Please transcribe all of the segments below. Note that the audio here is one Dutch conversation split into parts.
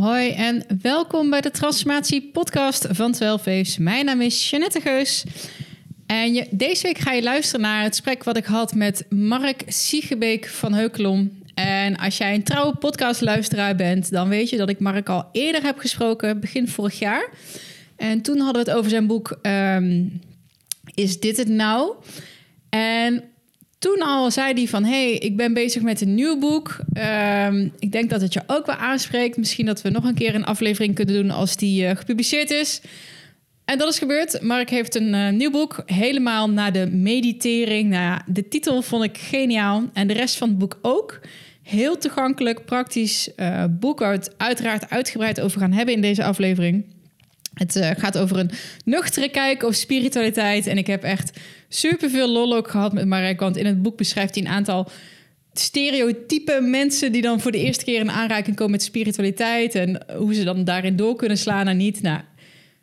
Hoi en welkom bij de Transformatie Podcast van 12 Waves. Mijn naam is Jeanette Geus. En deze week ga je luisteren naar het gesprek wat ik had met Mark Siegebeek van Heukelom. En als jij een trouwe podcastluisteraar bent, dan weet je dat ik Mark al eerder heb gesproken, begin vorig jaar. En toen hadden we het over zijn boek ehm, Is dit het nou? En toen al zei hij van... hey, ik ben bezig met een nieuw boek. Ehm, ik denk dat het je ook wel aanspreekt. Misschien dat we nog een keer een aflevering kunnen doen... als die uh, gepubliceerd is. En dat is gebeurd. Mark heeft een uh, nieuw boek. Helemaal naar de meditering. Nou ja, de titel vond ik geniaal. En de rest van het boek ook. Heel toegankelijk, praktisch uh, boek... waar we het uiteraard uitgebreid over gaan hebben in deze aflevering... Het gaat over een nuchtere kijk op spiritualiteit. En ik heb echt super veel lol ook gehad met Marek. Want in het boek beschrijft hij een aantal stereotype mensen die dan voor de eerste keer in aanraking komen met spiritualiteit. En hoe ze dan daarin door kunnen slaan en niet. Nou,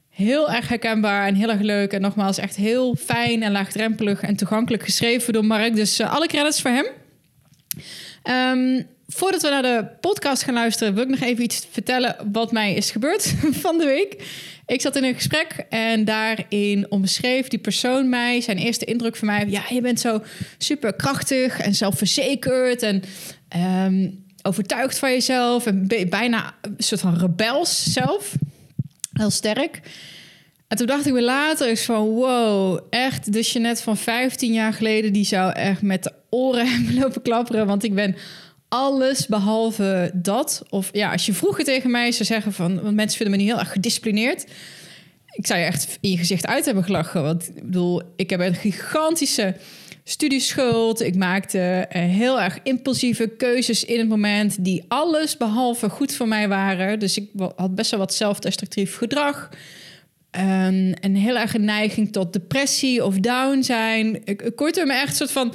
heel erg herkenbaar en heel erg leuk. En nogmaals, echt heel fijn en laagdrempelig en toegankelijk geschreven door Mark. Dus uh, alle credits voor hem. Um, voordat we naar de podcast gaan luisteren, wil ik nog even iets vertellen wat mij is gebeurd van de week. Ik zat in een gesprek en daarin omschreef die persoon mij, zijn eerste indruk van mij. Ja, je bent zo super krachtig en zelfverzekerd en um, overtuigd van jezelf. En bijna een soort van rebels zelf. Heel sterk. En toen dacht ik me later eens van wow, echt de Jeanette van 15 jaar geleden... die zou echt met de oren hebben lopen klapperen. Want ik ben alles behalve dat. Of ja, als je vroeger tegen mij zou zeggen van... want mensen vinden me niet heel erg gedisciplineerd... ik zou je echt in je gezicht uit hebben gelachen. Want ik bedoel, ik heb een gigantische studieschuld. Ik maakte uh, heel erg impulsieve keuzes in het moment... die alles behalve goed voor mij waren. Dus ik had best wel wat zelfdestructief gedrag... Um, een heel erg een neiging tot depressie of down zijn. Kortom, echt een soort van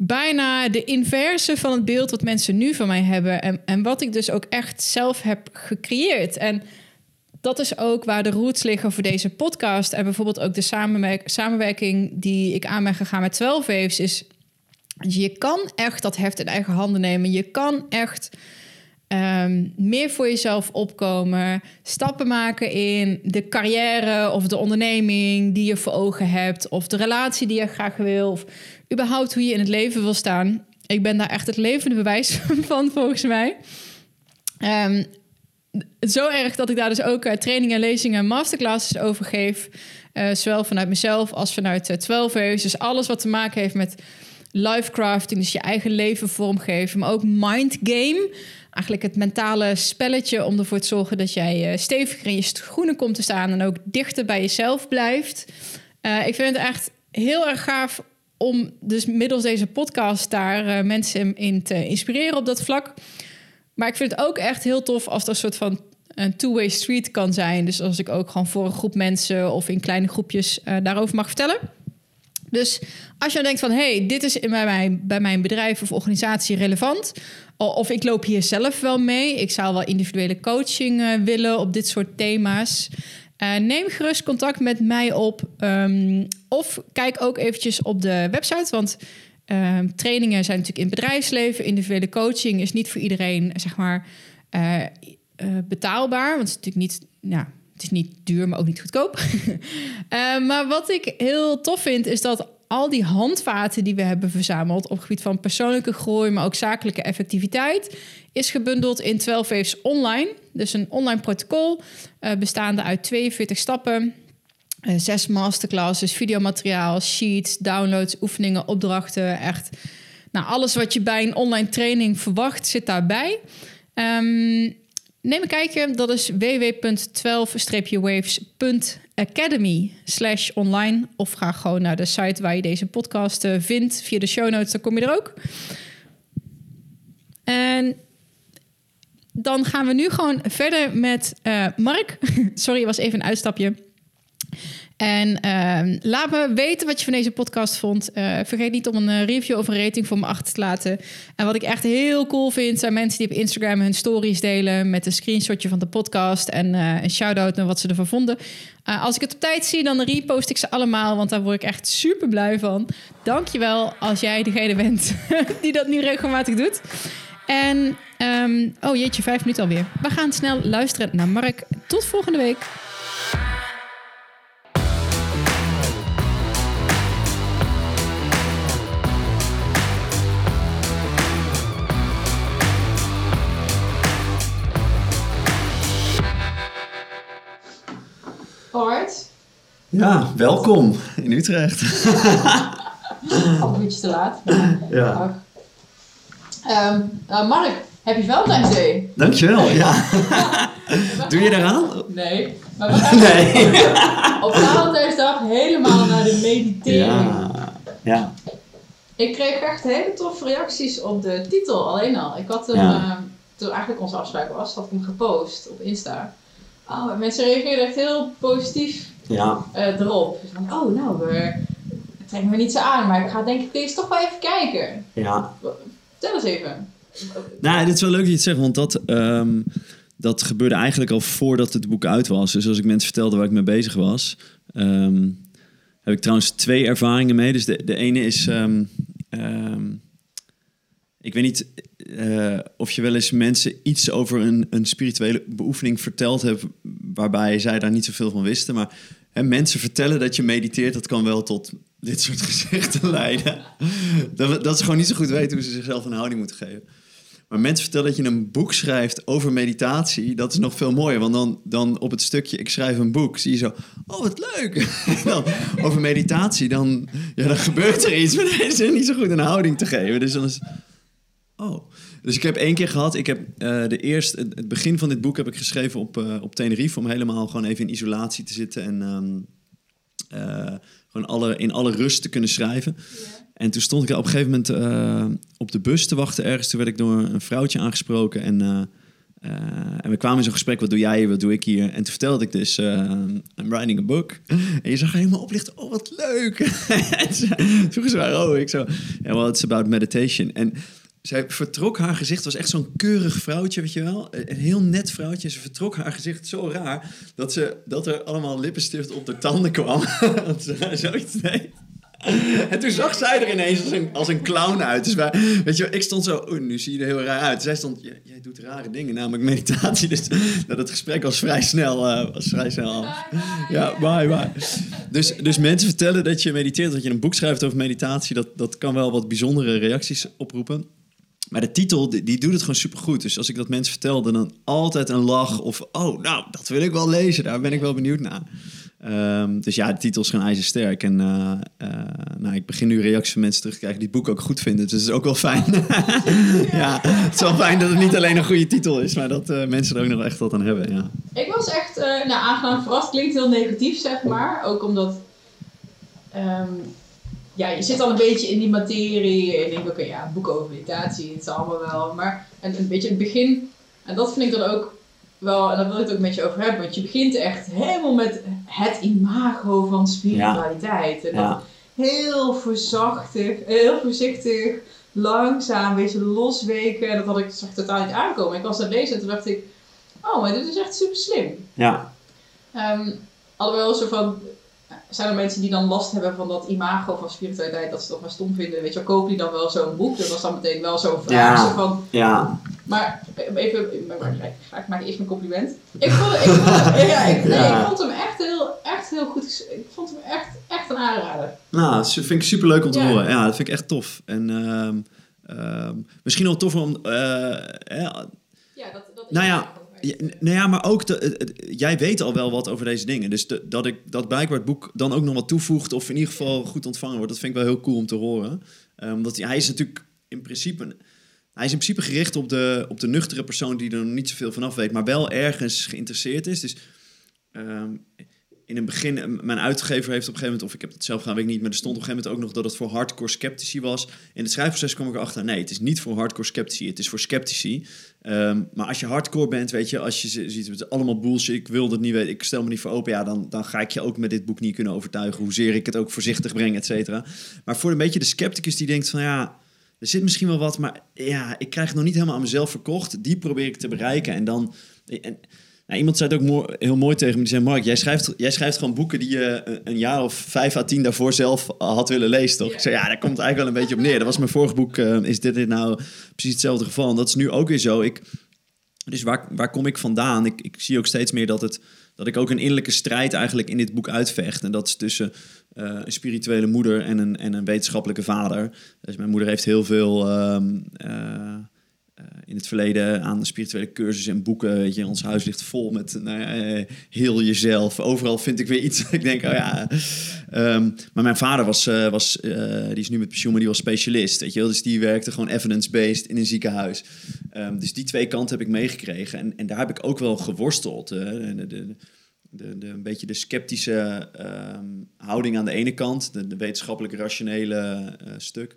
bijna de inverse van het beeld wat mensen nu van mij hebben. En, en wat ik dus ook echt zelf heb gecreëerd. En dat is ook waar de roots liggen voor deze podcast. En bijvoorbeeld ook de samenwerk samenwerking die ik aan ben gegaan met 12 Waves. Is je kan echt dat heft in eigen handen nemen. Je kan echt um, meer voor jezelf opkomen. Stappen maken in de carrière of de onderneming die je voor ogen hebt. Of de relatie die je graag wil. Of überhaupt hoe je in het leven wil staan. Ik ben daar echt het levende bewijs van, volgens mij. Um, zo erg dat ik daar dus ook uh, trainingen, lezingen en masterclasses over geef. Uh, zowel vanuit mezelf als vanuit uh, 12 Dus alles wat te maken heeft met lifecrafting, dus je eigen leven vormgeven. Maar ook mindgame, eigenlijk het mentale spelletje om ervoor te zorgen dat jij uh, steviger in je schoenen komt te staan en ook dichter bij jezelf blijft. Ik vind het echt heel erg gaaf om dus middels deze podcast daar uh, mensen in te inspireren op dat vlak. Maar ik vind het ook echt heel tof als er een soort van een two-way street kan zijn. Dus als ik ook gewoon voor een groep mensen of in kleine groepjes uh, daarover mag vertellen. Dus als je dan denkt van, hey, dit is bij mijn, bij mijn bedrijf of organisatie relevant, of ik loop hier zelf wel mee, ik zou wel individuele coaching uh, willen op dit soort thema's, uh, neem gerust contact met mij op. Um, of kijk ook eventjes op de website, want uh, trainingen zijn natuurlijk in bedrijfsleven. Individuele coaching is niet voor iedereen, zeg maar, uh, betaalbaar. Want het is natuurlijk niet, nou, het is niet duur, maar ook niet goedkoop. maar wat ik heel tof vind, is dat al die handvaten die we hebben verzameld op het gebied van persoonlijke groei, maar ook zakelijke effectiviteit, is gebundeld in 12 Waves Online. Dus een online protocol uh, bestaande uit 42 stappen, uh, zes masterclasses, videomateriaal, sheets, downloads, oefeningen, opdrachten. Echt, nou, alles wat je bij een online training verwacht zit daarbij. Um, neem een kijkje, dat is www.12-waves.academy slash online. Of ga gewoon naar de site waar je deze podcast uh, vindt. Via de show notes, dan kom je er ook. En dan gaan we nu gewoon verder met uh, Mark. Sorry, was even een uitstapje. En uh, laat me weten wat je van deze podcast vond. Uh, vergeet niet om een uh, review of een rating voor me achter te laten. En wat ik echt heel cool vind, zijn mensen die op Instagram hun stories delen met een screenshotje van de podcast en uh, een shout-out naar wat ze ervan vonden. als ik het op tijd zie, dan repost ik ze allemaal, want daar word ik echt super blij van. Dankjewel als jij degene bent die dat nu regelmatig doet. En, ehm, oh jeetje, vijf minuten alweer. We gaan snel luisteren naar Mark. Tot volgende week. Alright. Ja, welkom in Utrecht. Al een beetje te laat. Ja. Ehm, nou, Mark, happy Valentine's Day. Dankjewel, ja. Doe je eraan? Nee, maar we gaan Nee. op Valentijnsdag helemaal naar de meditering. Ja. Ja. Ik kreeg echt hele toffe reacties op de titel alleen al. Ik had hem, Ja. eh, toen eigenlijk onze afspraak was, had ik hem gepost op Insta. Oh, en mensen reageerden echt heel positief Ja. eh, erop. Dus van, oh nou, we het trekt me niet zo aan, maar ik ga denk ik deze toch wel even kijken. Ja. Vertel eens even. Nou, dit is wel leuk dat je het zegt, want dat, ehm, dat gebeurde eigenlijk al voordat het boek uit was. Dus als ik mensen vertelde waar ik mee bezig was, ehm, heb ik trouwens twee ervaringen mee. Dus de, de ene is, ehm, ehm, ik weet niet eh, of je wel eens mensen iets over een, een spirituele beoefening verteld hebt, waarbij zij daar niet zoveel van wisten. Maar hè, mensen vertellen dat je mediteert, dat kan wel tot dit soort gezichten leiden. Dat, dat ze gewoon niet zo goed weten hoe ze zichzelf een houding moeten geven. Maar mensen vertellen dat je een boek schrijft over meditatie, dat is nog veel mooier. Want dan, dan op het stukje, ik schrijf een boek, zie je zo, oh wat leuk. Over meditatie, dan, ja, dan gebeurt er iets, maar dan is niet zo goed een houding te geven. Dus dan is, oh. Dus ik heb één keer gehad, ik heb eh, de eerste, het het begin van dit boek heb ik geschreven op, eh, op Tenerife, om helemaal gewoon even in isolatie te zitten en ehm, eh, gewoon alle, in alle rust te kunnen schrijven. En toen stond ik op een gegeven moment op de bus te wachten ergens. Toen werd ik door een vrouwtje aangesproken. En, en we kwamen in zo'n gesprek. Wat doe jij hier? Wat doe ik hier? En toen vertelde ik dus... I'm writing a book. En je zag haar helemaal oplichten. Oh, wat leuk. en ze, vroegen ze. Oh, ik zo... Ja, well, it's about meditation. En zij vertrok haar gezicht. was echt zo'n keurig vrouwtje, weet je wel. Een heel net vrouwtje. Ze vertrok haar gezicht zo raar... dat, ze, dat er allemaal lippenstift op de tanden kwam. dat ze zoiets deed. En toen zag zij er ineens als een, als een clown uit. Dus wij, weet je, ik stond zo, oeh, nu zie je er heel raar uit. Zij stond, jij, jij doet rare dingen, namelijk meditatie. Dus dat het gesprek was vrij snel, eh, was vrij snel af. Ja, bye, bye. Dus, dus mensen vertellen dat je mediteert, dat je een boek schrijft over meditatie. Dat, dat kan wel wat bijzondere reacties oproepen. Maar de titel, die, doet het gewoon supergoed. Dus als ik dat mensen vertelde, dan altijd een lach. Of, oh, nou, dat wil ik wel lezen. Daar ben ik wel benieuwd naar. Ehm, dus ja, de titel is gewoon ijzersterk. En eh, eh, nou, ik begin nu reacties van mensen terug te krijgen die het boek ook goed vinden. Dus dat is ook wel fijn. ja, het is wel fijn dat het niet alleen een goede titel is, maar dat eh, mensen er ook nog echt wat aan hebben. Ja. Ik was echt nou, aangenaam verrast. Klinkt heel negatief, zeg maar. Ook omdat... ehm, ja, je zit al een beetje in die materie. En je denkt, oké, ja, boek over meditatie, het is allemaal wel. Maar een, een beetje het begin... En dat vind ik dan ook wel... En daar wil ik het ook met je over hebben. Want je begint echt helemaal met het imago van spiritualiteit. En dat Ja. heel verzachtig, heel voorzichtig, langzaam, een beetje losweken. En dat had ik zag totaal niet aankomen. Ik was het lezen en toen dacht ik... Oh, maar dit is echt super slim. Ja. Ehm alhoewel zo van, zijn er mensen die dan last hebben van dat imago van spiritualiteit, dat ze toch maar stom vinden. Weet je, kopen die dan wel zo'n boek? Dat was dan meteen wel zo'n vraag. Ja. Zo van, Ja. maar even, maar, maar, maar, ik maak eerst mijn compliment. Ik vond, ik vond, ja, ik, nee, Ja. ik vond hem echt heel, echt heel goed. Ik vond hem echt, echt een aanrader. Nou, dat vind ik super leuk om te horen. Ja, dat vind ik echt tof. En ehm, ehm, misschien wel tof om... eh, hè, Ja, dat, dat is Nou ja. Ja, nou ja, maar ook, jij weet al wel wat over deze dingen. Dus dat, ik, dat blijkbaar het boek dan ook nog wat toevoegt... of in ieder geval goed ontvangen wordt... dat vind ik wel heel cool om te horen. Ehm, omdat hij is natuurlijk in principe... Hij is in principe gericht op de, op de nuchtere persoon... die er nog niet zoveel vanaf weet... maar wel ergens geïnteresseerd is. Dus ehm, in het begin... eh, Mijn uitgever heeft op een gegeven moment... of ik heb het zelf gedaan, weet ik niet... maar er stond op een gegeven moment ook nog... dat het voor hardcore sceptici was. In het schrijfproces kwam ik erachter... nee, het is niet voor hardcore sceptici... het is voor sceptici... Ehm, maar als je hardcore bent, weet je, als je ziet, het is allemaal bullshit, ik wil dat niet weten, ik stel me niet voor open, ja, dan, dan ga ik je ook met dit boek niet kunnen overtuigen, hoezeer ik het ook voorzichtig breng, et cetera. Maar voor een beetje de scepticus die denkt van, ja, er zit misschien wel wat, maar ja, ik krijg het nog niet helemaal aan mezelf verkocht, die probeer ik te bereiken. En dan, en Nou, iemand zei ook heel mooi tegen me. Zei, Mark, jij schrijft, jij schrijft gewoon boeken die je een, een jaar of vijf à tien daarvoor zelf had willen lezen, toch? Ik zei, ja, daar komt eigenlijk wel een beetje op neer. Dat was mijn vorige boek, eh, is dit, dit nou precies hetzelfde geval. En dat is nu ook weer zo. Ik, dus waar, waar kom ik vandaan? Ik, ik zie ook steeds meer dat, het, dat ik ook een innerlijke strijd eigenlijk in dit boek uitvecht. En dat is tussen eh, een spirituele moeder en een, en een wetenschappelijke vader. Dus mijn moeder heeft heel veel... ehm, eh, eh, in het verleden aan spirituele cursussen en boeken. Weet je, ons huis ligt vol met nou eh, heel jezelf. Overal vind ik weer iets. ik denk, oh ja. Ehm, maar mijn vader was, eh, was eh, die is nu met pensioen, maar die was specialist. Weet je? Dus die werkte gewoon evidence-based in een ziekenhuis. Ehm, dus die twee kanten heb ik meegekregen. En, en daar heb ik ook wel geworsteld. de, de, de, een beetje de sceptische ehm, houding aan de ene kant, de, wetenschappelijke rationele eh, stuk.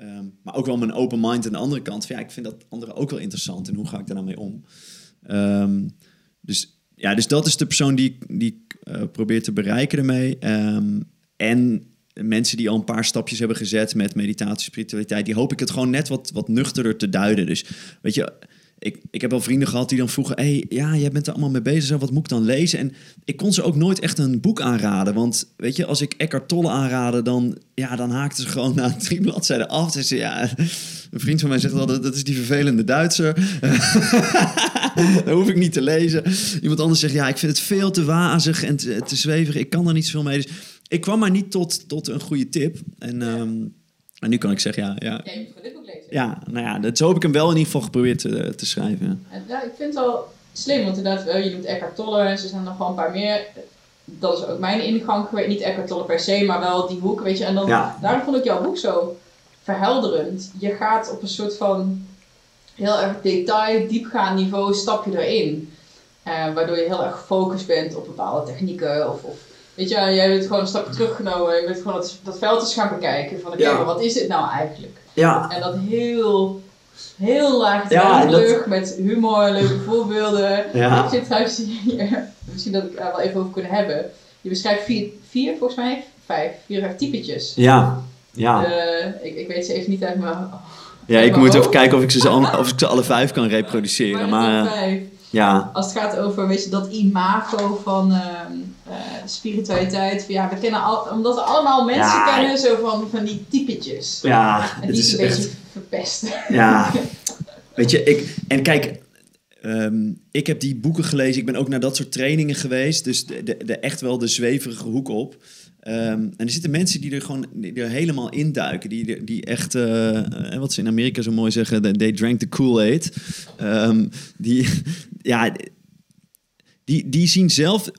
Ehm, maar ook wel mijn open mind aan de andere kant. Ja, ik vind dat andere ook wel interessant. En hoe ga ik daar nou mee om? Ehm, dus, ja, dus dat is de persoon die, die ik eh, probeer te bereiken ermee. Ehm, en mensen die al een paar stapjes hebben gezet met meditatie, spiritualiteit, die hoop ik het gewoon net wat, wat nuchterder te duiden. Dus weet je, ik, ik heb wel vrienden gehad die dan vroegen: hey, ja, jij bent er allemaal mee bezig, wat moet ik dan lezen? En ik kon ze ook nooit echt een boek aanraden. Want weet je, als ik Eckhart Tolle aanraadde, dan, ja, dan haakten ze gewoon na drie bladzijden af. Dus ja, een vriend van mij zegt altijd: dat is die vervelende Duitser. dat hoef ik niet te lezen. Iemand anders zegt: ja, ik vind het veel te wazig en te, te zweverig. Ik kan er niet zoveel mee. Dus ik kwam maar niet tot, tot een goede tip. En, ehm, en nu kan ik zeggen: ja, ja, Ja, nou ja, dat, zo heb ik hem wel in ieder geval geprobeerd te, te schrijven. ja. Ik vind het wel slim, want inderdaad, eh, je noemt Eckhart Tolle en er zijn nog wel een paar meer. Dat is ook mijn ingang geweest, niet Eckhart Tolle per se, maar wel die hoek, weet je. En dan, Ja. daarom vond ik jouw boek zo verhelderend. Je gaat op een soort van heel erg detail, diepgaand niveau, stap je erin. Eh, waardoor je heel erg gefocust bent op bepaalde technieken of... of Weet je, jij bent gewoon een stapje teruggenomen. Je bent gewoon dat, dat veld eens gaan bekijken. Van oké, Ja. wat is dit nou eigenlijk? Ja, En dat heel, heel laag Ja, dat- met humor, leuke voorbeelden. Ja. Ik zit trouwens hier, misschien dat ik er wel even over kunnen hebben. Je beschrijft vier, vier volgens mij, vijf, vier, typetjes. ja, ja. Eh, ik, ik weet ze even niet uit mijn Ja, ik moet even kijken of ik ze, al- of ik ze alle vijf kan reproduceren. maar Maar dat vijf. ja, Als het gaat over weet je, dat imago van ehm, eh, spiritualiteit. Ja, we kennen al, omdat we allemaal mensen Ja. kennen, zo van, van die typetjes. ja, En het die is een beetje echt... verpesten. Ja, weet je, ik... En kijk, ehm, ik heb die boeken gelezen. Ik ben ook naar dat soort trainingen geweest. Dus de, de, de echt wel de zweverige hoek op. Ehm, en er zitten mensen die er gewoon die er helemaal induiken. Die, die echt, eh, wat ze in Amerika zo mooi zeggen, they drank the Kool-Aid. Ehm, die, ja, die, die zien zelf...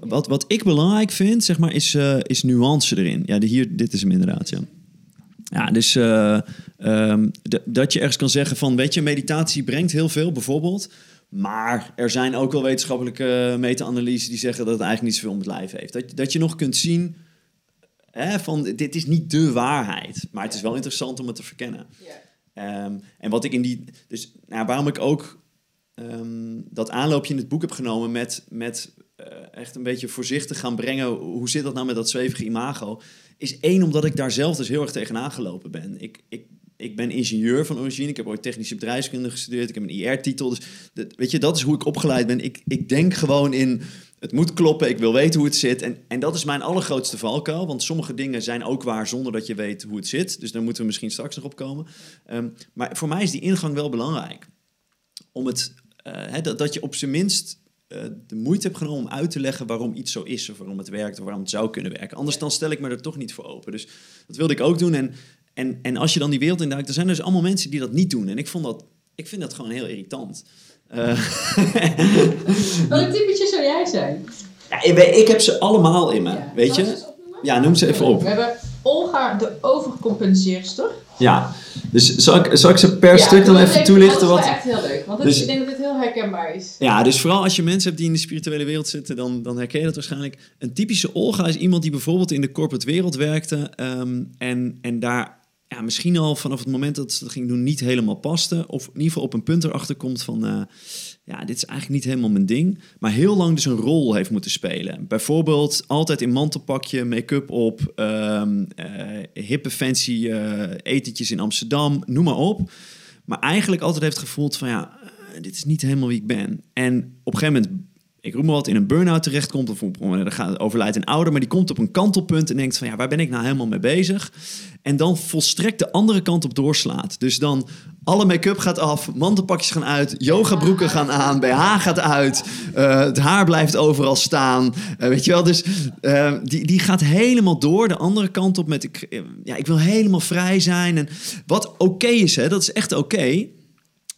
Wat, wat ik belangrijk vind, zeg maar, is, eh, is nuance erin. Ja, de, hier, dit is hem inderdaad, ja. Ja, dus eh, ehm, dat je ergens kan zeggen van, weet je, meditatie brengt heel veel, bijvoorbeeld. Maar er zijn ook wel wetenschappelijke meta-analyses die zeggen dat het eigenlijk niet zoveel om het lijf heeft. Dat, dat je nog kunt zien hè, van, dit is niet de waarheid. Maar het is wel interessant om het te verkennen. Ehm, en wat ik in die. Dus nou, waarom ik ook ehm, dat aanloopje in het boek heb genomen met, met echt een beetje voorzichtig gaan brengen. Hoe zit dat nou met dat zwevige imago? Is één, omdat ik daar zelf dus heel erg tegenaan gelopen ben. Ik, ik, ik ben ingenieur van origine. Ik heb ooit technische bedrijfskunde gestudeerd. Ik heb een IR-titel. Dus weet je, dat is hoe ik opgeleid ben. Ik, ik denk gewoon in. Het moet kloppen, ik wil weten hoe het zit. En, en dat is mijn allergrootste valkuil. Want sommige dingen zijn ook waar zonder dat je weet hoe het zit. Dus daar moeten we misschien straks nog op komen. Ehm, maar voor mij is die ingang wel belangrijk. Om het, eh, dat, dat je op zijn minst eh, de moeite hebt genomen om uit te leggen waarom iets zo is. Of waarom het werkt of waarom het zou kunnen werken. Anders dan stel ik me er toch niet voor open. Dus dat wilde ik ook doen. En, en, en als je dan die wereld induikt, dan zijn er dus allemaal mensen die dat niet doen. En ik, vond dat, ik vind dat gewoon heel irritant. Eh, Welk typetje zou jij zijn? ja, ik, heb ze allemaal in me, Ja. weet je? Ja, noem ze even op. We hebben Olga de overcompenseerster. Ja, dus zal ik, zal ik ze per Ja, stuk dan even het toelichten? Dat Wat, is wel echt heel leuk, want het- Dus- ik denk dat dit heel herkenbaar is. Ja, dus vooral als je mensen hebt die in de spirituele wereld zitten, dan, dan herken je dat waarschijnlijk. Een typische Olga is iemand die bijvoorbeeld in de corporate wereld werkte ehm, en, en daar ja, misschien al vanaf het moment dat ze dat ging doen niet helemaal paste. Of in ieder geval op een punt erachter komt van, eh, ja, dit is eigenlijk niet helemaal mijn ding. Maar heel lang dus een rol heeft moeten spelen. Bijvoorbeeld altijd in mantelpakje, make-up op, eh, hippe fancy eh, etentjes in Amsterdam, noem maar op. Maar eigenlijk altijd heeft gevoeld van, ja, dit is niet helemaal wie ik ben. En op een gegeven moment ik roep maar wat, in een burn-out terechtkomt... of er overlijdt een ouder, maar die komt op een kantelpunt... en denkt van, ja, waar ben ik nou helemaal mee bezig? En dan volstrekt de andere kant op doorslaat. Dus dan alle make-up gaat af, mantelpakjes gaan uit... yogabroeken gaan aan, BH gaat uit... eh, het haar blijft overal staan, eh, weet je wel? Dus eh, die, die gaat helemaal door de andere kant op met... Ik, ja, ik wil helemaal vrij zijn. En wat oké is, hè, dat is echt oké...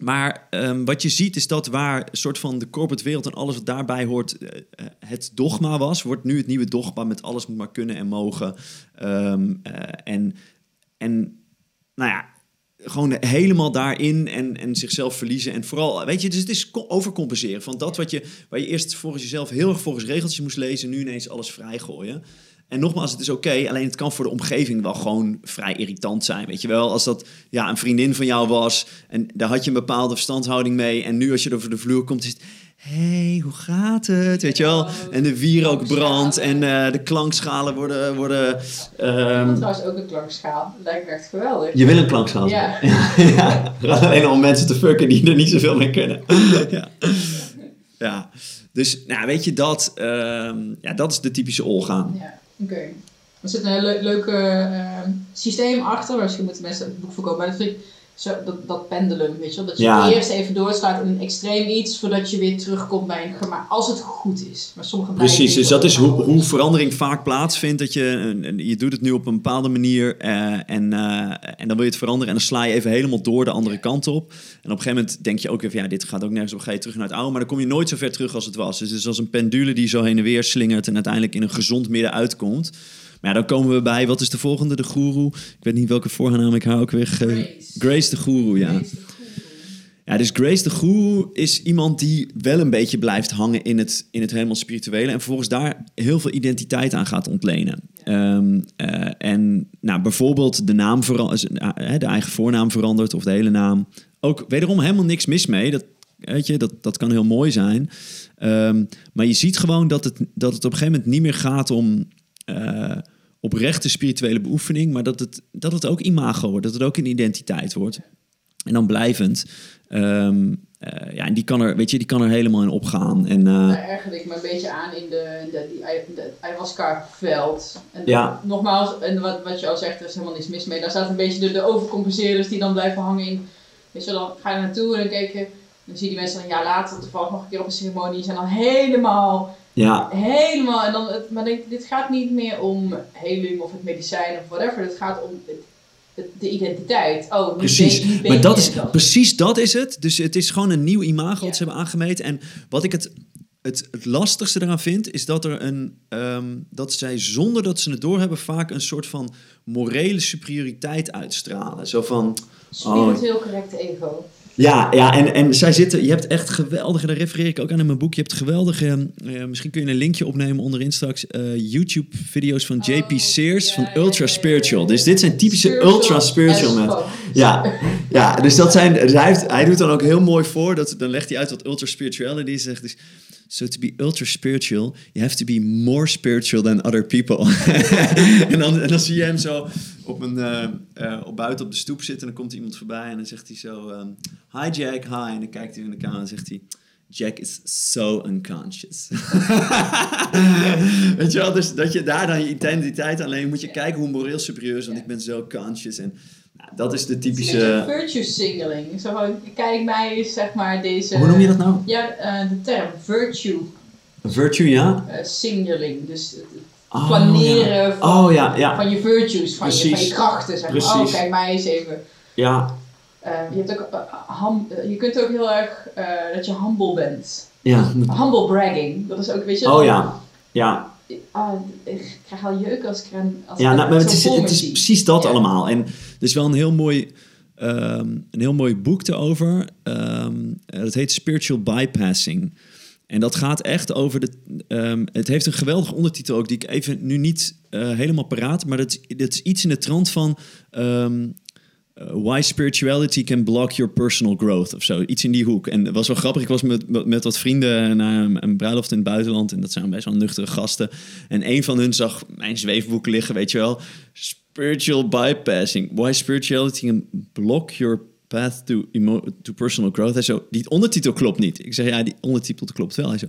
Maar ehm, wat je ziet is dat waar een soort van de corporate wereld en alles wat daarbij hoort, eh, eh, het dogma was, wordt nu het nieuwe dogma met alles moet maar kunnen en mogen. Ehm, eh, en, en nou ja, gewoon helemaal daarin en, en zichzelf verliezen. En vooral, weet je, dus het is co- overcompenseren van dat wat je, waar je eerst volgens jezelf heel erg volgens regeltjes moest lezen, nu ineens alles vrijgooien. En nogmaals, het is oké, alleen het kan voor de omgeving wel gewoon vrij irritant zijn. Weet je wel, als dat ja, een vriendin van jou was en daar had je een bepaalde verstandhouding mee. En nu als je over de vloer komt, is het. hey, hoe gaat het? Weet je wel? En de wierook brandt en eh, de klankschalen worden. worden Ik heb ehm, trouwens ook een klankschaal. Dat lijkt me echt geweldig. je wil een klankschaal? Ja. ja. Alleen om mensen te fucken die er niet zoveel mee kunnen. ja. ja. Dus, nou, weet je dat? ehm, ja, dat is de typische Olga. Ja, oké. Er zit een le- leuke ehm, systeem achter. Misschien moeten mensen het boek verkopen. Maar dat vind zo, dat, dat pendulum, weet je wel. Dat je Ja. eerst even doorslaat in een extreem iets, voordat je weer terugkomt bij een gemaakt. Als het goed is. Maar sommige Precies, dus dat is hoe, hoe verandering vaak plaatsvindt. Dat je, je doet het nu op een bepaalde manier eh, en, eh, en dan wil je het veranderen. En dan sla je even helemaal door de andere kant op. En op een gegeven moment denk je ook even, ja, dit gaat ook nergens op. Ga je terug naar het oude, maar dan kom je nooit zo ver terug als het was. Dus het is als een pendule die zo heen en weer slingert en uiteindelijk in een gezond midden uitkomt. Maar ja, dan komen we bij, wat is de volgende, de goeroe? Ik weet niet welke voornaam ik haar ook weer. Grace. Grace de goeroe, ja. Ja, dus Grace de Guru is iemand die wel een beetje blijft hangen in het, in het helemaal spirituele. En vervolgens daar heel veel identiteit aan gaat ontlenen. Ehm, eh, en nou, bijvoorbeeld de naam verandert, de eigen voornaam verandert of de hele naam. Ook wederom helemaal niks mis mee. Dat, weet je, dat, dat kan heel mooi zijn. Ehm, maar je ziet gewoon dat het, dat het op een gegeven moment niet meer gaat om eh, oprechte spirituele beoefening. Maar dat het, dat het ook imago wordt. Dat het ook een identiteit wordt. En dan blijvend. ehm, eh, ja, en die kan er, weet je, die kan er helemaal in opgaan. En eh, Daar ergerde ik me een beetje aan in de, de, die, de ayahuasca-veld. En Ja. Nogmaals, en wat, wat je al zegt, er is helemaal niks mis mee. Daar staat een beetje de, de overcompenseerders die dan blijven hangen in. Weet je, dan ga je naartoe en dan kijk je. Dan zie je die mensen een jaar later toevallig nog een keer op een ceremonie. Die zijn dan helemaal, ja, helemaal. En dan, het, maar denk, dit gaat niet meer om heling of het medicijn of whatever. Het gaat om het, het- de identiteit. Oh, precies. Ben, nu ben Maar dat is, precies dat is het. Dus het is gewoon een nieuw imago dat ze hebben aangemeten. En wat ik het, het, het lastigste eraan vind, is dat er een ehm, dat zij zonder dat ze het doorhebben vaak een soort van morele superioriteit uitstralen. Zo van. Spiritueel correcte ego. Ja, ja en, en zij zitten, je hebt echt geweldige, daar refereer ik ook aan in mijn boek, je hebt geweldige, eh, misschien kun je een linkje opnemen onderin straks, eh, YouTube-video's van JP Oh, Sears ja, van Ultra ja, Spiritual. ja. Dus dit zijn typische Spiritual ultra spiritual mensen. Ja, ja, dus dat zijn, hij, heeft, hij doet dan ook heel mooi voor, dat, dan legt hij uit wat ultra spirituality is. Zegt dus, so to be ultra spiritual, you have to be more spiritual than other people. en, dan, en dan zie je hem zo op, een, eh, eh, op buiten op de stoep zitten en dan komt iemand voorbij en dan zegt hij zo, ehm, hi Jack, hi. En dan kijkt hij in de camera en zegt hij, Jack is so unconscious. Weet je wel, dus dat je daar dan je identiteit alleen moet je kijken hoe moreel superieur is, want ik ben zo conscious. En dat is de Het is een typische... beetje virtue signaling. Zo van, kijk mij is zeg maar deze... Hoe noem je dat nou? Ja, eh, de term virtue Virtue, ja? eh, signaling. Dus het Oh, planeren ja. van, Oh ja, ja. van je virtues, van je, van Precies. je krachten. Zeg maar. Oh, kijk mij eens even. Ja, Eh, je, hebt ook, ham- eh, je kunt ook heel erg eh, dat je humble bent. ja. Humble bragging. Dat is ook, weet je... Oh ja, ja. Ah, ik krijg al jeuk als ik als Ja, nou, maar het is, het is precies dat Ja. allemaal. En er is wel een heel mooi, ehm, een heel mooi boek erover. Ehm dat heet Spiritual Bypassing. En dat gaat echt over de. ehm, het heeft een geweldige ondertitel ook, die ik even nu niet eh, helemaal paraat. Maar dat, is- dat is iets in de trant van. Why spirituality can block your personal growth of zo. Iets in die hoek. En het was wel grappig. Ik was met, met, wat vrienden naar een, bruiloft in het buitenland. En dat zijn best wel nuchtere gasten. En een van hun zag mijn zweefboek liggen, weet je wel. Spiritual bypassing. Why spirituality can block your path to, to personal growth. Hij zo, die ondertitel klopt niet. Ik zeg, ja, die ondertitel klopt wel. Hij zo,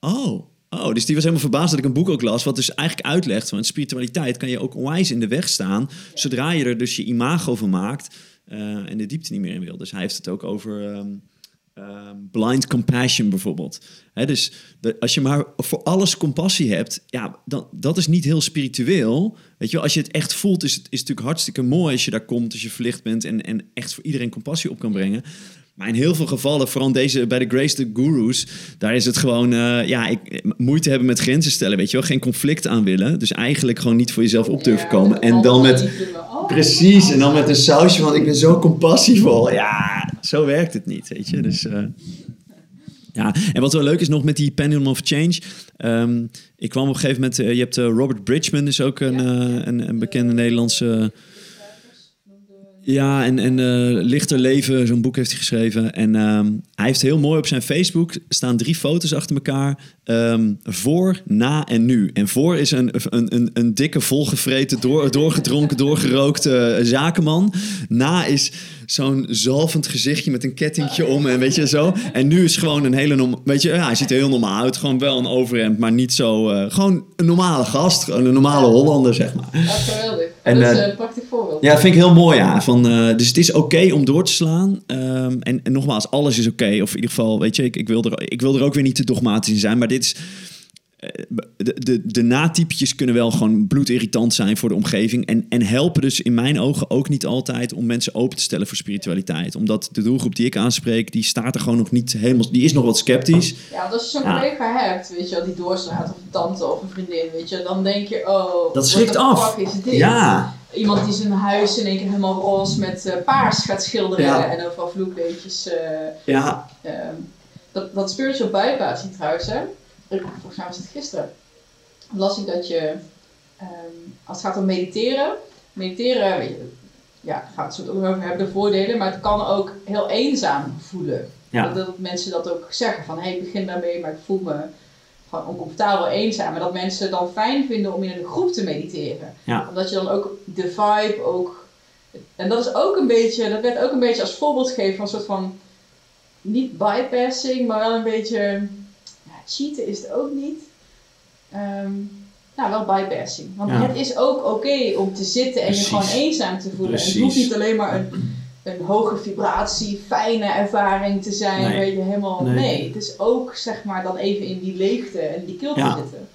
oh, oh, dus die was helemaal verbaasd dat ik een boek ook las, wat dus eigenlijk uitlegt van spiritualiteit kan je ook onwijs in de weg staan, zodra je er dus je imago van maakt eh, en de diepte niet meer in wil. Dus hij heeft het ook over ehm, ehm, blind compassion bijvoorbeeld. Dus de- als je maar voor alles compassie hebt, ja, dan, dat is niet heel spiritueel. Weet je wel, als je het echt voelt, is het, is het natuurlijk hartstikke mooi als je daar komt, als je verlicht bent en, en echt voor iedereen compassie op kan brengen. Maar in heel veel gevallen, vooral deze, bij de Grace the Gurus, daar is het gewoon, eh, ja, ik, moeite hebben met grenzen stellen, weet je wel. Geen conflict aan willen. Dus eigenlijk gewoon niet voor jezelf op durven komen. En dan met, precies, en dan met een sausje van, ik ben zo compassievol. Ja, zo werkt het niet, weet je. Dus, eh, ja, en wat wel leuk is nog met die Pendulum of Change. ehm, ik kwam op een gegeven moment, eh, je hebt Robert Bridgman, is ook een, een, een bekende Nederlandse... Ja, en, en eh, Lichter Leven, zo'n boek heeft hij geschreven. En ehm, hij heeft heel mooi op zijn Facebook staan drie foto's achter elkaar. ehm, voor, na en nu. En voor is een, een, een, een dikke, volgevreten, door, doorgedronken, doorgerookte zakenman. Na is zo'n zalvend gezichtje met een kettingje om en weet je zo. En nu is gewoon een hele weet je, ja, hij ziet er heel normaal uit. Gewoon wel een overhemd, maar niet zo. eh, gewoon een normale gast, een normale Hollander, zeg maar. En, dat is eh, een prachtig voorbeeld. Ja, dat vind ik heel mooi. Ja. Van, eh, dus het is oké om door te slaan. Ehm, en, en nogmaals, alles is oké. Of in ieder geval, weet je, ik, ik, wil er, ik wil er ook weer niet te dogmatisch in zijn. Maar dit is. eh, De, de, de natypetjes kunnen wel gewoon bloedirritant zijn voor de omgeving. En, en helpen dus in mijn ogen ook niet altijd om mensen open te stellen voor spiritualiteit. Omdat de doelgroep die ik aanspreek, die staat er gewoon nog niet helemaal. Die is nog wat sceptisch. Ja, want als je zo'n Ja. collega hebt, weet je wel, die doorslaat, of een tante of een vriendin, weet je, dan denk je, oh, Dat schrikt af. is dit? Ja, Iemand die zijn huis in één keer helemaal roze met eh, paars gaat schilderen Ja. en overal vloekbeetjes. eh, ja, ehm, dat, dat spiritual bypassing trouwens, hè. Volgens mij was het gisteren. Las ik dat je, ehm, als het gaat om mediteren, mediteren, weet je, ja, daar gaat het zo over hebben, de voordelen, maar het kan ook heel eenzaam voelen. Ja. Dat, dat mensen dat ook zeggen van, hé, hey, ik begin daarmee, maar ik voel me gewoon oncomfortabel, eenzaam. Maar dat mensen dan fijn vinden om in een groep te mediteren. Ja. Omdat je dan ook de vibe ook... En dat is ook een beetje, dat werd ook een beetje als voorbeeld gegeven van een soort van, niet bypassing, maar wel een beetje, ja, cheaten is het ook niet. Ehm, nou, wel bypassing. Want Ja. het is ook oké om te zitten en Precies. je gewoon eenzaam te voelen. En het hoeft niet alleen maar een, een hoge vibratie, fijne ervaring te zijn, Nee. waar je helemaal... Nee. Nee. het is ook zeg maar dan even in die leegte en die kilte Ja. zitten.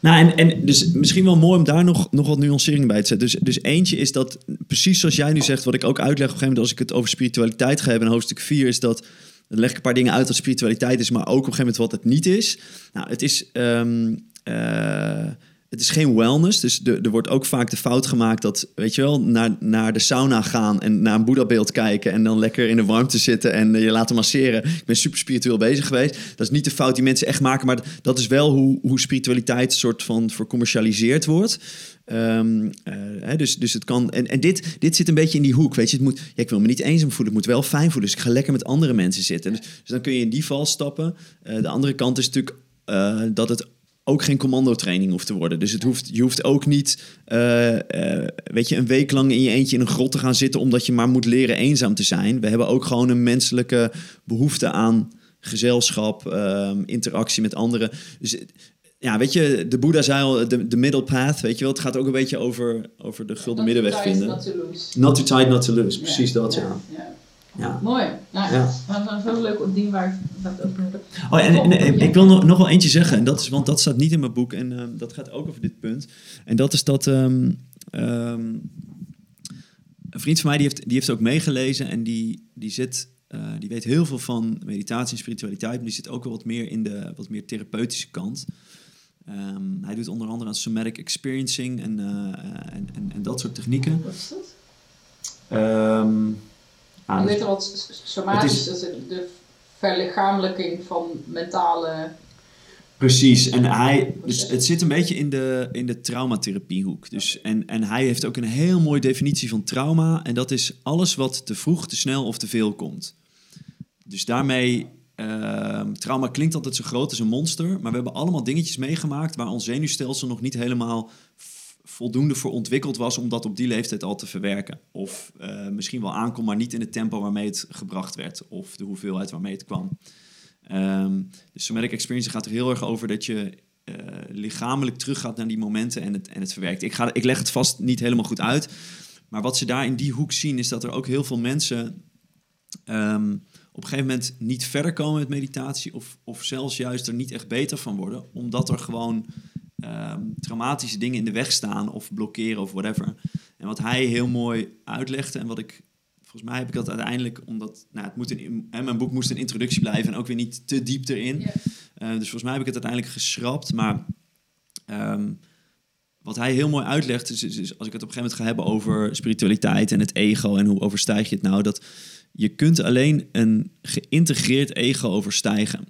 Nou, en, en dus misschien wel mooi om daar nog, nog wat nuancering bij te zetten. Dus, dus eentje is dat, precies zoals jij nu zegt, wat ik ook uitleg op een gegeven moment als ik het over spiritualiteit ga hebben in hoofdstuk 4, is dat, dan leg ik een paar dingen uit wat spiritualiteit is, maar ook op een gegeven moment wat het niet is. Nou, het is, ehm, eh, het is geen wellness, dus de- er wordt ook vaak de fout gemaakt dat, weet je wel, naar, naar de sauna gaan en naar een boeddhabeeld kijken en dan lekker in de warmte zitten en je laten masseren. Ik ben super spiritueel bezig geweest. Dat is niet de fout die mensen echt maken, maar dat is wel hoe, hoe spiritualiteit soort van vercommercialiseerd wordt. Ehm, eh, dus, dus het kan. En, en dit, dit zit een beetje in die hoek. Weet je, het moet, ik wil me niet eenzaam voelen. Ik moet wel fijn voelen. Dus ik ga lekker met andere mensen zitten. Dus, dus dan kun je in die val stappen. Eh, de andere kant is natuurlijk eh, dat het ook geen commandotraining hoeft te worden. Dus het hoeft, je hoeft ook niet, eh, eh, weet je, een week lang in je eentje in een grot te gaan zitten omdat je maar moet leren eenzaam te zijn. We hebben ook gewoon een menselijke behoefte aan gezelschap, ehm, interactie met anderen. Dus ja, weet je, de Boeddha zei al, de, de middle path, weet je wel. Het gaat ook een beetje over, over de gulden middenweg to vinden. Not to lose. Not too tight, not to lose. Precies dat, ja. ja. Ja. Mooi. Nou, Ja. Dat is wel leuk ding waar ik waar ik het over heb. Oh, en, en, en ik wil nog, nog wel eentje zeggen, en dat is, want dat staat niet in mijn boek en ehm, dat gaat ook over dit punt. En dat is dat ehm, ehm, een vriend van mij die heeft, die heeft ook meegelezen en die, die zit, eh, die weet heel veel van meditatie en spiritualiteit, maar die zit ook wel wat meer in de wat meer therapeutische kant. Ehm, hij doet onder andere aan somatic experiencing en, eh, en, en, en dat soort technieken. Wat is dat? Ehm, ah, al wat somatisch Het is- de- verlichamelijking van mentale... Precies, en hij, dus het zit een beetje in de, in de traumatherapiehoek. Dus, en, en hij heeft ook een heel mooie definitie van trauma. En dat is alles wat te vroeg, te snel of te veel komt. Dus daarmee, ehm, trauma klinkt altijd zo groot als een monster. Maar we hebben allemaal dingetjes meegemaakt waar ons zenuwstelsel nog niet helemaal voldoende voor ontwikkeld was om dat op die leeftijd al te verwerken. Of eh, misschien wel aankomt, maar niet in het tempo waarmee het gebracht werd. Of de hoeveelheid waarmee het kwam. Ehm, de somatic experience gaat er heel erg over dat je eh, lichamelijk teruggaat naar die momenten en het, en het verwerkt. Ik, ga, ik leg het vast niet helemaal goed uit. Maar wat ze daar in die hoek zien, is dat er ook heel veel mensen ehm, op een gegeven moment niet verder komen met meditatie. Of, of zelfs juist er niet echt beter van worden. Omdat er gewoon ehm, traumatische dingen in de weg staan of blokkeren of whatever. En wat hij heel mooi uitlegde en wat ik volgens mij heb ik dat uiteindelijk, omdat nou, het moet een, mijn boek moest een introductie blijven en ook weer niet te diep erin. Eh, dus volgens mij heb ik het uiteindelijk geschrapt. Maar ehm, wat hij heel mooi uitlegt, is, is, is als ik het op een gegeven moment ga hebben over spiritualiteit en het ego en hoe overstijg je het nou, dat je kunt alleen een geïntegreerd ego overstijgen.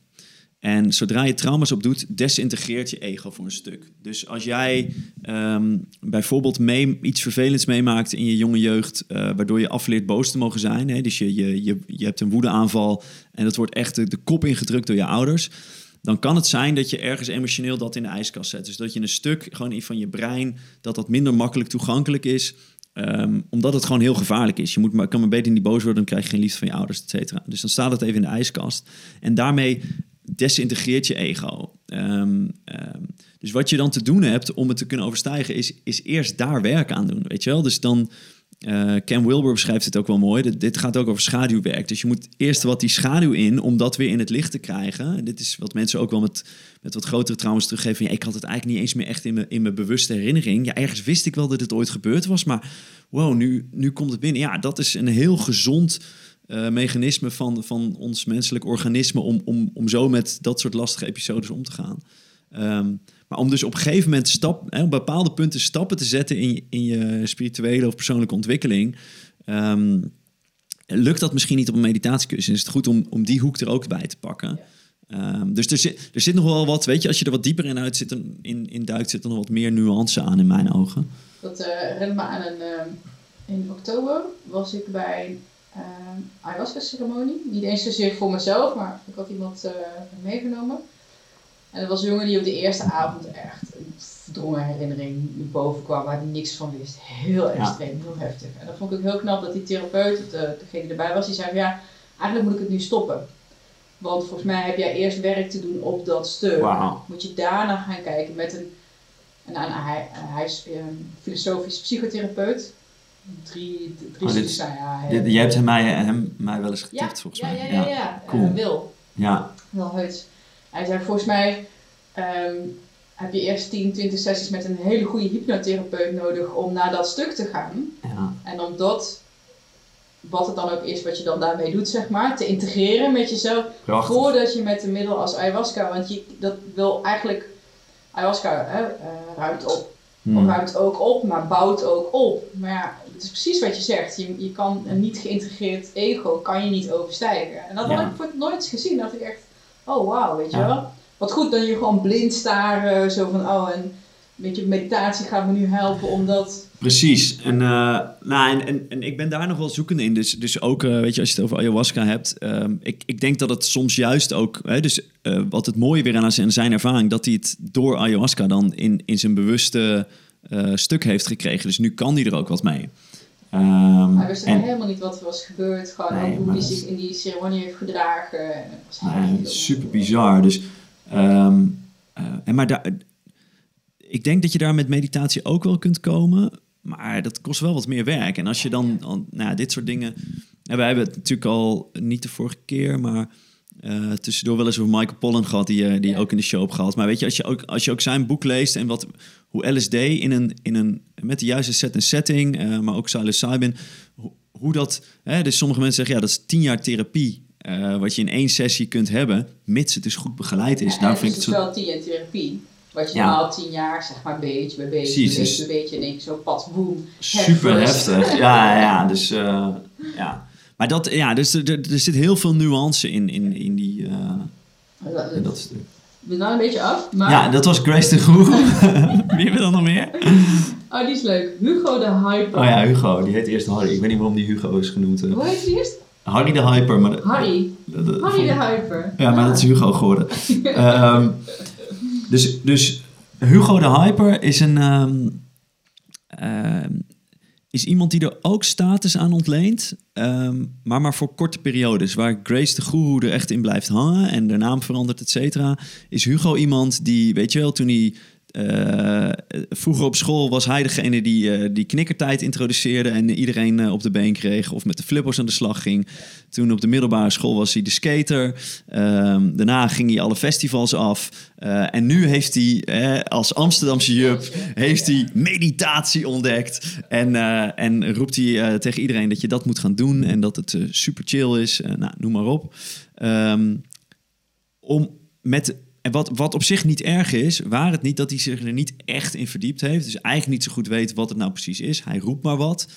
En zodra je trauma's opdoet, desintegreert je ego voor een stuk. Dus als jij ehm, bijvoorbeeld mee, iets vervelends meemaakt in je jonge jeugd, eh, waardoor je afleert boos te mogen zijn, hè, dus je, je, je, je hebt een woedeaanval en dat wordt echt de, kop ingedrukt door je ouders, dan kan het zijn dat je ergens emotioneel dat in de ijskast zet. Dus dat je een stuk gewoon van je brein, dat dat minder makkelijk toegankelijk is, ehm, omdat het gewoon heel gevaarlijk is. Je moet maar, kan maar beter niet boos worden, dan krijg je geen liefde van je ouders, et cetera. Dus dan staat het even in de ijskast. En daarmee desintegreert je ego. Ehm, ehm, dus wat je dan te doen hebt om het te kunnen overstijgen, is, is eerst daar werk aan doen. Weet je wel? Dus dan. Uh, Cam Wilber beschrijft het ook wel mooi. Dit, gaat ook over schaduwwerk. Dus je moet eerst wat die schaduw in om dat weer in het licht te krijgen. En dit is wat mensen ook wel met, met wat grotere trauma's teruggeven. Ja, ik had het eigenlijk niet eens meer echt in mijn, in mijn bewuste herinnering. Ja, ergens wist ik wel dat het ooit gebeurd was. Maar wow, nu, nu komt het binnen. Ja, dat is een heel gezond uh, mechanisme van, van ons menselijk organisme om, om, om zo met dat soort lastige episodes om te gaan. Um, maar om dus op een gegeven moment stap, hè, op bepaalde punten stappen te zetten in je, in je spirituele of persoonlijke ontwikkeling, um, lukt dat misschien niet op een meditatiecursus. Is het goed om, om die hoek er ook bij te pakken. Um, dus er zit, er zit nog wel wat, weet je, als je er wat dieper in, uit zit, in, in duikt, zit er nog wat meer nuance aan in mijn ogen. Dat uh, herinnert me aan een, in oktober was ik bij uh, ayahuasca-ceremonie. Niet eens zozeer voor mezelf, maar ik had iemand uh, meegenomen. En dat was een jongen die op de eerste avond echt een verdrongen herinnering boven kwam, waar hij niks van wist. Heel extreem, heel heftig. En dat vond ik ook heel knap dat die therapeut, of de, degene die erbij was, die zei van ja, eigenlijk moet ik het nu stoppen. Want volgens mij heb jij eerst werk te doen op dat stuk. Wow. Moet je daarna gaan kijken met een, en, en hij, hij is um, filosofisch psychotherapeut drie, drie oh, dit, stuks, ja, dit, jij hebt hem mij, hem mij wel eens getipt, ja, volgens ja, mij. Ja, ja, ja. Cool. Uh, Wil. Ja. Wil Heuts. Hij zei, volgens mij um, heb je eerst 10, 20 sessies met een hele goede hypnotherapeut nodig om naar dat stuk te gaan. Ja. En om dat, wat het dan ook is wat je dan daarmee doet, zeg maar, te integreren met jezelf. Prachtig. Voordat je met een middel als ayahuasca, want je, dat wil eigenlijk, ayahuasca hè, uh, ruimt op. Hmm. Of ruimt ook op, maar bouwt ook op. Maar ja, het is precies wat je zegt. Je, je kan een niet geïntegreerd ego kan je niet overstijgen. En dat Ja. had ik voor het nooit gezien. Dat ik echt, oh wauw, weet je Ja. wel. Wat goed dat je gewoon blind staren, zo van, oh, en een beetje meditatie gaat me nu helpen om dat... Precies. En, eh, nou, en, en, en ik ben daar nog wel zoekende in. Dus, dus ook, eh, weet je, als je het over ayahuasca hebt. ehm, ik, ik denk dat het soms juist ook... Hè, dus eh, wat het mooie weer aan zijn, zijn ervaring... dat hij het door ayahuasca dan in, in zijn bewuste eh, stuk heeft gekregen. Dus nu kan hij er ook wat mee. Ehm, Hij wist en, helemaal niet wat er was gebeurd. Gewoon Nee, hoe maar hij zich in die ceremonie heeft gedragen. Nee, super bizar. Dus, ehm, eh, en maar daar, ik denk dat je daar met meditatie ook wel kunt komen. Maar dat kost wel wat meer werk. En als je dan, dan nou, dit soort dingen. En wij hebben het natuurlijk al niet de vorige keer, maar eh, tussendoor wel eens over Michael Pollan gehad, die, die Ja. ook in de show heb gehad. Maar weet je, als je ook, als je ook zijn boek leest en wat, hoe LSD in een, in een, met de juiste set en setting, eh, maar ook psilocybin, hoe, hoe dat, hè, dus sommige mensen zeggen, ja, dat is tien jaar therapie. eh, wat je in één sessie kunt hebben, mits het dus goed begeleid is. Ja, Daar en vind het ik is het zo... wel tien jaar therapie. Wat je Ja. normaal tien jaar, zeg maar, beetje bij beetje, Precies, beetje dus- bij beetje, en één keer zo pas, boem. Super heftig. Ja, ja. Dus, eh, ja. Maar dat, ja, dus er, zit heel veel nuance in, in, in, die, in dat stuk. We gaan een beetje af, maar... Ja, dat was Grace de Groe. Wie hebben we dan nog meer? Oh, die is leuk. Hugo de Hyper. Oh ja, Hugo. Die heet eerst Harry. Ik weet niet waarom die Hugo is genoemd. eh. Hoe heet die eerst? Harry de Hyper. Maar Harry. dat- Harry de Hyper. Ja, maar dat is Hugo geworden. Ehm, dus, dus Hugo de Hyper is een, ehm, is iemand die er ook status aan ontleent, ehm, maar maar voor korte periodes. Waar Grace de goeroe er echt in blijft hangen en de naam verandert, et cetera. Is Hugo iemand die, weet je wel, toen hij uh, vroeger op school was hij degene die, uh, die knikkertijd introduceerde en iedereen uh, op de been kreeg of met de flippers aan de slag ging. Toen op de middelbare school was hij de skater. Um, daarna ging hij alle festivals af. en nu heeft hij als Amsterdamse jup heeft hij meditatie ontdekt. En, en roept hij tegen iedereen dat je dat moet gaan doen en dat het super chill is. nou, noem maar op. Um, om met en wat, wat op zich niet erg is, waar het niet dat hij zich er niet echt in verdiept heeft. Dus eigenlijk niet zo goed weet wat het nou precies is. Hij roept maar wat.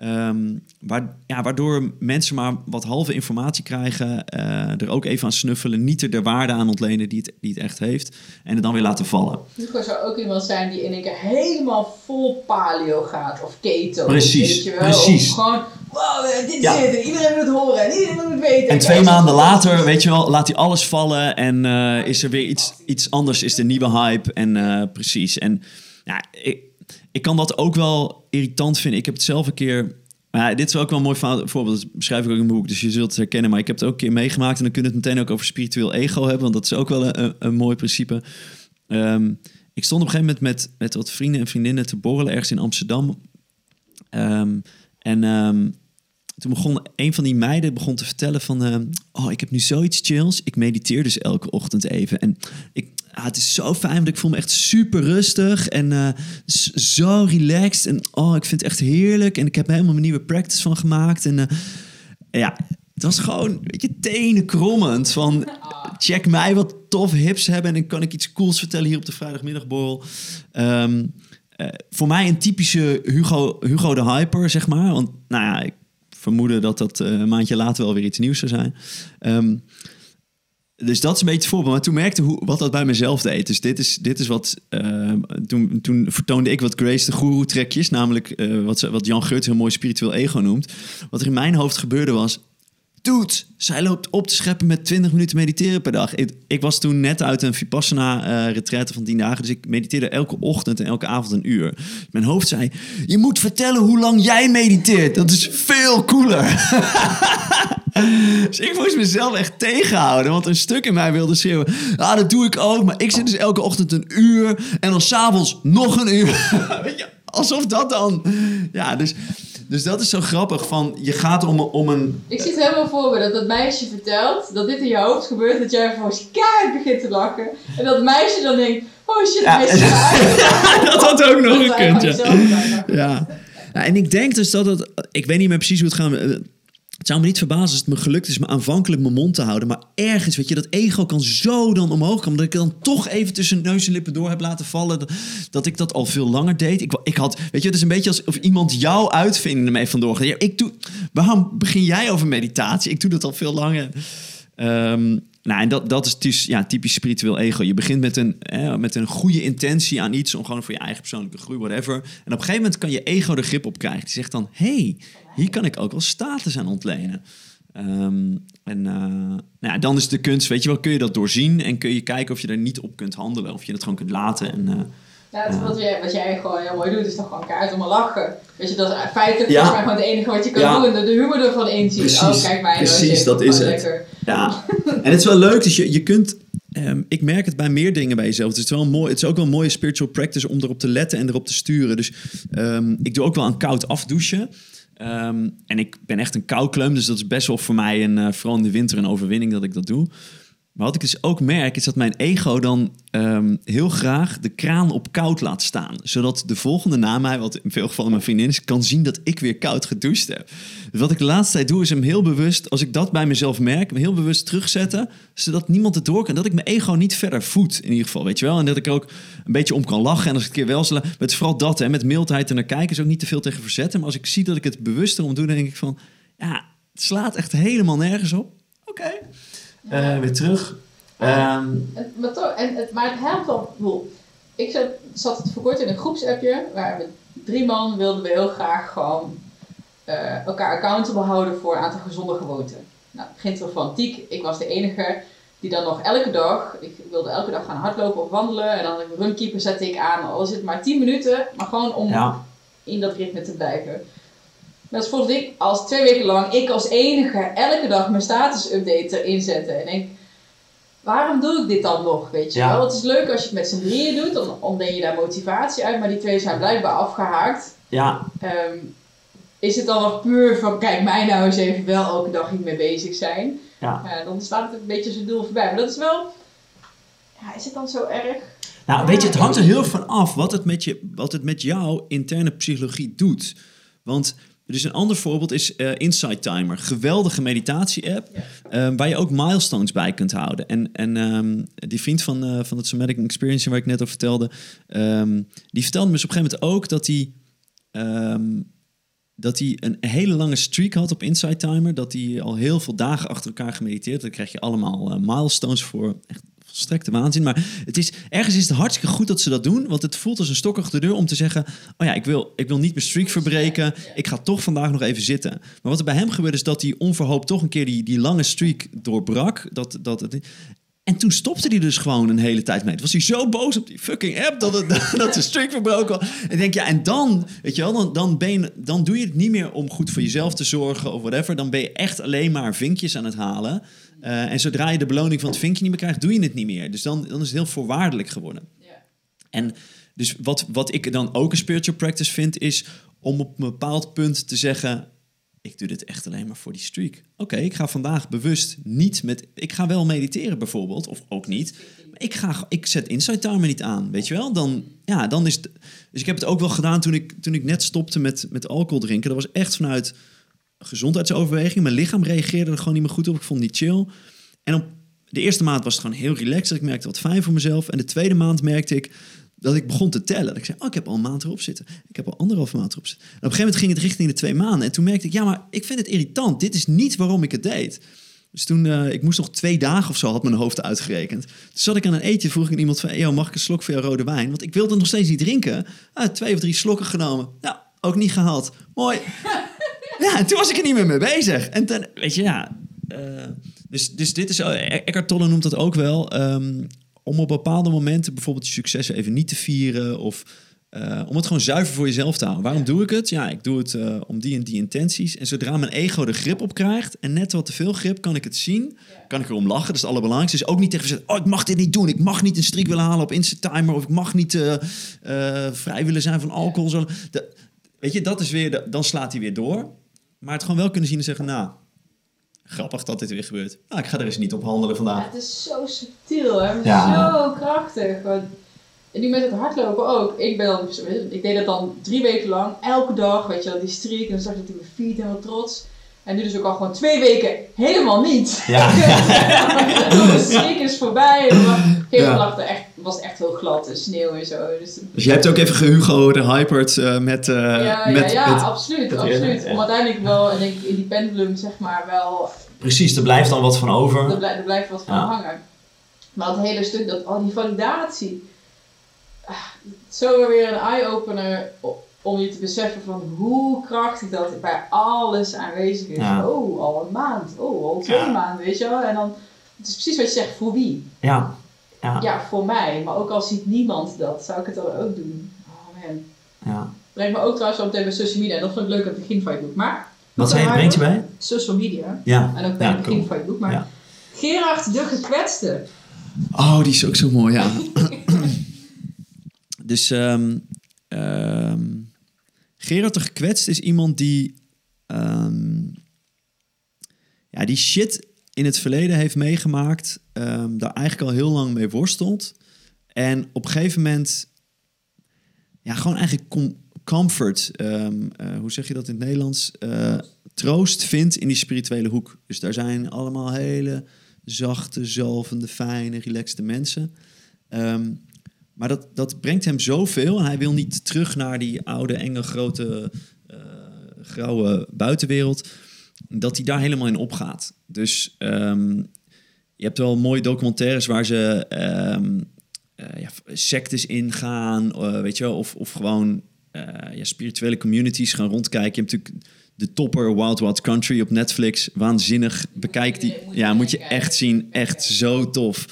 Um, waar, ja, waardoor mensen maar wat halve informatie krijgen, uh, er ook even aan snuffelen, niet er de waarde aan ontlenen die het, die het echt heeft, en het dan weer laten vallen. Hugo zou ook iemand zijn die in één keer helemaal vol paleo gaat of keto. Precies, weet je wel? precies. Of gewoon, wow, dit ja. is het, iedereen moet het horen en iedereen moet het weten. En twee maanden later, weet je wel, laat hij alles vallen en uh, is er weer iets, iets anders, is de nieuwe hype en uh, precies. En ja, ik, ik kan dat ook wel irritant vinden. Ik heb het zelf een keer. Maar dit is ook wel een mooi voorbeeld. Dat beschrijf ik ook in mijn boek, dus je zult het herkennen. Maar ik heb het ook een keer meegemaakt. En dan kun je het meteen ook over spiritueel ego hebben. Want dat is ook wel een, een mooi principe. Um, ik stond op een gegeven moment met, met wat vrienden en vriendinnen te borrelen ergens in Amsterdam. Um, en um, toen begon een van die meiden begon te vertellen van... Uh, oh, ik heb nu zoiets chills. Ik mediteer dus elke ochtend even. En ik, ah, het is zo fijn, want ik voel me echt super rustig en uh, zo relaxed. En oh, ik vind het echt heerlijk. En ik heb helemaal mijn nieuwe practice van gemaakt. En uh, ja, het was gewoon, weet je, tenen krommend van... check mij wat tof hips hebben en dan kan ik iets cools vertellen hier op de vrijdagmiddagborrel. Uh, voor mij een typische Hugo, Hugo de Hyper, zeg maar. Want nou ja, ik vermoeden dat dat een maandje later wel weer iets nieuws zou zijn. Um, dus dat is een beetje het voorbeeld. Maar toen merkte hoe, wat dat bij mezelf deed. Dus dit is, dit is wat. Uh, toen, toen vertoonde ik wat Grace de Guru trekjes. Namelijk uh, wat, wat Jan Geurt heel mooi spiritueel ego noemt. Wat er in mijn hoofd gebeurde was. Dude, zij loopt op te scheppen met 20 minuten mediteren per dag. Ik, was toen net uit een Vipassana-retraite uh, van 10 dagen. Dus ik mediteerde elke ochtend en elke avond een uur. Mijn hoofd zei, je moet vertellen hoe lang jij mediteert. Dat is veel cooler. dus ik moest mezelf echt tegenhouden. Want een stuk in mij wilde schreeuwen. Ah, dat doe ik ook. Maar ik zit dus elke ochtend een uur. En dan s'avonds nog een uur. Alsof dat dan... Ja, dus... Dus dat is zo grappig van, je gaat om, om een... Ik zie het helemaal voor me, dat dat meisje vertelt dat dit in je hoofd gebeurt, dat jij volgens keihard begint te lachen. En dat meisje dan denkt, oh shit, ja. is Dat had ook nog gekund, ja. ja. Ja, en ik denk dus dat het, ik weet niet meer precies hoe het gaat, het zou me niet verbazen als het me gelukt is me aanvankelijk mijn mond te houden. Maar ergens, weet je, dat ego kan zo dan omhoog komen. Dat ik dan toch even tussen neus en lippen door heb laten vallen. Dat, ik dat al veel langer deed. Ik, ik had, weet je, het is een beetje alsof iemand jouw uitvinding ermee vandoor gaat. Ik doe, waarom begin jij over meditatie? Ik doe dat al veel langer. Um, nou, en dat, dat is dus, ja, typisch spiritueel ego. Je begint met een, met een goede intentie aan iets, om gewoon voor je eigen persoonlijke groei, whatever. En op een gegeven moment kan je ego er grip op krijgen. Die zegt dan, hey, hier kan ik ook wel status aan ontlenen. Um, en uh, nou ja, dan is de kunst, weet je wel, kun je dat doorzien en kun je kijken of je er niet op kunt handelen. Of je het gewoon kunt laten. En, uh, ja, het, wat, jij, wat jij gewoon heel mooi doet, is toch gewoon kaart om te lachen. Weet je, dat is feitelijk ja. maar gewoon het enige wat je kan ja. doen. De, de humor ervan inzien. Precies, oh, kijk mij. Precies, dat is het. Lekker. Ja, en het is wel leuk, dus je, je kunt... Um, ik merk het bij meer dingen bij jezelf. Het is, wel mooi, het is ook wel een mooie spiritual practice om erop te letten en erop te sturen. Dus um, ik doe ook wel aan koud afdouchen. Um, en ik ben echt een koukleum, dus dat is best wel voor mij, een, uh, vooral in de winter, een overwinning dat ik dat doe. Maar wat ik dus ook merk, is dat mijn ego dan um, heel graag de kraan op koud laat staan. Zodat de volgende na mij, wat in veel gevallen mijn vriendin is, kan zien dat ik weer koud gedoucht heb. Dus wat ik de laatste tijd doe, is hem heel bewust, als ik dat bij mezelf merk, hem heel bewust terugzetten. Zodat niemand het door kan. Dat ik mijn ego niet verder voed, in ieder geval. Weet je wel? En dat ik ook een beetje om kan lachen. En als ik het keer wel sla, met vooral dat, hè, met mildheid er naar kijken, is ook niet te veel tegen verzetten. Maar als ik zie dat ik het bewuster om doe, dan denk ik van, ja, het slaat echt helemaal nergens op. Oké. Uh, weer terug. Um, en, maar, toch, en het, maar het helpt wel. Ik zat, zat het voor kort in een groepsappje waar we drie man wilden we heel graag gewoon uh, elkaar accountable houden voor een aantal gezonde gewoonten. Nou, het begint wel van Tiek. Ik was de enige die dan nog elke dag, ik wilde elke dag gaan hardlopen of wandelen. En dan een runkeeper zette ik aan, al is het maar 10 minuten, maar gewoon om ja. in dat ritme te blijven. Dat is volgens ik als twee weken lang ik als enige elke dag mijn status update erin zetten. En denk, waarom doe ik dit dan nog? Weet je Ja. wel? Het is leuk als je het met z'n drieën doet, dan ontleen je daar motivatie uit. Maar die twee zijn blijkbaar afgehaakt. Ja, Ehm, is het dan nog puur van, kijk mij nou eens even wel elke dag hiermee bezig zijn? ja. Ja, dan staat het een beetje zijn doel voorbij. Maar dat is wel, ja, is het dan zo erg? Nou, weet je, het hangt er heel van af wat het met, je, wat het met jouw interne psychologie doet. Want dus een ander voorbeeld is eh Insight Timer. Geweldige meditatie-app. Ja. eh, waar je ook milestones bij kunt houden. En, en ehm, die vriend van, eh, van het Somatic Experience waar ik net over vertelde... ehm, die vertelde me dus op een gegeven moment ook dat hij... ehm, dat hij een hele lange streak had op Insight Timer. Dat hij al heel veel dagen achter elkaar gemediteerd. Daar krijg je allemaal milestones voor. Echt volstrekte waanzin. Maar het is, ergens is het hartstikke goed dat ze dat doen. Want het voelt als een stok achter de deur om te zeggen... oh ja, ik wil, ik wil niet mijn streak verbreken. Ik ga toch vandaag nog even zitten. Maar wat er bij hem gebeurde is dat hij onverhoopt toch een keer die, die lange streak doorbrak. Dat, dat het, en toen stopte hij dus gewoon een hele tijd mee. Toen was hij zo boos op die fucking app dat, het, dat de streak verbroken was. En ik denk, ja, en dan, weet je wel, dan, dan, ben je, dan doe je het niet meer om goed voor jezelf te zorgen of whatever. Dan ben je echt alleen maar vinkjes aan het halen. Eh, en zodra je de beloning van het vinkje niet meer krijgt, doe je het niet meer. Dus dan, dan is het heel voorwaardelijk geworden. En dus wat, wat ik dan ook een spiritual practice vind, is om op een bepaald punt te zeggen: Ik doe dit echt alleen maar voor die streak. Oké, ik ga vandaag bewust niet met. Ik ga wel mediteren bijvoorbeeld, of ook niet. Maar ik, ga, ik zet Insight Timer niet aan, weet je wel? Dan, ja, dan is het, Dus ik heb het ook wel gedaan toen ik, toen ik net stopte met, met alcohol drinken. Dat was echt vanuit gezondheidsoverweging. Mijn lichaam reageerde er gewoon niet meer goed op. Ik vond het niet chill. En op de eerste maand was het gewoon heel relaxed. Ik merkte wat fijn voor mezelf. En de tweede maand merkte ik dat ik begon te tellen. Ik zei, oh, ik heb al een maand erop zitten. Ik heb al anderhalve maand erop zitten. En op een gegeven moment ging het richting de twee maanden. En toen merkte ik, ja, maar ik vind het irritant. Dit is niet waarom ik het deed. Dus toen, eh, ik moest nog twee dagen of zo, had mijn hoofd uitgerekend. Toen zat ik aan een eetje, vroeg ik iemand van... Hey, mag ik een slok voor jouw rode wijn? Want ik wilde nog steeds niet drinken. Twee of drie slokken genomen. Nou, ook niet gehaald. Mooi. Ja, en toen was ik er niet meer mee bezig. En toen, weet je, ja... eh, dus, dus dit is... eh, Eckhart Tolle noemt dat ook wel. ehm, om op bepaalde momenten bijvoorbeeld je successen even niet te vieren... of eh, om het gewoon zuiver voor jezelf te houden. Waarom doe ik het? Ja, ik doe het eh, om die en die intenties. En zodra mijn ego er grip op krijgt... en net wat te veel grip, kan ik het zien. Kan ik erom lachen, dat is het allerbelangrijkste. Dus ook niet tegen zeggen... oh, ik mag dit niet doen. Ik mag niet een streak willen halen op Instatimer... of ik mag niet vrij willen zijn van alcohol. Zo. De- weet je, dat is weer... de- dan slaat hij weer door. Maar het gewoon wel kunnen zien en zeggen... nou, grappig dat dit weer gebeurt. Nou, ik ga er eens niet op handelen Ja, vandaag. het is zo subtiel, hè? maar Ja. zo krachtig. Want- En nu met het hardlopen ook. Ik, ben dan, ik deed dat dan drie weken lang, elke dag, weet je wel, die streak. En dan zag ik in mijn feed helemaal trots. En nu dus ook al gewoon twee weken helemaal niet. Ja. de streak is voorbij. En dan Ja. er echt, was echt heel glad en sneeuw en zo. Dus, Dus jij hebt ook even gehugo de hyperd eh, met... eh, ja, met, ja, ja, met- absoluut. met- absoluut. Om uiteindelijk wel, en denk ik, in die pendulum zeg maar wel Precies, er blijft dan wat van over. Er, blij- er blijft wat van Ja. hangen. Maar het hele stuk, dat, al die validatie. ah, Zo weer een eye-opener om je te beseffen van hoe krachtig dat bij alles aanwezig is. Ja. Oh, al een maand. Oh, al twee Ja. maanden, weet je wel. En dan, het is precies wat je zegt, voor wie? Ja. Ja. Ja, voor mij. Maar ook al ziet niemand dat, zou ik het dan ook doen. Oh man. ja. Brengt me ook trouwens zo meteen bij social media. En dat vond ik leuk aan het begin van je boek. Maar, Wat zei je, brengt je bij? Social media. Ja. En ook bij ja, het begin cool. van je boek. Maar Ja. Gerard de gekwetste. Oh, die is ook zo mooi, ja. dus ehm, ehm, Gerard de Gekwetst is iemand die... ehm, ja, die shit in het verleden heeft meegemaakt. Ehm, daar eigenlijk al heel lang mee worstelt. En op een gegeven moment... Ja, gewoon eigenlijk com- comfort. ehm, eh, hoe zeg je dat in het Nederlands? Eh, troost vindt in die spirituele hoek. Dus daar zijn allemaal hele zachte, zalvende, fijne, relaxte mensen. Ehm, maar dat, dat brengt hem zoveel. En hij wil niet terug naar die oude, enge, grote, eh, grauwe buitenwereld. Dat hij daar helemaal in opgaat. Dus je hebt wel mooie documentaires waar ze eh, ja, sectes ingaan. eh, weet je wel, of, of gewoon eh, ja, spirituele communities gaan rondkijken. Je hebt natuurlijk de topper Wild Wild Country op Netflix. Waanzinnig. Bekijk die. Ja, moet je echt zien. Echt zo tof.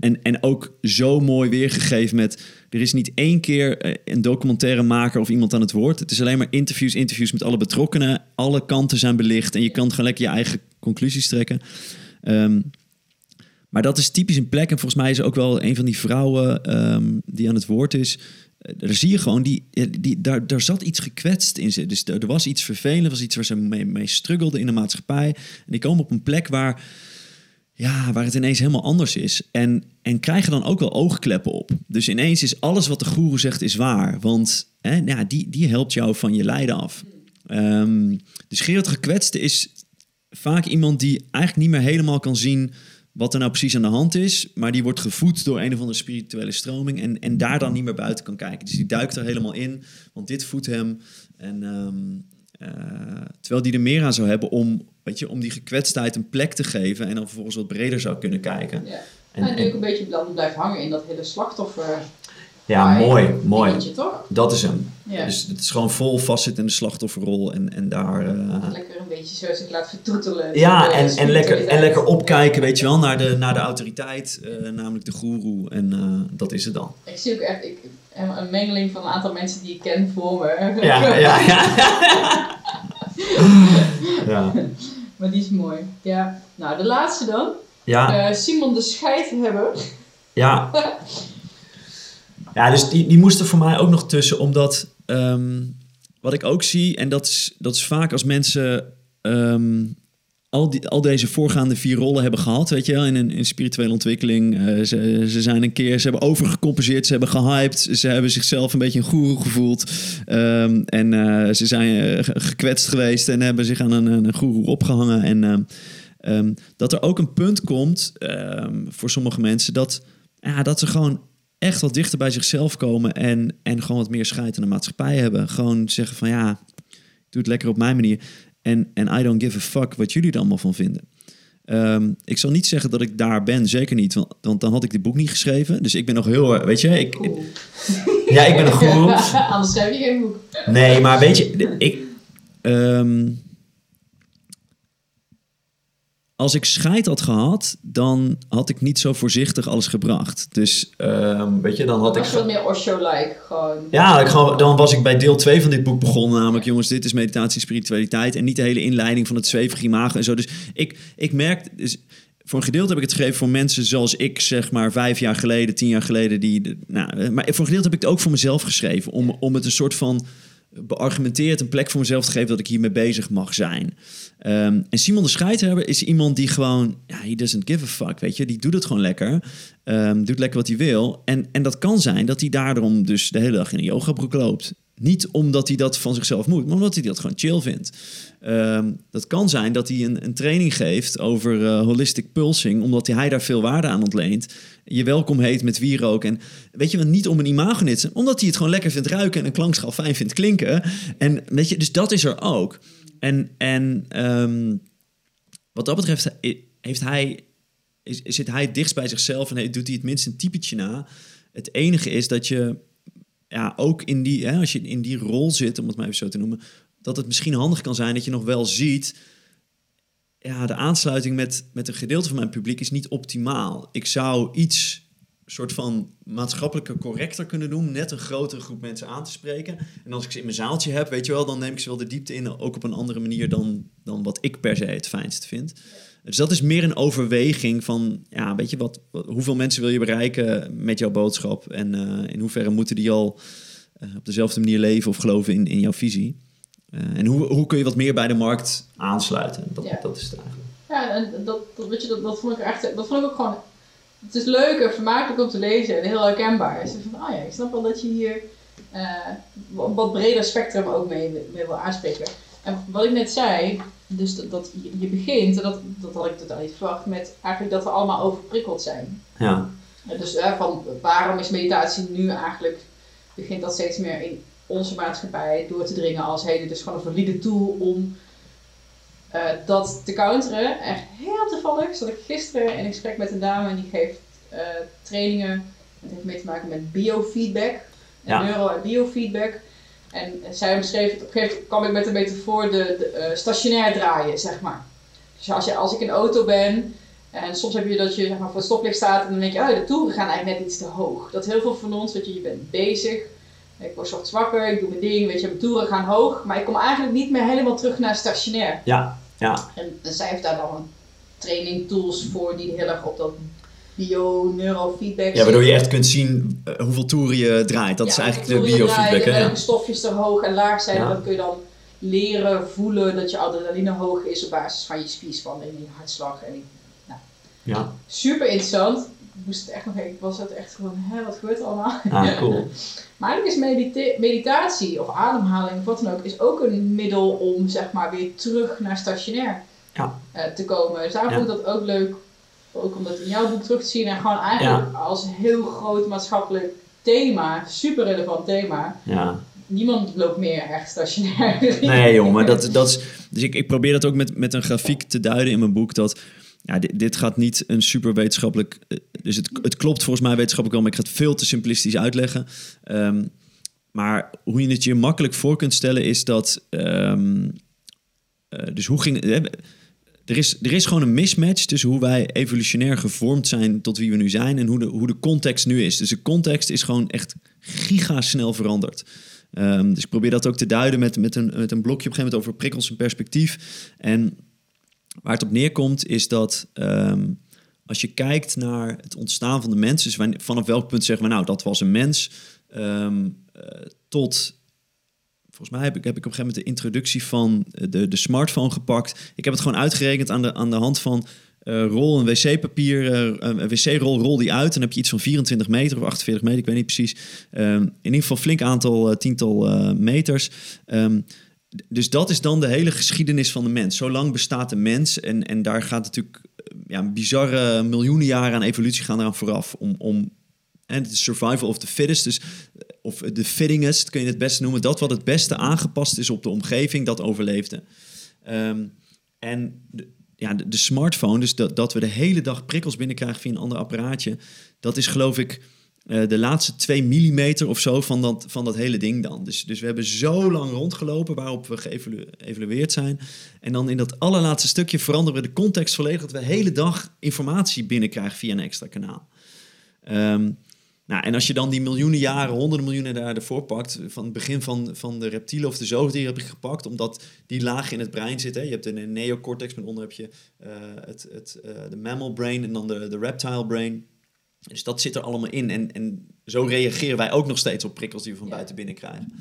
En, en ook zo mooi weergegeven met... Er is niet één keer een documentairemaker of iemand aan het woord. Het is alleen maar interviews, interviews met alle betrokkenen. Alle kanten zijn belicht en je kan gewoon lekker je eigen conclusies trekken. Ehm, maar dat is typisch een plek. En volgens mij is ook wel een van die vrouwen ehm, die aan het woord is. Eh, Daar zie je gewoon, die, die, daar, daar zat iets gekwetst in ze. Dus er, was iets vervelend, was iets waar ze mee, mee struggelden in de maatschappij. En die komen op een plek waar, ja, waar het ineens helemaal anders is. En, en krijgen dan ook wel oogkleppen op. Dus ineens is alles wat de goeroe zegt is waar. Want hè, ja, die, die helpt jou van je lijden af. Ehm dus Gerard Gekwetste is vaak iemand die eigenlijk niet meer helemaal kan zien wat er nou precies aan de hand is. Maar die wordt gevoed door een of andere spirituele stroming. En, en daar dan niet meer buiten kan kijken. Dus die duikt er helemaal in. Want dit voedt hem. En, ehm, eh, terwijl die er meer aan zou hebben om, weet je, om die gekwetstheid een plek te geven. En dan vervolgens wat breder zou kunnen kijken. Ja. En, En, ook een beetje dan blijft hangen in dat hele slachtoffer. Ja, mooi, mooi. dingetje, toch? Dat is hem. Ja. Dus het is gewoon vol vastzitten in de slachtofferrol. En, en daar... eh, Lekker een beetje zo zich laat vertroetelen. Ja, en, en, lekker, en lekker opkijken, weet je wel, naar de, naar de autoriteit, eh, namelijk de goeroe. En eh, dat is het dan. Ik zie ook echt ik, een mengeling van een aantal mensen die ik ken voor me. Ja, ja, ja. ja. maar die is mooi. Ja. Nou, de laatste dan. Ja, Simon de Scheidhebber. ja. Ja, dus die, die moest er voor mij ook nog tussen, omdat ehm, wat ik ook zie, en dat is, dat is vaak als mensen ehm, al, die, al deze voorgaande vier rollen hebben gehad, weet je wel, in een in spirituele ontwikkeling. eh, ze, ze zijn een keer, ze hebben overgecompenseerd, ze hebben gehyped, ze hebben zichzelf een beetje een goeroe gevoeld. ehm, en eh, ze zijn eh, ge- gekwetst geweest en hebben zich aan een, een goeroe opgehangen. En dat er ook een punt komt voor sommige mensen dat, ja, dat ze gewoon echt wat dichter bij zichzelf komen en, en gewoon wat meer scheid aan de maatschappij hebben. Gewoon zeggen van ja, ik doe het lekker op mijn manier. En, en I don't give a fuck wat jullie er allemaal van vinden. Ehm, ik zal niet zeggen dat ik daar ben, zeker niet, want, want dan had ik dit boek niet geschreven. Dus ik ben nog heel, erg- weet je, ik, Cool. ja, ik ben een goeroe. Anders schrijf je geen boek. Nee, maar weet je, ik. ehm, als ik scheid had gehad, dan had ik niet zo voorzichtig alles gebracht. Dus ehm, weet je, dan had ik. wat meer Osho-like. Gewoon. Ja, ik gewoon, dan was ik bij deel 2 van dit boek begonnen. Namelijk, jongens, dit is meditatie spiritualiteit. En niet de hele inleiding van het zwevige imago en zo. Dus ik, ik merk... Dus voor een gedeelte heb ik het geschreven voor mensen zoals ik, zeg maar, vijf jaar geleden, tien jaar geleden. Die, nou, maar voor een gedeelte heb ik het ook voor mezelf geschreven. Om, om het een soort van beargumenteerd een plek voor mezelf te geven dat ik hiermee bezig mag zijn. Ehm, en Simon de Scheidhebber is iemand die gewoon, ja, he doesn't give a fuck, weet je. Die doet het gewoon lekker. Ehm, doet lekker wat hij wil. En, en dat kan zijn dat hij daarom dus de hele dag in een yogabroek loopt. Niet omdat hij dat van zichzelf moet, maar omdat hij dat gewoon chill vindt. Ehm, dat kan zijn dat hij een, een training geeft over eh, holistic pulsing, omdat hij daar veel waarde aan ontleent. Je welkom heet met wierook. En weet je, niet om een imagonit, omdat hij het gewoon lekker vindt ruiken en een klankschaal fijn vindt klinken. En weet je, dus dat is er ook. En, en ehm, wat dat betreft heeft hij, zit hij dichtst bij zichzelf en he- doet hij het minst een typetje na. Het enige is dat je ja, ook in die, hè, als je in die rol zit, om het maar even zo te noemen, dat het misschien handig kan zijn dat je nog wel ziet. Ja, de aansluiting met, met een gedeelte van mijn publiek is niet optimaal. Ik zou iets soort van maatschappelijker correcter kunnen doen, net een grotere groep mensen aan te spreken. En als ik ze in mijn zaaltje heb, weet je wel, dan neem ik ze wel de diepte in, ook op een andere manier dan, dan wat ik per se het fijnst vind. Dus dat is meer een overweging van, ja, weet je, wat, wat- hoeveel mensen wil je bereiken met jouw boodschap en eh, in hoeverre moeten die al eh, op dezelfde manier leven of geloven in, in jouw visie. Eh, en hoe, hoe kun je wat meer bij de markt aansluiten? Dat, Ja. dat is het eigenlijk. Ja, en dat, dat, weet je, dat, dat vond ik echt, dat vond ik ook gewoon, het is leuk en vermakelijk om te lezen en heel herkenbaar. Dus van, ah ja, ik snap wel dat je hier een wat breder spectrum ook mee, mee wil aanspreken. En wat ik net zei, dus dat, dat je, je begint, en dat, dat had ik totaal niet verwacht, met eigenlijk dat we allemaal overprikkeld zijn. Ja, En Dus van waarom is meditatie nu eigenlijk, begint dat steeds meer in onze maatschappij door te dringen als hey, dit is gewoon een valide tool om eh, dat te counteren. Echt heel toevallig zat ik gisteren in gesprek met een dame en die geeft eh, trainingen. Het heeft mee te maken met biofeedback, Ja. neuro- en biofeedback. En zij beschreef het, op een gegeven moment kwam ik met een metafoor de, de eh, stationair draaien, zeg maar. Dus als, je, als ik in een auto ben En soms heb je dat je zeg maar, voor het stoplicht staat en dan denk je, oh, de toeren gaan eigenlijk net iets te hoog. Dat heel veel van ons, dat je, je bent bezig, ik word ochtends wakker, ik doe mijn ding, weet je, mijn toeren gaan hoog, maar ik kom eigenlijk niet meer helemaal terug naar stationair. Ja, ja. En, en zij heeft daar dan training tools voor die heel erg op dat bio-neurofeedback Ja, waardoor je echt kunt zien uh, hoeveel toeren je draait. Dat is eigenlijk de biofeedback. En welke stofjes er hoog en laag zijn. En dan kun je dan leren voelen dat je adrenaline hoog is op basis van je spierspanning, je hartslag. En nou. ja. Super interessant. Ik moest het echt nog even, was het echt gewoon, hè, wat gebeurt er allemaal? Ah, cool. maar eigenlijk is meditatie of ademhaling of wat dan ook, is ook een middel om zeg maar weer terug naar stationair ja. uh, te komen. Dus daarom vond ik dat ook leuk ook om dat in jouw boek terug te zien en gewoon eigenlijk als heel groot maatschappelijk thema, super relevant thema. Ja. Niemand loopt meer echt stationair. Nee, joh, maar dat, dat is. Dus ik, ik probeer dat ook met, met een grafiek te duiden in mijn boek. Dat ja, dit, dit gaat niet een super wetenschappelijk. Eh, dus het, het klopt volgens mij wetenschappelijk wel, maar ik ga het veel te simplistisch uitleggen. Um, maar hoe je het je makkelijk voor kunt stellen is dat. Um, uh, dus hoe ging. Uh, er is, er is gewoon een mismatch tussen hoe wij evolutionair gevormd zijn tot wie we nu zijn en hoe de, hoe de context nu is. Dus de context is gewoon echt gigasnel veranderd. Um, dus ik probeer dat ook te duiden met, met, een, met een blokje op een gegeven moment over prikkels en perspectief. En waar het op neerkomt is dat um, als je kijkt naar het ontstaan van de mens, dus vanaf welk punt zeggen we nou dat was een mens, um, uh, tot Volgens mij heb ik, heb ik op een gegeven moment de introductie van de, de smartphone gepakt. Ik heb het gewoon uitgerekend aan de, aan de hand van uh, rol een wc-papier, uh, een wc-rol, rol die uit. Dan heb je iets van 24 meter of 48 meter, ik weet niet precies. Um, in ieder geval flink aantal, tiental meters. Um, dus dat is dan de hele geschiedenis van de mens. Zo lang bestaat de mens en, en daar gaat natuurlijk ja, bizarre miljoenen jaren aan evolutie gaan eraan vooraf om, om en de survival of the fittest, dus of de fittingest kun je het beste noemen. Dat wat het beste aangepast is op de omgeving, dat overleefde. Um, en de, ja, de, smartphone, dus dat, dat we de hele dag prikkels binnenkrijgen via een ander apparaatje, dat is geloof ik uh, de laatste twee millimeter of zo van dat, van dat hele ding dan. Dus, dus we hebben zo lang rondgelopen waarop we geëvalueerd zijn. En dan in dat allerlaatste stukje veranderen we de context volledig, dat we de hele dag informatie binnenkrijgen via een extra kanaal. Um, nou, en als je dan die miljoenen jaren, honderden miljoenen jaren ervoor pakt, van het begin van, van de reptielen of de zoogdieren heb ik gepakt, omdat die laag in het brein zit. Hè. Je hebt een neocortex, maar onder heb je uh, het, het, uh, de mammal brain en dan de, de reptile brain. Dus dat zit er allemaal in. En, en zo reageren wij ook nog steeds op prikkels die we van buiten binnen krijgen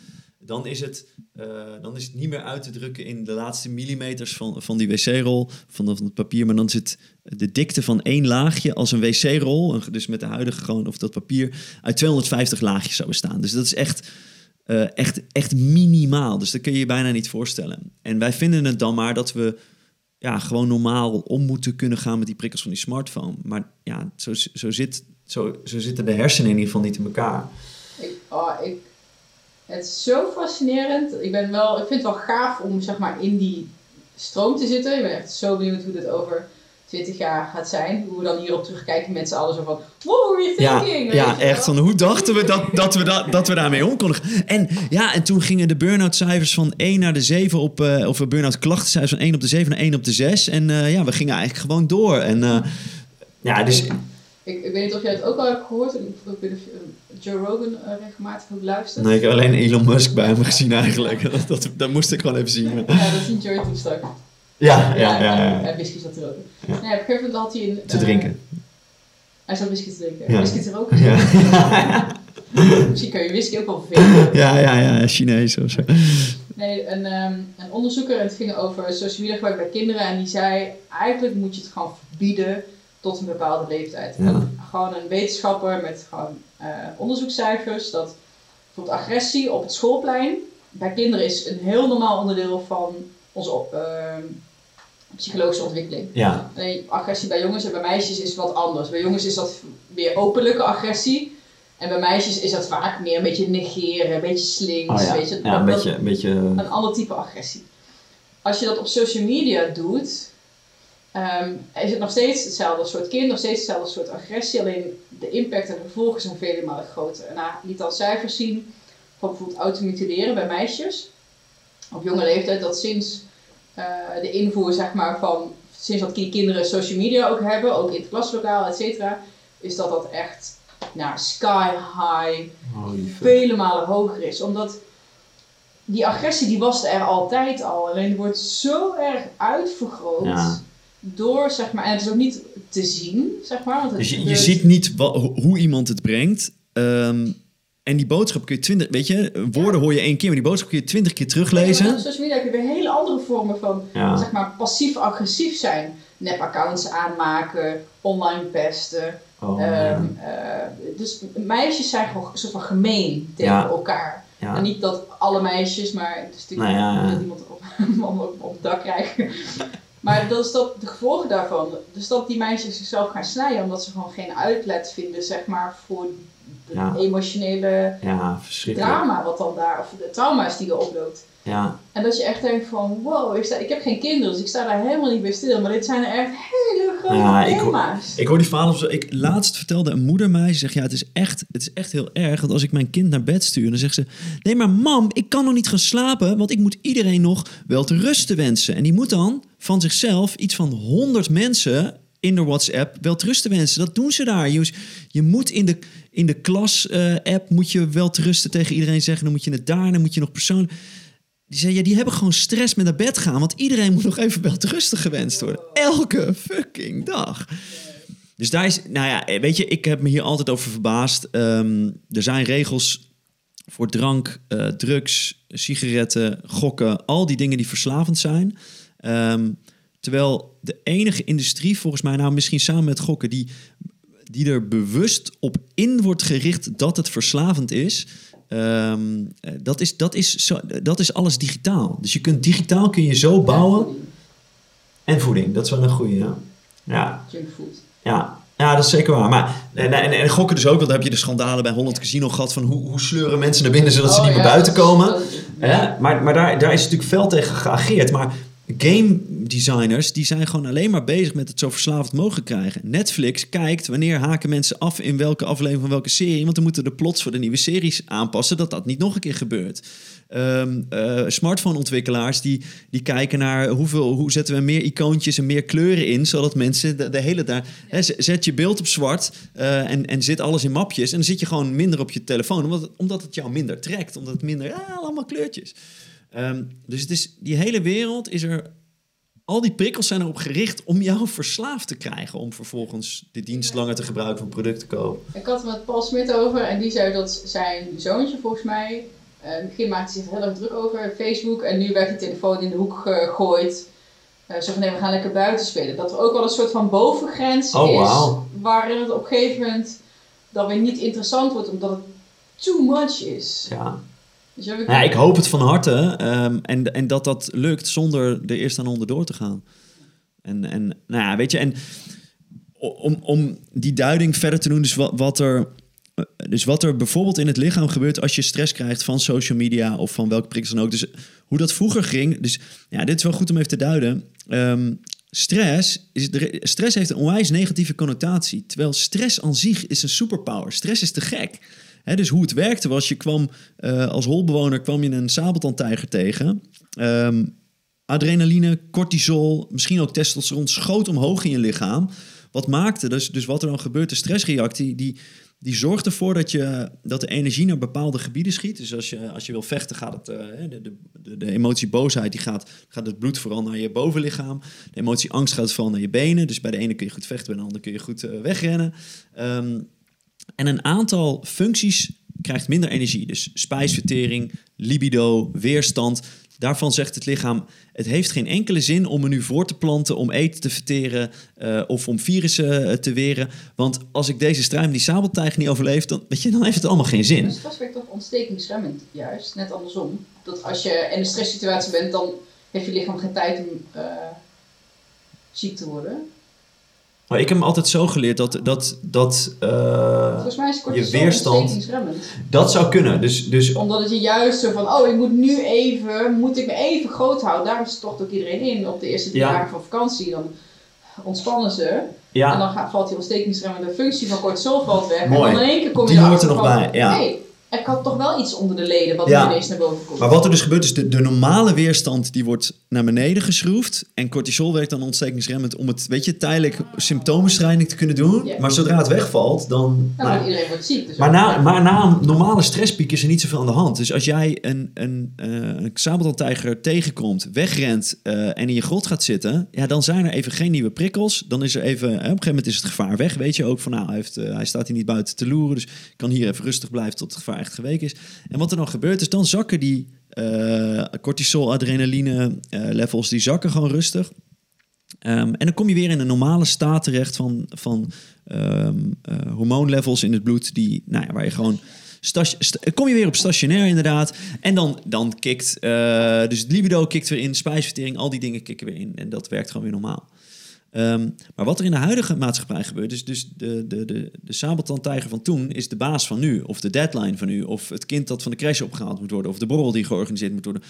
dan is, het, uh, dan is het niet meer uit te drukken in de laatste millimeters van, van die wc-rol, van, van het papier. Maar dan zit de dikte van één laagje als een wc-rol, dus met de huidige gewoon, of dat papier, uit 250 laagjes zou bestaan. Dus dat is echt, uh, echt, echt minimaal. Dus dat kun je je bijna niet voorstellen. En wij vinden het dan maar dat we ja, gewoon normaal om moeten kunnen gaan met die prikkels van die smartphone. Maar ja, zo, zo, zit, zo, zo zitten de hersenen in ieder geval niet in elkaar. Ik, oh, ik het is zo fascinerend. Ik, ben wel, ik vind het wel gaaf om zeg maar, in die stroom te zitten. Ik ben echt zo benieuwd hoe dit over 20 jaar gaat zijn. Hoe we dan hierop terugkijken met z'n allen zo van... Wow, are you thinking? Ja, ja echt. Van, hoe dachten we dat, dat, we dat, dat we daarmee om konden En ja, en toen gingen de burn-out cijfers van 1 naar de 7 op... Uh, of burn-out klachtencijfers van 1 op de 7 naar 1 op de 6. En uh, ja, we gingen eigenlijk gewoon door. En uh, ja, dus... Ik, ik weet niet of jij het ook al hebt gehoord. Ik, ik, Joe Rogan uh, regelmatig ook luistert. Nee, ik heb alleen Elon Musk bij hem gezien eigenlijk. dat, dat, dat moest ik gewoon even zien. Ja, dat is een Joy toestak. Ja, ja, ja. ja, En whisky zat roken. Ja. Nee, op een gegeven moment had hij een... Te uh, drinken. Hij zat whisky te drinken. Ja. Whisky te roken. Ja. Misschien kan je whisky ook wel vervelend. Ja, ja, ja. Chinees of zo. Nee, een, um, een onderzoeker, en het ging over sociaal gebruik bij kinderen. En die zei, eigenlijk moet je het gewoon verbieden tot een bepaalde leeftijd. Ja. Gewoon een wetenschapper met gewoon uh, onderzoekscijfers dat bijvoorbeeld agressie op het schoolplein bij kinderen is een heel normaal onderdeel van onze uh, psychologische ontwikkeling. Ja. Alleen agressie bij jongens en bij meisjes is wat anders. Bij jongens is dat meer openlijke agressie. En bij meisjes is dat vaak meer een beetje negeren, een beetje slinks. Oh ja. Weet je, ja, een, beetje, een beetje... Een ander type agressie. Als je dat op social media doet, Um, is het nog steeds hetzelfde soort kind, nog steeds hetzelfde soort agressie, alleen de impact en de gevolgen zijn vele malen groter. En hij liet al cijfers zien van bijvoorbeeld automutileren bij meisjes op jonge leeftijd, dat sinds uh, de invoer zeg maar, van sinds dat die kinderen social media ook hebben, ook in het klaslokaal, et cetera, is dat dat echt nou, sky high, vele malen hoger is. Omdat die agressie die was er altijd al, alleen die wordt zo erg uitvergroot. Ja. Door, zeg maar, en het is ook niet te zien, zeg maar. Want het Dus je, je ziet niet hoe iemand het brengt. Ehm, en die boodschap kun je twintig... Weet je, woorden hoor je één keer, maar die boodschap kun je twintig keer Ja, teruglezen. op social media heb je weer hele andere vormen van Ja. zeg maar, passief-agressief zijn. Nep-accounts aanmaken, online pesten. Oh, Ehm, ja. eh, dus meisjes zijn gewoon een soort van gemeen tegen Ja. elkaar. Ja. En niet dat alle meisjes, maar het is natuurlijk Nou ja, ja. dat iemand op, man op, op het dak krijgen. Maar dat is dat de gevolgen daarvan. Dus dat die meisjes zichzelf gaan snijden omdat ze gewoon geen uitlet vinden, zeg maar, voor de Ja. emotionele Ja, verschrikkelijk. drama wat dan daar, of de trauma's die er oploopt. Ja. En dat je echt denkt van, wow, ik, sta, ik heb geen kinderen, dus ik sta daar helemaal niet bij stil. Maar dit zijn echt hele grote Ja, ik hoor- thema's. Ik hoor die verhalen zo. Ik, laatst vertelde een moeder mij, ze zegt, ja, het is, echt, het is echt heel erg. Want als ik mijn kind naar bed stuur, dan zegt ze... Nee, maar mam, ik kan nog niet gaan slapen, want ik moet iedereen nog wel te rusten wensen. En die moet dan van zichzelf iets van 100 mensen in de WhatsApp wel te rusten wensen. Dat doen ze daar. Je, je moet in de, in de klas-app moet je wel te rusten tegen iedereen zeggen. Dan moet je het daar, dan moet je nog persoonlijk... Die zei, ja, die hebben gewoon stress met naar bed gaan. Want iedereen moet nog even wel te rustig gewenst worden. Elke fucking dag. Dus daar is, nou ja, weet je, ik heb me hier altijd over verbaasd. Ehm, er zijn regels voor drank, eh, drugs, sigaretten, gokken, al die dingen die verslavend zijn. Ehm, terwijl de enige industrie, volgens mij, nou misschien samen met gokken, die, die er bewust op in wordt gericht dat het verslavend is. ehm, eh, dat, is, dat, is zo, dat is alles digitaal. Dus je kunt digitaal kun je zo bouwen. En voeding, dat is wel een goede. Ja. ja. Junkfood. Ja, ja, dat is zeker waar. Maar, en, en, en gokken dus ook, want dan heb je de schandalen bij Holland Casino gehad van hoe, hoe sleuren mensen naar binnen zodat ze Oh, niet meer buiten is- komen. is-? Maar, maar daar, daar is natuurlijk fel tegen geageerd. Maar game designers, die zijn gewoon alleen maar bezig met het zo verslavend mogelijk krijgen. Netflix kijkt wanneer haken mensen af in welke aflevering van welke serie. Want dan moeten de plots voor de nieuwe series aanpassen, dat dat niet nog een keer gebeurt. Eh, smartphone-ontwikkelaars die, die kijken naar hoeveel, hoe zetten we meer icoontjes en meer kleuren in, zodat mensen de, de hele daar. Zet je beeld op zwart eh, en, en zit alles in mapjes. En dan zit je gewoon minder op je telefoon, omdat omdat het jou minder trekt. Omdat het minder, ah, allemaal kleurtjes. Ehm, dus het is, die hele wereld is er. Al die prikkels zijn erop gericht om jou verslaafd te krijgen. Om vervolgens de dienst langer te gebruiken om producten te kopen. Ik had het met Paul Smit over en die zei dat zijn zoontje volgens mij, eh, in het begin maakte hij zich heel erg druk over Facebook en nu werd die telefoon in de hoek gegooid. Eh zo van nee, we gaan lekker buiten spelen. Dat er ook wel een soort van bovengrens Oh, is, waarin het op een gegeven moment dan weer niet interessant wordt omdat het too much is. Ja. Dus heb ik, Nou ja, ik hoop het van harte. ehm, en, en dat dat lukt zonder er eerst aan onderdoor te gaan. En, en nou ja, weet je, en om, om die duiding verder te doen, dus wat, wat er. eh, Dus wat er bijvoorbeeld in het lichaam gebeurt als je stress krijgt van social media of van welke prikkels dan ook. Dus hoe dat vroeger ging. Dus ja, dit is wel goed om even te duiden. Ehm, stress, is stress heeft een onwijs negatieve connotatie. Terwijl stress aan zich is een superpower. Stress is te gek. Dus hoe het werkte was, je kwam eh, als holbewoner kwam je een sabeltandtijger tegen. Ehm, adrenaline, cortisol, misschien ook testosteron schoot omhoog in je lichaam. Wat maakte, dus, dus wat er dan gebeurt, de stressreactie, die, die zorgt ervoor dat, je, dat de energie naar bepaalde gebieden schiet. Dus als je, als je wil vechten, gaat het, eh, de, de, de, emotie boosheid, die gaat, gaat het bloed vooral naar je bovenlichaam. De emotie angst gaat vooral naar je benen. Dus bij de ene kun je goed vechten, bij de andere kun je goed eh, wegrennen. Ehm, en een aantal functies krijgt minder energie. Dus spijsvertering, libido, weerstand. Daarvan zegt het lichaam: het heeft geen enkele zin om me nu voor te planten, om eten te verteren eh, of om virussen eh, te weren. Want als ik deze met die sabeltijger niet overleef, dan, weet je, dan heeft het allemaal geen zin. Dus stress werkt toch ontstekingsremmend, juist, net andersom. Dat als je in een stresssituatie bent, dan heeft je lichaam geen tijd om eh, ziek te worden. Maar ik heb hem altijd zo geleerd dat, dat, dat, eh, Volgens mij is je weerstand, dat zou kunnen. Dus, dus Omdat het je juist zo van, oh ik moet nu even, moet ik me even groot houden. Daarom stort ook iedereen in op de eerste drie Ja. dagen van vakantie. Dan ontspannen ze. En dan gaat, valt die ontstekingsremmende functie van cortisol valt weg. Mooi. En dan in één keer kom je Die hoort er nog van, bij, ja. hey, ik had toch wel iets onder de leden wat Ja. ineens naar boven komt. Maar wat er dus gebeurt is, de, de normale weerstand die wordt naar beneden geschroefd. En cortisol werkt dan ontstekingsremmend om het, weet je, tijdelijk symptoombestrijding te kunnen doen. Ja. Maar zodra het wegvalt, dan... Nou, nou, iedereen wordt ziek. Dus maar, na, maar na een normale stresspiek is er niet zoveel aan de hand. Dus als jij een, een, eh een sabeltandtijger tegenkomt, wegrent eh, en in je grot gaat zitten... Ja, dan zijn er even geen nieuwe prikkels. Dan is er even... eh, op een gegeven moment is het gevaar weg. Weet je ook van, nou, hij, heeft, hij staat hier niet buiten te loeren. Dus kan hier even rustig blijven tot het gevaar echt is. En wat er dan gebeurt is, dan zakken die eh, cortisol, adrenaline eh, levels, die zakken gewoon rustig. Ehm, en dan kom je weer in een normale staat terecht van, van ehm, eh, hormoonlevels in het bloed, die, nou ja, waar je gewoon. kom je weer op stationair inderdaad. En dan, dan kikt. eh, dus libido kikt weer in, spijsvertering, al die dingen kicken weer in. En dat werkt gewoon weer normaal. Ehm, maar wat er in de huidige maatschappij gebeurt, is dus de, de, de, de sabeltandtijger van toen is de baas van nu, of de deadline van nu, of het kind dat van de crash opgehaald moet worden, of de borrel die georganiseerd moet worden.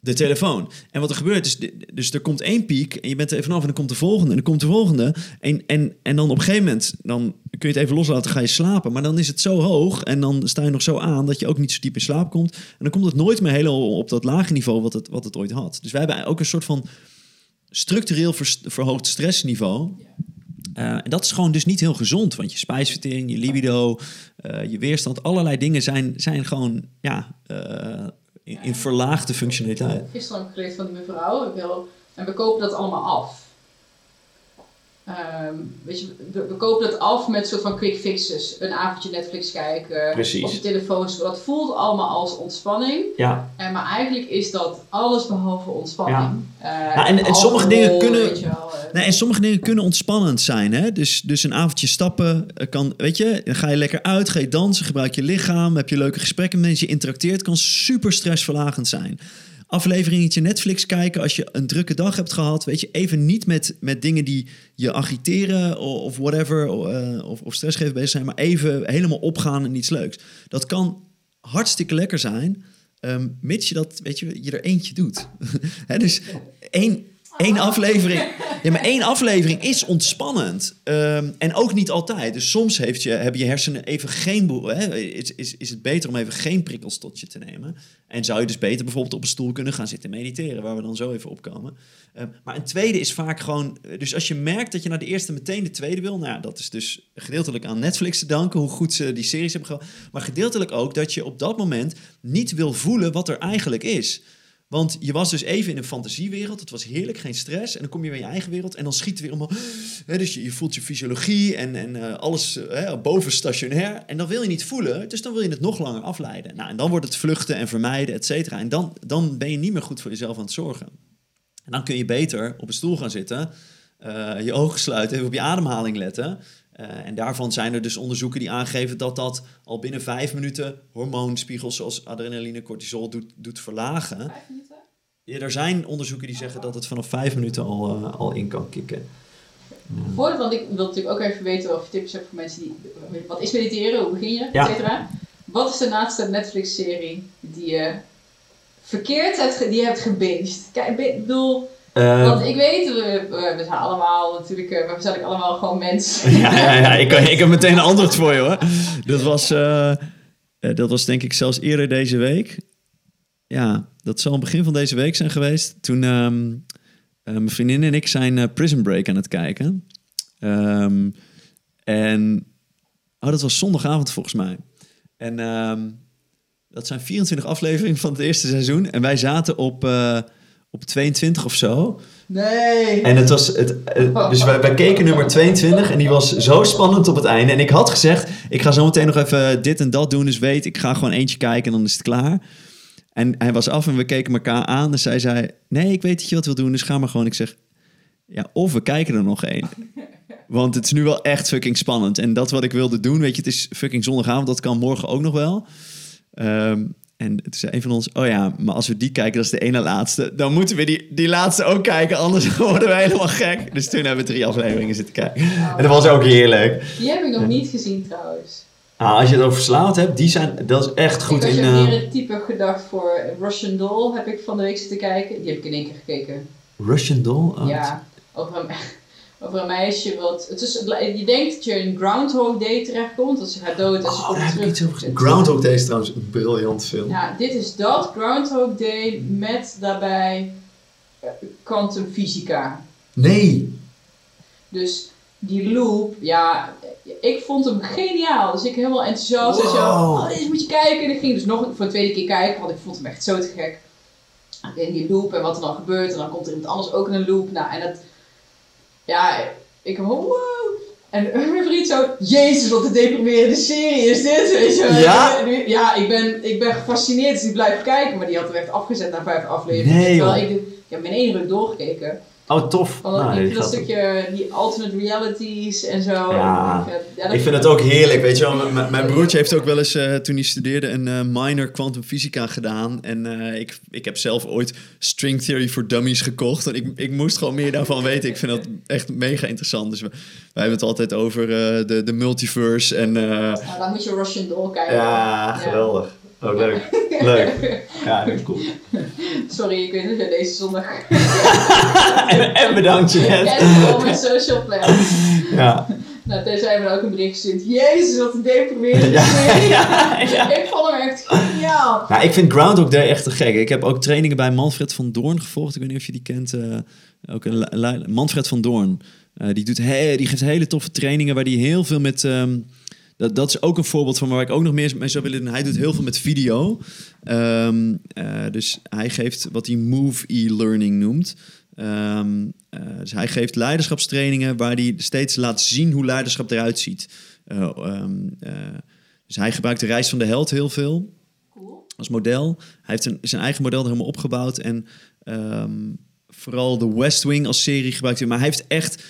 De telefoon. En wat er gebeurt is, dus er komt één piek en je bent er even af en dan komt de volgende en dan komt de volgende. En, en, en dan op een gegeven moment, dan kun je het even loslaten, ga je slapen. Maar dan is het zo hoog en dan sta je nog zo aan dat je ook niet zo diep in slaap komt. En dan komt het nooit meer helemaal op dat lage niveau wat het, wat het ooit had. Dus wij hebben ook een soort van structureel verhoogd stressniveau. Eh, en dat is gewoon dus niet heel gezond, want je spijsvertering, je libido, eh, je weerstand, allerlei dingen zijn, zijn gewoon ja, eh, in, verlaagde functionaliteit. Gisteren heb ik gelezen van die mevrouw. En we kopen dat allemaal af. Ehm, weet je, we, we kopen dat af met soort van quick fixes. Een avondje Netflix kijken. Precies. Op de telefoon. Dat voelt allemaal als ontspanning. Ja, En maar eigenlijk is dat alles behalve ontspanning. Eh, Ja, en- en sommige dingen kunnen- wel, eh. Nee, en sommige dingen kunnen ontspannend zijn. Hè? Dus, dus een avondje stappen eh, kan, weet je, dan ga je lekker uit, ga je dansen, gebruik je lichaam, heb je leuke gesprekken met mensen, je interacteert, kan super stressverlagend zijn. Afleveringetje Netflix kijken als je een drukke dag hebt gehad, weet je, even niet met, met dingen die je agiteren of whatever, eh, of, of bezig zijn, maar even helemaal opgaan en iets leuks. Dat kan hartstikke lekker zijn, ehm, mits je dat, weet je, je er eentje doet. Hè, dus één, één aflevering. Ja, maar één aflevering is ontspannend. Ehm, en ook niet altijd. Dus soms heeft je, hebben je hersenen even geen... Hè, is, is, is het beter om even geen prikkels tot je te nemen. En zou je dus beter bijvoorbeeld op een stoel kunnen gaan zitten mediteren... waar we dan zo even op komen. Ehm, maar een tweede is vaak gewoon... Dus als je merkt dat je naar de eerste meteen de tweede wil... Nou dat is dus gedeeltelijk aan Netflix te danken... hoe goed ze die series hebben gehad. Maar gedeeltelijk ook dat je op dat moment niet wil voelen wat er eigenlijk is... Want je was dus even in een fantasiewereld. Het was heerlijk, geen stress. En dan kom je weer in je eigen wereld. En dan schiet het weer allemaal... Dus je, je voelt je fysiologie en, en eh, alles eh, hè, boven stationair. En dan wil je niet voelen. Dus dan wil je het nog langer afleiden. Nou, en dan wordt het vluchten en vermijden, et cetera. En dan, dan ben je niet meer goed voor jezelf aan het zorgen. En dan kun je beter op een stoel gaan zitten. eh, je ogen sluiten, even op je ademhaling letten. Eh, en daarvan zijn er dus onderzoeken die aangeven dat dat al binnen vijf minuten hormoonspiegels zoals adrenaline, cortisol doet, doet verlagen. Vijf minuten? Ja, er zijn onderzoeken die zeggen dat het vanaf vijf minuten al, eh, al in kan kicken. Voordat, want ik wil natuurlijk ook even weten of je tips hebt voor mensen die... Wat is mediteren? Hoe begin je? Ja. Et cetera. Wat is de laatste Netflix-serie die je verkeerd hebt, die je hebt gebinged? Kijk, ik be- bedoel... Eh, Want ik weet, we, we zijn allemaal natuurlijk... eh, We zijn allemaal gewoon mensen. ja, ja, ja ik, kan, ik heb meteen een antwoord voor je hoor. Dat was, eh, dat was denk ik zelfs eerder deze week. Ja, dat zal begin van deze week zijn geweest. Toen ehm, eh, mijn vriendin en ik zijn Prison Break aan het kijken. Ehm, en oh, dat was zondagavond volgens mij. En ehm, dat zijn 24 afleveringen van het eerste seizoen. En wij zaten op, op 22 of zo. Nee. En het was het, eh, dus wij, wij keken nummer 22 en die was zo spannend op het einde. En ik had gezegd, ik ga zo meteen nog even dit en dat doen. Dus weet, ik ga gewoon eentje kijken en dan is het klaar. En hij was af en we keken elkaar aan. En zij zei, nee, ik weet dat je wat wil doen, dus ga maar gewoon. Ik zeg, ja, of we kijken er nog één. Want het is nu wel echt fucking spannend. En dat wat ik wilde doen, weet je, het is fucking zondagavond. Dat kan morgen ook nog wel. Ehm, en toen zei een van ons, oh ja, maar als we die kijken, dat is de ene laatste. Dan moeten we die, die laatste ook kijken, anders worden wij helemaal gek. Dus toen hebben we drie afleveringen zitten kijken. En dat was ook heerlijk. Die heb ik nog niet gezien trouwens. Ah, als je het over verslaafd hebt, die zijn, dat is echt goed ik in... had je eh, meer het type gedacht voor Russian Doll, heb ik van de week zitten kijken. Die heb ik in één keer gekeken. Russian Doll? Oh, ja, over een, over een meisje wat... Het is, je denkt dat je in Groundhog Day terechtkomt, dat ze gaat dood en ze Oh, komt daar heb ik terug. iets over gezien. Groundhog Day is trouwens een briljant film. Ja, dit is dat, Groundhog Day, met daarbij eh, kwantumfysica. Nee! Dus die loop, ja, ik vond hem geniaal. Dus ik helemaal enthousiast en zo, Wow. oh, deze moet je kijken. En ik ging dus nog voor de tweede keer kijken, want ik vond hem echt zo te gek. In die loop en wat er dan gebeurt. En dan komt er iemand anders ook in een loop. Nou, en dat, ja, ik wow. En mijn vriend zo, jezus, wat een deprimerende serie is dit, weet je. Ja? Ja, ik ben, ik ben gefascineerd, dus die blijft kijken. Maar die had hem echt afgezet na vijf afleveringen. Nee, Terwijl ik, ik heb in één ruk doorgekeken. Oh, tof. Van Nou, dat, dat stukje, die alternate realities en zo. Ja. En ja, dat- Ik vind het ook heerlijk, weet je wel. M- Mijn broertje heeft ook wel eens, eh, toen hij studeerde, een eh, minor kwantumfysica gedaan. En eh, ik, ik heb zelf ooit String Theory for Dummies gekocht. En ik, ik moest gewoon meer daarvan weten. Ik vind dat echt mega interessant. Dus we, wij hebben het altijd over eh, de, de multiverse. En eh, Nou, dan moet je Russian Doll kijken. ja, geweldig. Oh, leuk. Leuk. Ja, cool. Sorry, ik weet niet of jij deze zondag En, en bedankt, Jeanette. kent al mijn social plan. Ja. Nou, tenzij we ook een bericht gestuurd. Jezus, wat een deprimerende Ja, ja, ja. Ik vond hem echt geniaal. Nou, ik vind Groundhog Day echt te gek. Ik heb ook trainingen bij Manfred van Doorn gevolgd. Ik weet niet of je die kent. eh, ook een Manfred van Doorn. Eh, die, doet he- die geeft hele toffe trainingen waar hij heel veel met... ehm, dat, dat is ook een voorbeeld van waar ik ook nog meer mee zou willen doen. Hij doet heel veel met video. Ehm, eh, dus hij geeft wat hij Move e-learning noemt. Ehm, eh, dus hij geeft leiderschapstrainingen waar hij steeds laat zien hoe leiderschap eruit ziet. Eh, ehm, eh, dus hij gebruikt de reis van de held heel veel Cool. als model. Hij heeft een, zijn eigen model er helemaal opgebouwd. En vooral de West Wing als serie gebruikt hij. Maar hij heeft echt...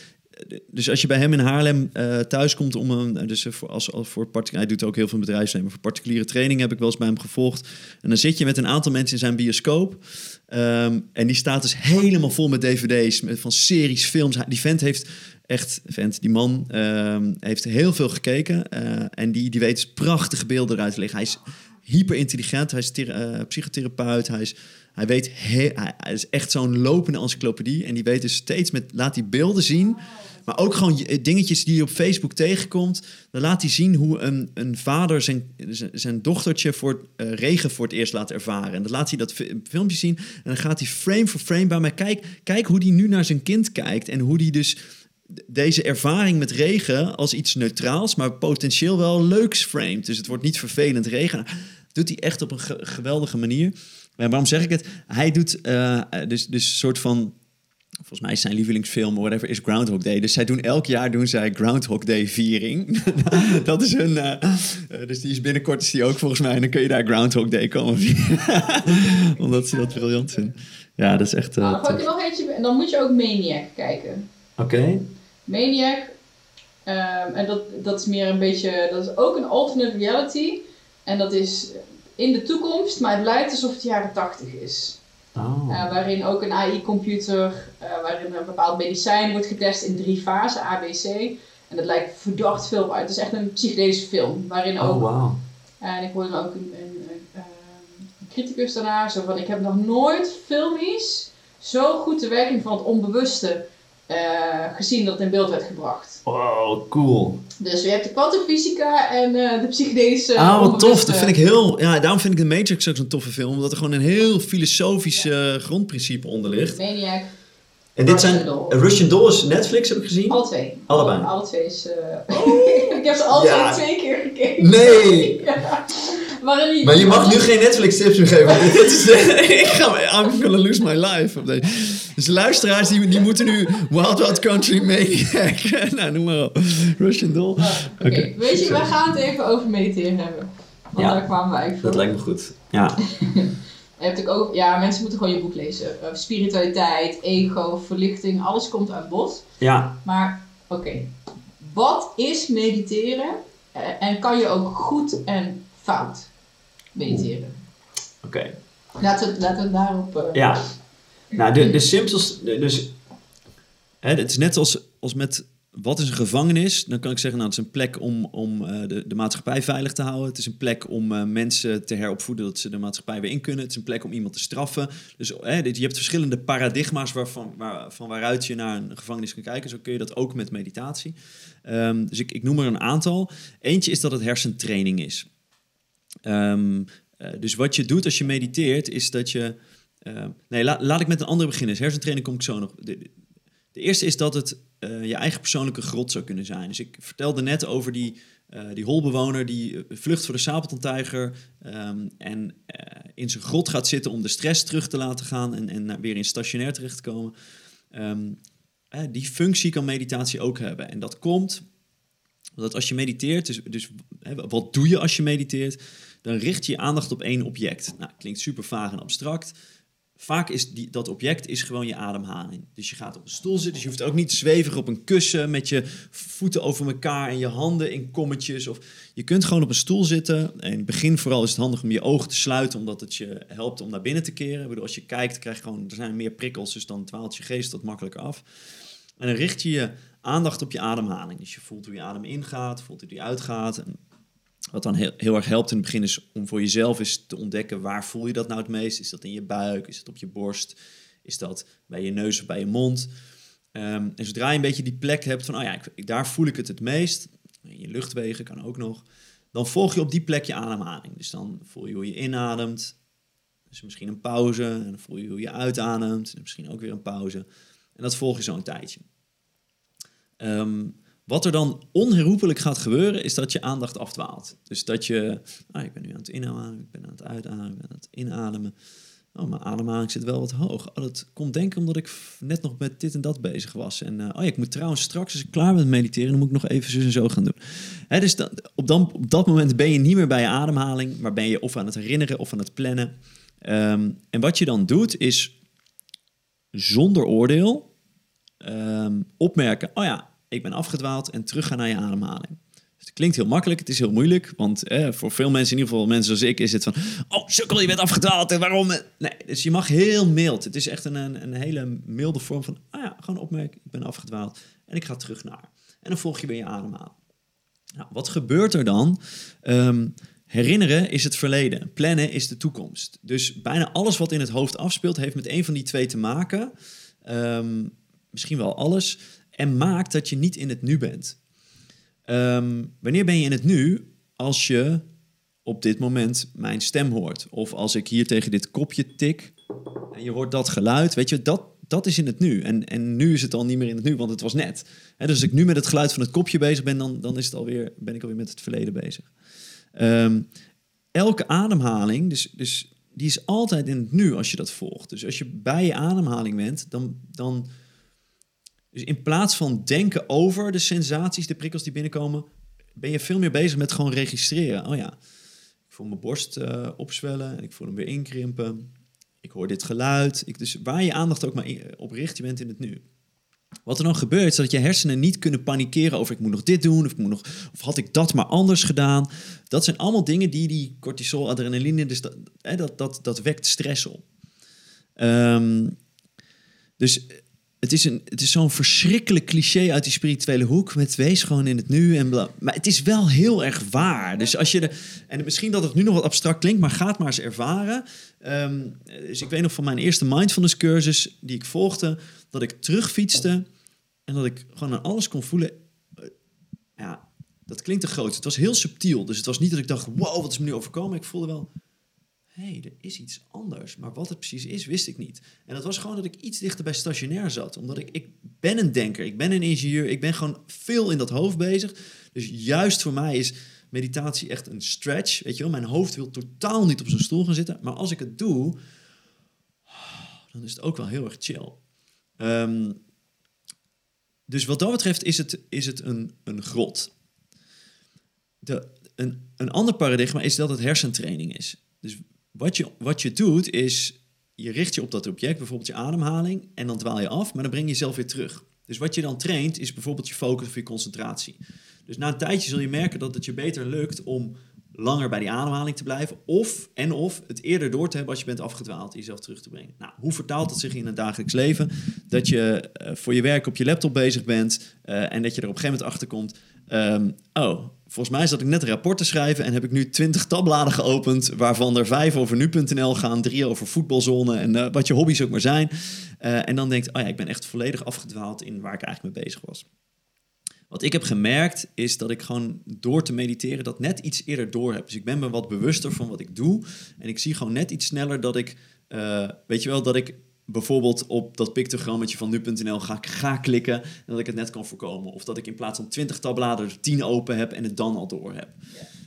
Dus als je bij hem in Haarlem eh thuis komt om een... Dus voor, als, als voor hij doet ook heel veel bedrijfsleven. Voor particuliere training heb ik wel eens bij hem gevolgd. En dan zit je met een aantal mensen in zijn bioscoop. Ehm, en die staat dus helemaal vol met dvd's. Met, van series, films. Die vent heeft echt... Vent, die man ehm, heeft heel veel gekeken. eh, en die, die weet dus prachtige beelden eruit te leggen. Hij is hyper intelligent. Hij is thera- eh, psychotherapeut. Hij, is, hij weet, hij is echt zo'n lopende encyclopedie. En die weet dus steeds met, laat die beelden zien. Maar ook gewoon je- dingetjes die je op Facebook tegenkomt. Dan laat hij zien hoe een, een vader zijn, zijn, dochtertje voor eh, regen voor het eerst laat ervaren. En dan laat hij dat fi- filmpje zien. En dan gaat hij frame voor frame bij mij. Kijk, kijk hoe hij nu naar zijn kind kijkt. En hoe hij dus deze ervaring met regen als iets neutraals, maar potentieel wel leuks framed. Dus het wordt niet vervelend regen. Doet hij echt op een ge- geweldige manier. En waarom zeg ik het? Hij doet eh, dus, dus een soort van. Volgens mij is zijn lievelingsfilm, whatever, is Groundhog Day. Dus zij doen elk jaar doen zij Groundhog Day viering. dat is hun. eh, eh, dus die is binnenkort is die ook volgens mij. En dan kun je daar Groundhog Day komen vieren. Omdat ze dat briljant vinden. Ja, dat is echt. eh, Nou, er nog eentje. En dan moet je ook Maniac kijken. Oké. Maniac. ehm, en dat, dat is meer een beetje, dat is ook een alternate reality. En dat is in de toekomst, maar het lijkt alsof het jaren 80 is. Oh. Eh, waarin ook een AI-computer, eh, waarin een bepaald medicijn wordt getest in drie fasen, ABC. En dat lijkt verdacht veel op uit. Het is echt een psychedelische film, waarin ook Oh, wauw. en ik hoorde ook een, een, een, een criticus daarna, zo van, ik heb nog nooit filmies zo goed de werking van het onbewuste eh, gezien dat het in beeld werd gebracht. Wow, cool. Dus je hebt de kwantumfysica en eh, de psychedelische Ah, wat tof. Dat vind ik heel... Ja, daarom vind ik The Matrix ook zo'n toffe film. Omdat er gewoon een heel filosofisch eh, grondprincipe onder ligt. Maniac, En dit Russian zijn... Doll. Russian Doll is Netflix, heb ik gezien? alle twee. Allebei. Alle, twee is... eh, ik heb ze alle Ja. twee twee keer gekeken. Nee! ja. Waarin Maar je mag nu geen Netflix tips meer geven. want dit is, ik ga, I'm gonna lose my life. Op deze. Dus de luisteraars die, die moeten nu Wild Wild Country Maniac. nou, noem maar op. Russian Doll. Ah, Oké, weet je, we gaan het even over mediteren hebben. Want Ja. daar kwamen wij voor. Dat lijkt me goed. Ja. Je hebt ook, ja, mensen moeten gewoon je boek lezen. Eh, spiritualiteit, ego, verlichting, alles komt aan bod. Ja. Maar oké, wat is mediteren? Eh, en kan je ook goed en fout mediteren? Oké. Laten we, laten we het daarop... eh, Ja. Nou, de, de simpels... Dus, hè, het is net als, als met wat is een gevangenis? Dan kan ik zeggen, nou, het is een plek om, om uh, de, de maatschappij veilig te houden. Het is een plek om uh, mensen te heropvoeden dat ze de maatschappij weer in kunnen. Het is een plek om iemand te straffen. Dus je hebt verschillende paradigma's waarvan, waar, van waaruit je naar een gevangenis kan kijken. Zo kun je dat ook met meditatie. Um, dus ik, ik noem er een aantal. Eentje is dat het hersentraining is. Um, uh, dus wat je doet als je mediteert, is dat je... nee, la, laat ik met een andere beginnen. Hersentraining kom ik zo nog... De, eerste is dat het uh, je eigen persoonlijke grot zou kunnen zijn. Dus ik vertelde net over die, uh, die holbewoner die eh, vlucht voor de sabeltandtijger um, en in zijn grot gaat zitten om de stress terug te laten gaan en, en weer in stationair terecht te komen. Die functie kan meditatie ook hebben. En dat komt omdat als je mediteert, dus, dus wat doe je als je mediteert? Dan richt je je aandacht op één object. Nou, klinkt super vaag en abstract. Vaak is die, dat object is gewoon je ademhaling. Dus je gaat op een stoel zitten. Dus je hoeft ook niet zwevig op een kussen met je voeten over elkaar en je handen in kommetjes. Of je kunt gewoon op een stoel zitten. En in het begin vooral is het handig om je ogen te sluiten, omdat het je helpt om naar binnen te keren. Ik bedoel, als je kijkt, krijg je gewoon, er zijn meer prikkels, dus dan dwaalt je geest wat makkelijker af. En dan richt je je aandacht op je ademhaling. Dus je voelt hoe je adem ingaat, voelt hoe die uitgaat. En wat dan heel, heel erg helpt in het begin is om voor jezelf eens te ontdekken waar voel je dat nou het meest. Is dat in je buik? Is het op je borst? Is dat bij je neus of bij je mond? Um, en zodra je een beetje die plek hebt van, oh ja, ik, daar voel ik het het meest. In je luchtwegen kan ook nog. Dan volg je op die plek je ademhaling. Dus dan voel je hoe je inademt. Dus misschien een pauze. En dan voel je hoe je uitademt. En misschien ook weer een pauze. En dat volg je zo een tijdje. Um, wat er dan onherroepelijk gaat gebeuren, is dat je aandacht afdwaalt. Dus dat je, ah, ik ben nu aan het inademen, ik ben aan het uitademen, ik ben aan het inademen. Oh, mijn ademhaling zit wel wat hoog. Oh, dat komt denk ik omdat ik net nog met dit en dat bezig was. En uh, oh ja, ik moet trouwens straks, als ik klaar ben met mediteren, dan moet ik nog even zo en zo gaan doen. Hè, dus op, dan, op dat moment ben je niet meer bij je ademhaling, maar ben je of aan het herinneren of aan het plannen. Um, en wat je dan doet, is zonder oordeel um, opmerken, oh ja, ik ben afgedwaald en terug gaan naar je ademhaling. Dus het klinkt heel makkelijk, het is heel moeilijk, want voor veel mensen, in ieder geval mensen zoals ik, is het van, oh sukkel, je bent afgedwaald en waarom? Nee, dus je mag heel mild. Het is echt een, een, hele milde vorm van, ah ja, gewoon opmerken, ik ben afgedwaald en ik ga terug naar. En dan volg je weer je ademhaling. Nou, wat gebeurt er dan? Um, herinneren is het verleden, plannen is de toekomst. Dus bijna alles wat in het hoofd afspeelt, heeft met een van die twee te maken. Um, misschien wel alles en maakt dat je niet in het nu bent. Um, wanneer ben je in het nu? Als je op dit moment mijn stem hoort. Of als ik hier tegen dit kopje tik en je hoort dat geluid. Weet je, dat, dat is in het nu. En, en nu is het al niet meer in het nu, want het was net. dus als ik nu met het geluid van het kopje bezig ben, dan, dan is het alweer, ben ik alweer met het verleden bezig. Um, elke ademhaling, dus, dus die is altijd in het nu als je dat volgt. Dus als je bij je ademhaling bent, dan, dan dus in plaats van denken over de sensaties, de prikkels die binnenkomen, ben je veel meer bezig met gewoon registreren. Oh ja, ik voel mijn borst uh, opzwellen en ik voel hem weer inkrimpen. Ik hoor dit geluid. Ik, dus waar je aandacht ook maar op richt, je bent in het nu. Wat er dan gebeurt, is dat je hersenen niet kunnen panikeren over ik moet nog dit doen of, ik moet nog, of had ik dat maar anders gedaan. Dat zijn allemaal dingen die die cortisol, adrenaline, dus dat, dat, dat, dat wekt stress op. Um, dus het is, een, het is zo'n verschrikkelijk cliché uit die spirituele hoek. Met wees gewoon in het nu. En bla. Maar het is wel heel erg waar. Dus als je de, en misschien dat het nu nog wat abstract klinkt, maar ga het maar eens ervaren. Um, dus ik weet nog van mijn eerste mindfulness cursus die ik volgde, dat ik terugfietste en dat ik gewoon aan alles kon voelen. Uh, ja, dat klinkt te groot. Het was heel subtiel. Dus het was niet dat ik dacht, wow, wat is me nu overkomen. Ik voelde wel, hé, hey, er is iets anders. Maar wat het precies is, wist ik niet. En dat was gewoon dat ik iets dichter bij stationair zat. Omdat ik, ik ben een denker, ik ben een ingenieur, ik ben gewoon veel in dat hoofd bezig. Dus juist voor mij is meditatie echt een stretch. Weet je wel, mijn hoofd wil totaal niet op zijn stoel gaan zitten. Maar als ik het doe, dan is het ook wel heel erg chill. Um, dus wat dat betreft is het, is het een, een grot. De, een, een ander paradigma is dat het hersentraining is. Dus wat je, wat je doet is, je richt je op dat object, bijvoorbeeld je ademhaling, en dan dwaal je af, maar dan breng je jezelf weer terug. Dus wat je dan traint is bijvoorbeeld je focus of je concentratie. Dus na een tijdje zul je merken dat het je beter lukt om langer bij die ademhaling te blijven. Of, en of, het eerder door te hebben als je bent afgedwaald, jezelf terug te brengen. Nou, hoe vertaalt dat zich in het dagelijks leven? Dat je eh, voor je werk op je laptop bezig bent eh, en dat je er op een gegeven moment achter komt. ehm, oh, volgens mij zat ik net een rapport te schrijven en heb ik nu 20 tabbladen geopend, waarvan er vijf over nu.nl gaan, drie over voetbalzone en eh, wat je hobby's ook maar zijn. Eh, en dan denkt, oh ja, ik ben echt volledig afgedwaald in waar ik eigenlijk mee bezig was. Wat ik heb gemerkt is dat ik gewoon door te mediteren dat net iets eerder door heb. Dus ik ben me wat bewuster van wat ik doe. En ik zie gewoon net iets sneller dat ik, eh, weet je wel, dat ik bijvoorbeeld op dat pictogrammetje van nu.nl ga, ga klikken en dat ik het net kan voorkomen. Of dat ik in plaats van 20 tabbladen er 10 open heb en het dan al door heb.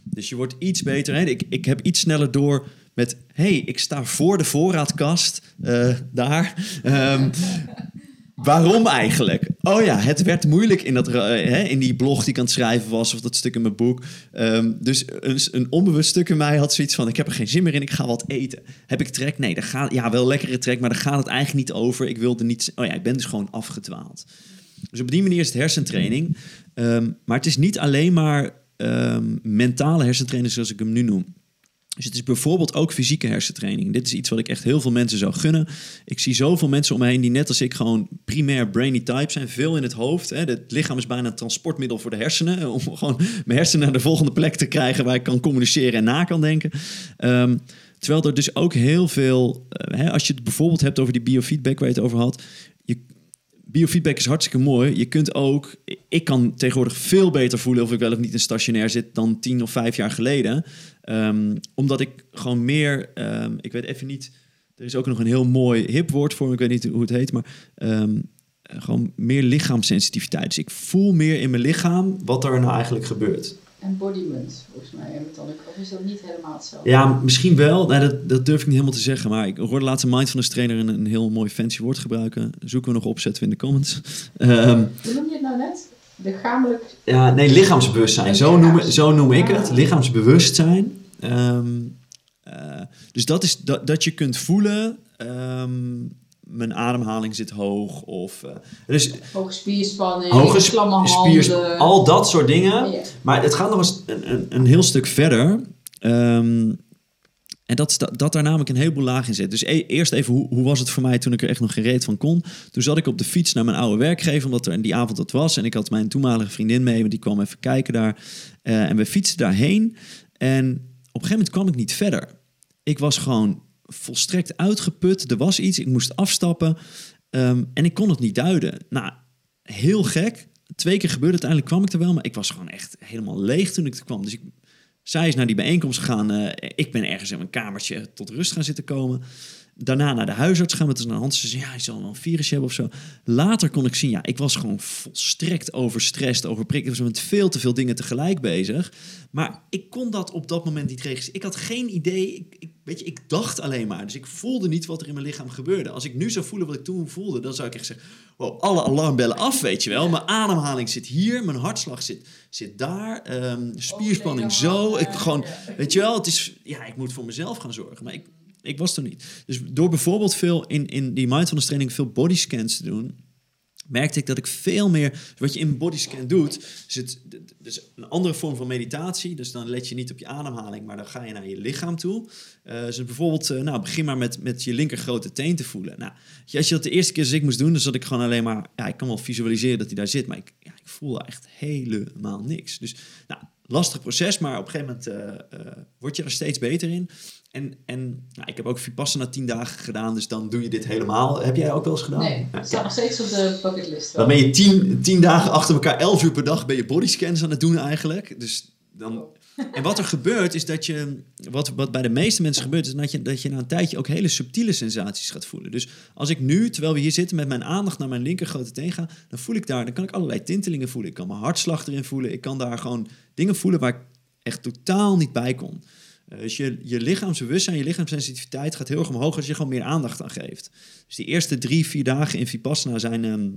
Dus je wordt iets beter. Hè? Ik, ik heb iets sneller door met, hey, ik sta voor de voorraadkast eh, daar. Ehm, Waarom eigenlijk? Oh ja, het werd moeilijk in, dat, eh, hè, in die blog die ik aan het schrijven was, of dat stuk in mijn boek. Ehm, dus een, een onbewust stuk in mij had zoiets van: ik heb er geen zin meer in, ik ga wat eten. Heb ik trek? Nee, daar gaat, ja, wel lekkere trek, maar daar gaat het eigenlijk niet over. Ik wilde niet. Oh ja, ik ben dus gewoon afgedwaald. Dus op die manier is het hersentraining. Ehm, maar het is niet alleen maar ehm, mentale hersentraining zoals ik hem nu noem. Dus het is bijvoorbeeld ook fysieke hersentraining. Dit is iets wat ik echt heel veel mensen zou gunnen. Ik zie zoveel mensen om me heen die net als ik gewoon primair brainy type zijn. Veel in het hoofd. Hè. Het lichaam is bijna een transportmiddel voor de hersenen. Om gewoon mijn hersenen naar de volgende plek te krijgen waar ik kan communiceren en na kan denken. Ehm, terwijl er dus ook heel veel... eh, hè, als je het bijvoorbeeld hebt over die biofeedback waar je het over had. Je, biofeedback is hartstikke mooi. Je kunt ook... Ik kan tegenwoordig veel beter voelen of ik wel of niet in stationair zit dan tien of vijf jaar geleden. Ehm, omdat ik gewoon meer... ehm, ik weet even niet... Er is ook nog een heel mooi hip woord voor, ik weet niet hoe het heet, maar ehm, eh, gewoon meer lichaamssensitiviteit. Dus ik voel meer in mijn lichaam wat er nou eigenlijk gebeurt. Embodiment, volgens mij. Of is dat niet helemaal hetzelfde? Ja, misschien wel. Nou, dat, dat durf ik niet helemaal te zeggen. Maar ik hoorde laatst een mindfulness trainer een, een heel mooi fancy woord gebruiken. Zoeken we nog op, zetten we in de comments. Hoe noem je het nou net? Lichamelijk... ja, nee, lichaamsbewustzijn. Zo noem, zo noem ik het. Lichaamsbewustzijn. Ehm, eh, dus dat is dat, dat je kunt voelen... ehm, mijn ademhaling zit hoog. Of, eh, dus Hoge spierspanning, hoge klamme handen. al dat soort dingen. Maar het gaat nog eens een, een, een heel stuk verder. Ehm, en dat, dat daar namelijk een heleboel laag in zit. Dus e- eerst even, hoe, hoe was het voor mij toen ik er echt nog geen reet van kon? Toen zat ik op de fiets naar mijn oude werkgever, omdat er die avond dat was. En ik had mijn toenmalige vriendin mee, want die kwam even kijken daar. Eh, en we fietsten daarheen. En op een gegeven moment kwam ik niet verder. Ik was gewoon volstrekt uitgeput. Er was iets, ik moest afstappen. Ehm, en ik kon het niet duiden. Nou, heel gek. Twee keer gebeurde het, uiteindelijk kwam ik er wel. Maar ik was gewoon echt helemaal leeg toen ik er kwam. Dus ik, zij is naar die bijeenkomst gegaan. eh, ik ben ergens in mijn kamertje tot rust gaan zitten komen. Daarna naar de huisarts gaan met een hand. Ze zei, ja, hij zal een virus hebben of zo. Later kon ik zien, ja, ik was gewoon volstrekt overstrest, overprikt. Ik was met veel te veel dingen tegelijk bezig. Maar ik kon dat op dat moment niet registreren. Ik had geen idee. Ik, weet je, ik dacht alleen maar. Dus ik voelde niet wat er in mijn lichaam gebeurde. Als ik nu zou voelen wat ik toen voelde, dan zou ik echt zeggen: wow, alle alarmbellen af, weet je wel. Mijn ademhaling zit hier, mijn hartslag zit, zit daar, ehm, spierspanning zo. Ik gewoon, weet je wel, het is, ja, ik moet voor mezelf gaan zorgen. Maar ik, ik was er niet. Dus door bijvoorbeeld veel in, in die mindfulness training veel bodyscans te doen, merkte ik dat ik veel meer... Wat je in bodyscan doet, is het dus een andere vorm van meditatie. Dus dan let je niet op je ademhaling, maar dan ga je naar je lichaam toe. Eh, dus bijvoorbeeld, eh, nou, begin maar met, met je linker grote teen te voelen. Nou, als je dat de eerste keer als ik moest doen, dan zat ik gewoon alleen maar... Ja, ik kan wel visualiseren dat hij daar zit, maar ik, ja, ik voelde echt helemaal niks. Dus, nou, lastig proces, maar op een gegeven moment eh, word je er steeds beter in. En, en nou, ik heb ook Vipassana tien dagen gedaan, dus dan doe je dit helemaal. Heb jij ook wel eens gedaan? Nee, het staat nog steeds op de bucketlist. dan ben je tien, tien dagen achter elkaar, elf uur per dag, ben je bodyscans aan het doen eigenlijk. Dus dan, en wat er gebeurt is dat je, wat, wat bij de meeste mensen gebeurt, is dat je, dat je na een tijdje ook hele subtiele sensaties gaat voelen. Dus als ik nu, terwijl we hier zitten, met mijn aandacht naar mijn linker grote teen ga, dan voel ik daar, dan kan ik allerlei tintelingen voelen. Ik kan mijn hartslag erin voelen. Ik kan daar gewoon dingen voelen waar ik echt totaal niet bij kon. Eh, Dus je, je lichaamsbewustzijn, je lichaamssensitiviteit gaat heel erg omhoog als je gewoon meer aandacht aan geeft. Dus die eerste drie, vier dagen in Vipassana zijn, ehm,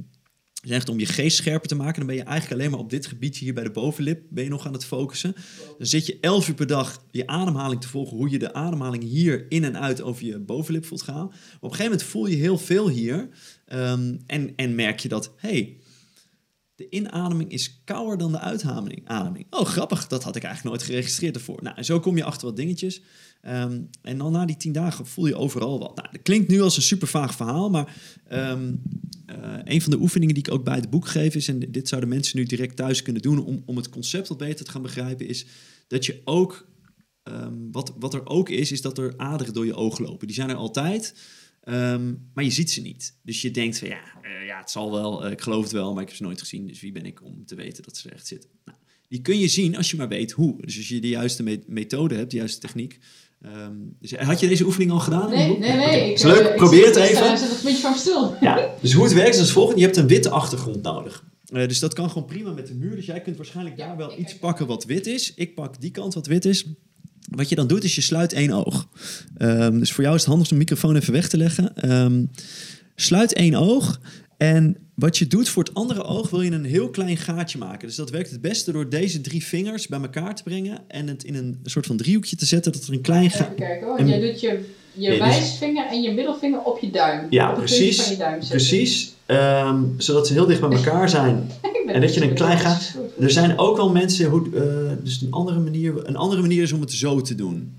zijn echt om je geest scherper te maken. Dan ben je eigenlijk alleen maar op dit gebiedje hier bij de bovenlip ben je nog aan het focussen. Dan zit je elf uur per dag je ademhaling te volgen, hoe je de ademhaling hier in en uit over je bovenlip voelt gaan. Maar op een gegeven moment voel je heel veel hier ehm, en, en merk je dat, hey, De inademing is kouder dan de uitademing. Ademing. Oh, grappig. Dat had ik eigenlijk nooit geregistreerd ervoor. Nou, en zo kom je achter wat dingetjes. Ehm, en dan na die tien dagen voel je overal wat. Nou, dat klinkt nu als een super vaag verhaal, maar ehm, eh, een van de oefeningen die ik ook bij het boek geef is, en dit zouden mensen nu direct thuis kunnen doen om, om het concept wat beter te gaan begrijpen, is dat je ook, ehm, wat, wat er ook is, is dat er aderen door je ogen lopen. Die zijn er altijd. Ehm, maar je ziet ze niet. Dus je denkt van ja, eh, ja het zal wel, eh, ik geloof het wel, maar ik heb ze nooit gezien. Dus wie ben ik om te weten dat ze er echt zitten? Nou, die kun je zien als je maar weet hoe. Dus als je de juiste methode hebt, de juiste techniek. Ehm, dus had je deze oefening al gedaan? Nee, nee, nee. is leuk, probeer het even. Ik zit een beetje van stil. Ja, dus hoe het werkt is als volgt. Je hebt een witte achtergrond nodig. Uh, dus dat kan gewoon prima met de muur. Dus jij kunt waarschijnlijk daar wel iets pakken wat wit is. Ik pak die kant wat wit is. Wat je dan doet, is je sluit één oog. Um, dus voor jou is het handig om de microfoon even weg te leggen. Um, sluit één oog. En wat je doet voor het andere oog, wil je een heel klein gaatje maken. Dus dat werkt het beste door deze drie vingers bij elkaar te brengen. En het in een soort van driehoekje te zetten, dat er een klein gaatje... Even kijken hoor. Jij doet je, je dus- wijsvinger en je middelvinger op je duim. Ja, precies. Van je duim precies. Um, zodat ze heel dicht bij elkaar zijn. en dat je een klein gaat. Er zijn ook wel mensen, hoe, uh, dus een andere, manier, een andere manier is om het zo te doen.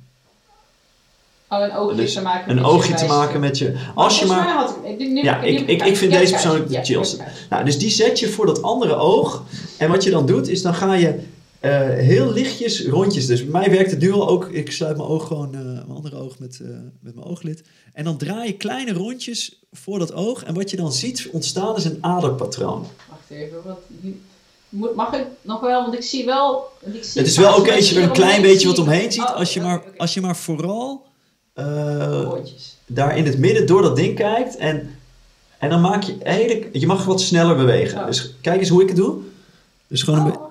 Oh, een oogje dus te maken. Een oogje je te maken met je. Als je maar. Had ja, ik, ik, ik vind deze persoonlijk de chillste. Nou, dus die zet je voor dat andere oog. En wat je dan doet, is dan ga je uh, heel lichtjes rondjes. Dus bij mij werkt het nu al ook. Ik sluit mijn oog gewoon, uh, mijn andere oog met, uh, met mijn ooglid. En dan draai je kleine rondjes voor dat oog. En wat je dan ziet ontstaan is een aderpatroon. Wacht even, wat, mag ik nog wel? Want ik zie wel. Ik zie het is wel oké okay als je er een klein beetje wat omheen ziet. Oh, als, je maar, als je maar vooral daar in het midden door dat ding kijkt. En, en dan maak je hele. Je mag wat sneller bewegen. Oh. Dus kijk eens hoe ik het doe. Dus gewoon een oh.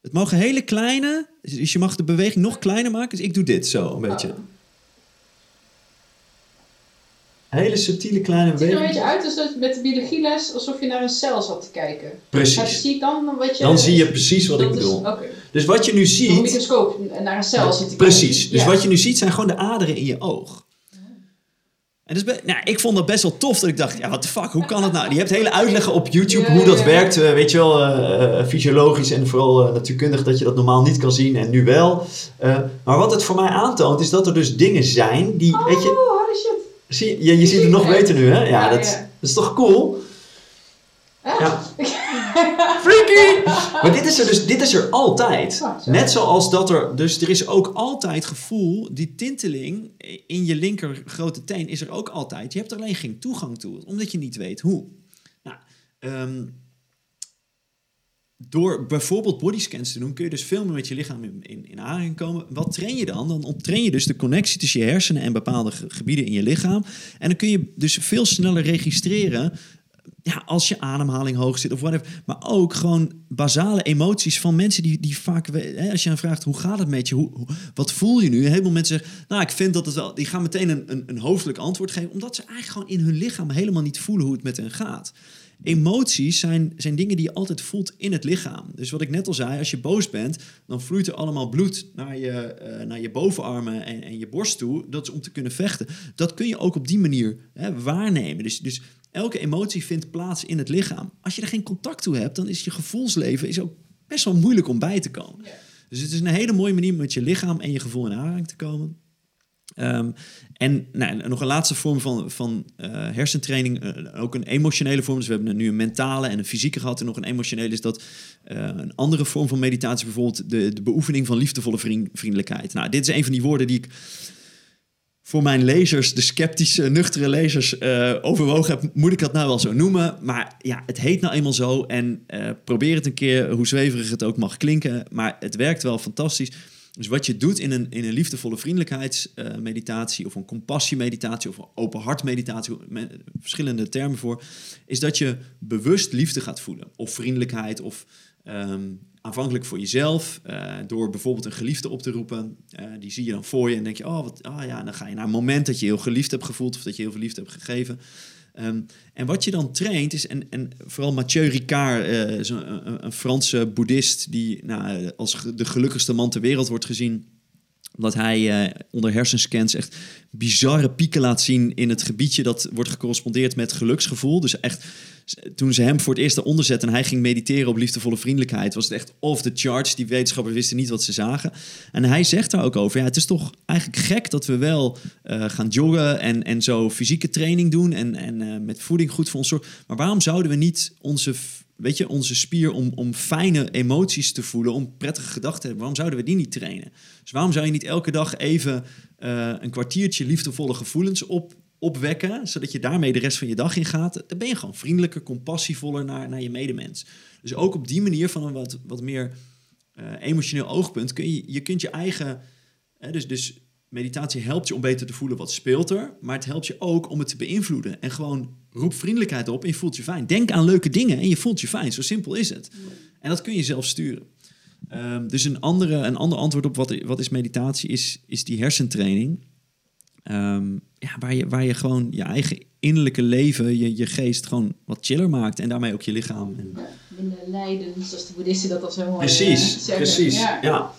Het mogen hele kleine. Dus je mag de beweging nog kleiner maken. Dus ik doe dit zo een beetje. Hele subtiele kleine bewegingen. Het ziet er een beetje uit als met de biologieles alsof je naar een cel zat te kijken. Precies. zie dan wat je... Dan zie je precies wat ik bedoel. Is, Dus wat je nu ziet... Een microscoop naar een cel zit te Precies. Dus wat je nu ziet zijn gewoon de aderen in je oog. En dus, nou, ik vond dat best wel tof. Dat ik dacht, ja, wat de fuck, hoe kan het nou? Je hebt hele uitleggen op YouTube hoe dat werkt. Uh, weet je wel, uh, fysiologisch en vooral natuurkundig dat je dat normaal niet kan zien en nu wel. maar wat het voor mij aantoont is dat er dus dingen zijn die, oh, weet je... holy shit. Zie, je, je ziet het nog beter nu, hè? Ja, dat, dat is toch cool? Ja. Freaky! Maar dit is er dus dit is er altijd. Net zoals dat er... Dus er is ook altijd gevoel... Die tinteling in je linker grote teen is er ook altijd. Je hebt er alleen geen toegang toe. Omdat je niet weet hoe. Nou, um, door bijvoorbeeld bodyscans te doen, kun je dus veel meer met je lichaam in, in, in aanraking komen. Wat train je dan? Dan train je dus de connectie tussen je hersenen en bepaalde gebieden in je lichaam. En dan kun je dus veel sneller registreren als je ademhaling hoog zit of whatever. Maar ook gewoon basale emoties van mensen die, die vaak... Hè, als je aan vraagt, hoe gaat het met je? Hoe, wat voel je nu? Heleboel mensen zeggen, nou, ik vind dat het wel... Die gaan meteen een, een, een hoofdelijk antwoord geven... omdat ze eigenlijk gewoon in hun lichaam helemaal niet voelen hoe het met hen gaat emoties zijn, zijn dingen die je altijd voelt in het lichaam. Dus wat ik net al zei, als je boos bent, dan vloeit er allemaal bloed naar je, uh, naar je bovenarmen en, en je borst toe. Dat is om te kunnen vechten. Dat kun je ook op die manier hè, waarnemen. Dus, dus elke emotie vindt plaats in het lichaam. Als je er geen contact toe hebt, dan is je gevoelsleven is ook best wel moeilijk om bij te komen. Dus het is een hele mooie manier om met je lichaam en je gevoel in aanraking te komen. Um, en nou, nog een laatste vorm van, van uh, hersentraining, uh, ook een emotionele vorm. Dus we hebben nu een mentale en een fysieke gehad. En nog een emotionele is dat uh, een andere vorm van meditatie, bijvoorbeeld de, de beoefening van liefdevolle vriend, vriendelijkheid. Nou, dit is een van die woorden die ik voor mijn lezers, de sceptische, nuchtere lezers, overwogen heb. Moet ik dat nou wel zo noemen? Maar ja, het heet nou eenmaal zo. En probeer het een keer, hoe zweverig het ook mag klinken. Maar het werkt wel fantastisch. Dus wat je doet in een, in een liefdevolle vriendelijkheidsmeditatie of een compassiemeditatie of een open hart meditatie, verschillende termen voor, is dat je bewust liefde gaat voelen. Of vriendelijkheid of um, aanvankelijk voor jezelf, uh, door bijvoorbeeld een geliefde op te roepen. Uh, die zie je dan voor je en denk je, oh, wat, oh ja, dan ga je naar een moment dat je heel geliefd hebt gevoeld of dat je heel veel liefde hebt gegeven. Um, en wat je dan traint is, en, en vooral Mathieu Ricard, uh, een, een, Franse boeddhist die nou, als de gelukkigste man ter wereld wordt gezien. Omdat hij uh, onder hersenscans echt bizarre pieken laat zien in het gebiedje dat wordt gecorrespondeerd met geluksgevoel. Dus echt, toen ze hem voor het eerst eronder zetten en hij ging mediteren op liefdevolle vriendelijkheid, was het echt off the charts. Die wetenschappers wisten niet wat ze zagen. En hij zegt daar ook over, ja, het is toch eigenlijk gek dat we wel uh, gaan joggen en, en zo fysieke training doen en, en uh, met voeding goed voor ons zorgen. Maar waarom zouden we niet onze weet je, onze spier om, om fijne emoties te voelen, om prettige gedachten te hebben, waarom zouden we die niet trainen? Dus waarom zou je niet elke dag even uh, een kwartiertje liefdevolle gevoelens op, opwekken, zodat je daarmee de rest van je dag in gaat? Dan ben je gewoon vriendelijker, compassievoller naar, naar je medemens. Dus ook op die manier van een wat, wat meer uh, emotioneel oogpunt kun je, je kunt je eigen, uh, dus, dus meditatie helpt je om beter te voelen wat speelt er, maar het helpt je ook om het te beïnvloeden en gewoon roep vriendelijkheid op en je voelt je fijn. Denk aan leuke dingen en je voelt je fijn. Zo simpel is het. En dat kun je zelf sturen. Um, dus een, andere, een ander antwoord op wat, wat is meditatie is, is die hersentraining. Um, ja, waar, je, waar je gewoon je eigen innerlijke leven, je, je geest gewoon wat chiller maakt. En daarmee ook je lichaam. En... Minder lijden, zoals de boeddhisten dat al zo mooi Precies, uh, zeggen. precies. Ja. ja.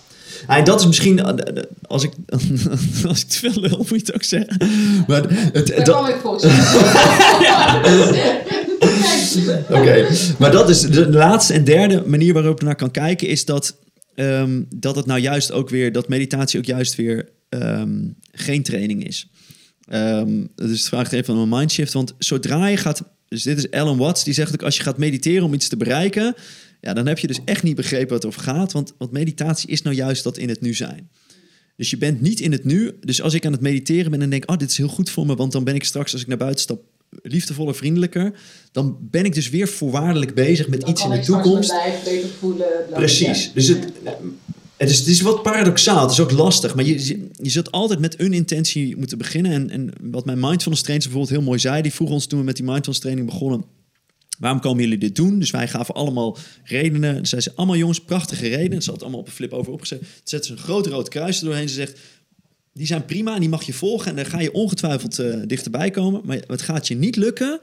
En dat is misschien, eh, als ik, als ik te veel lul, moet je het ook zeggen. Maar het, dat, ik. Oké, maar dat is de laatste en derde manier waarop je naar kan kijken, is dat, um, dat het nou juist ook weer, dat meditatie ook juist weer um, geen training is. Um, dus het vraagt even om een mindshift, want zodra je gaat, dus dit is Alan Watts, die zegt ook als je gaat mediteren om iets te bereiken, ja, dan heb je dus echt niet begrepen wat het over gaat, want, want meditatie is nou juist dat in het nu zijn. Dus je bent niet in het nu. Dus als ik aan het mediteren ben en denk, oh, dit is heel goed voor me, want dan ben ik straks als ik naar buiten stap liefdevoller, vriendelijker. Dan ben ik dus weer voorwaardelijk bezig met Dan iets in de toekomst. lijf voelen. Precies. ja. Dus het, het, is, het is wat paradoxaal. Het is ook lastig. Maar je, je, je zult altijd met een intentie moeten beginnen. En, en wat mijn mindfulness trainers bijvoorbeeld heel mooi zei. Die vroeg ons toen we met die mindfulness training begonnen. Waarom komen jullie dit doen? Dus wij gaven allemaal redenen. Ze zeiden ze allemaal jongens, prachtige redenen. Ze had allemaal op een flip over opgezet. Ze ze een groot rood kruis er doorheen. Ze zegt, die zijn prima en die mag je volgen. En daar ga je ongetwijfeld uh, dichterbij komen. Maar het gaat je niet lukken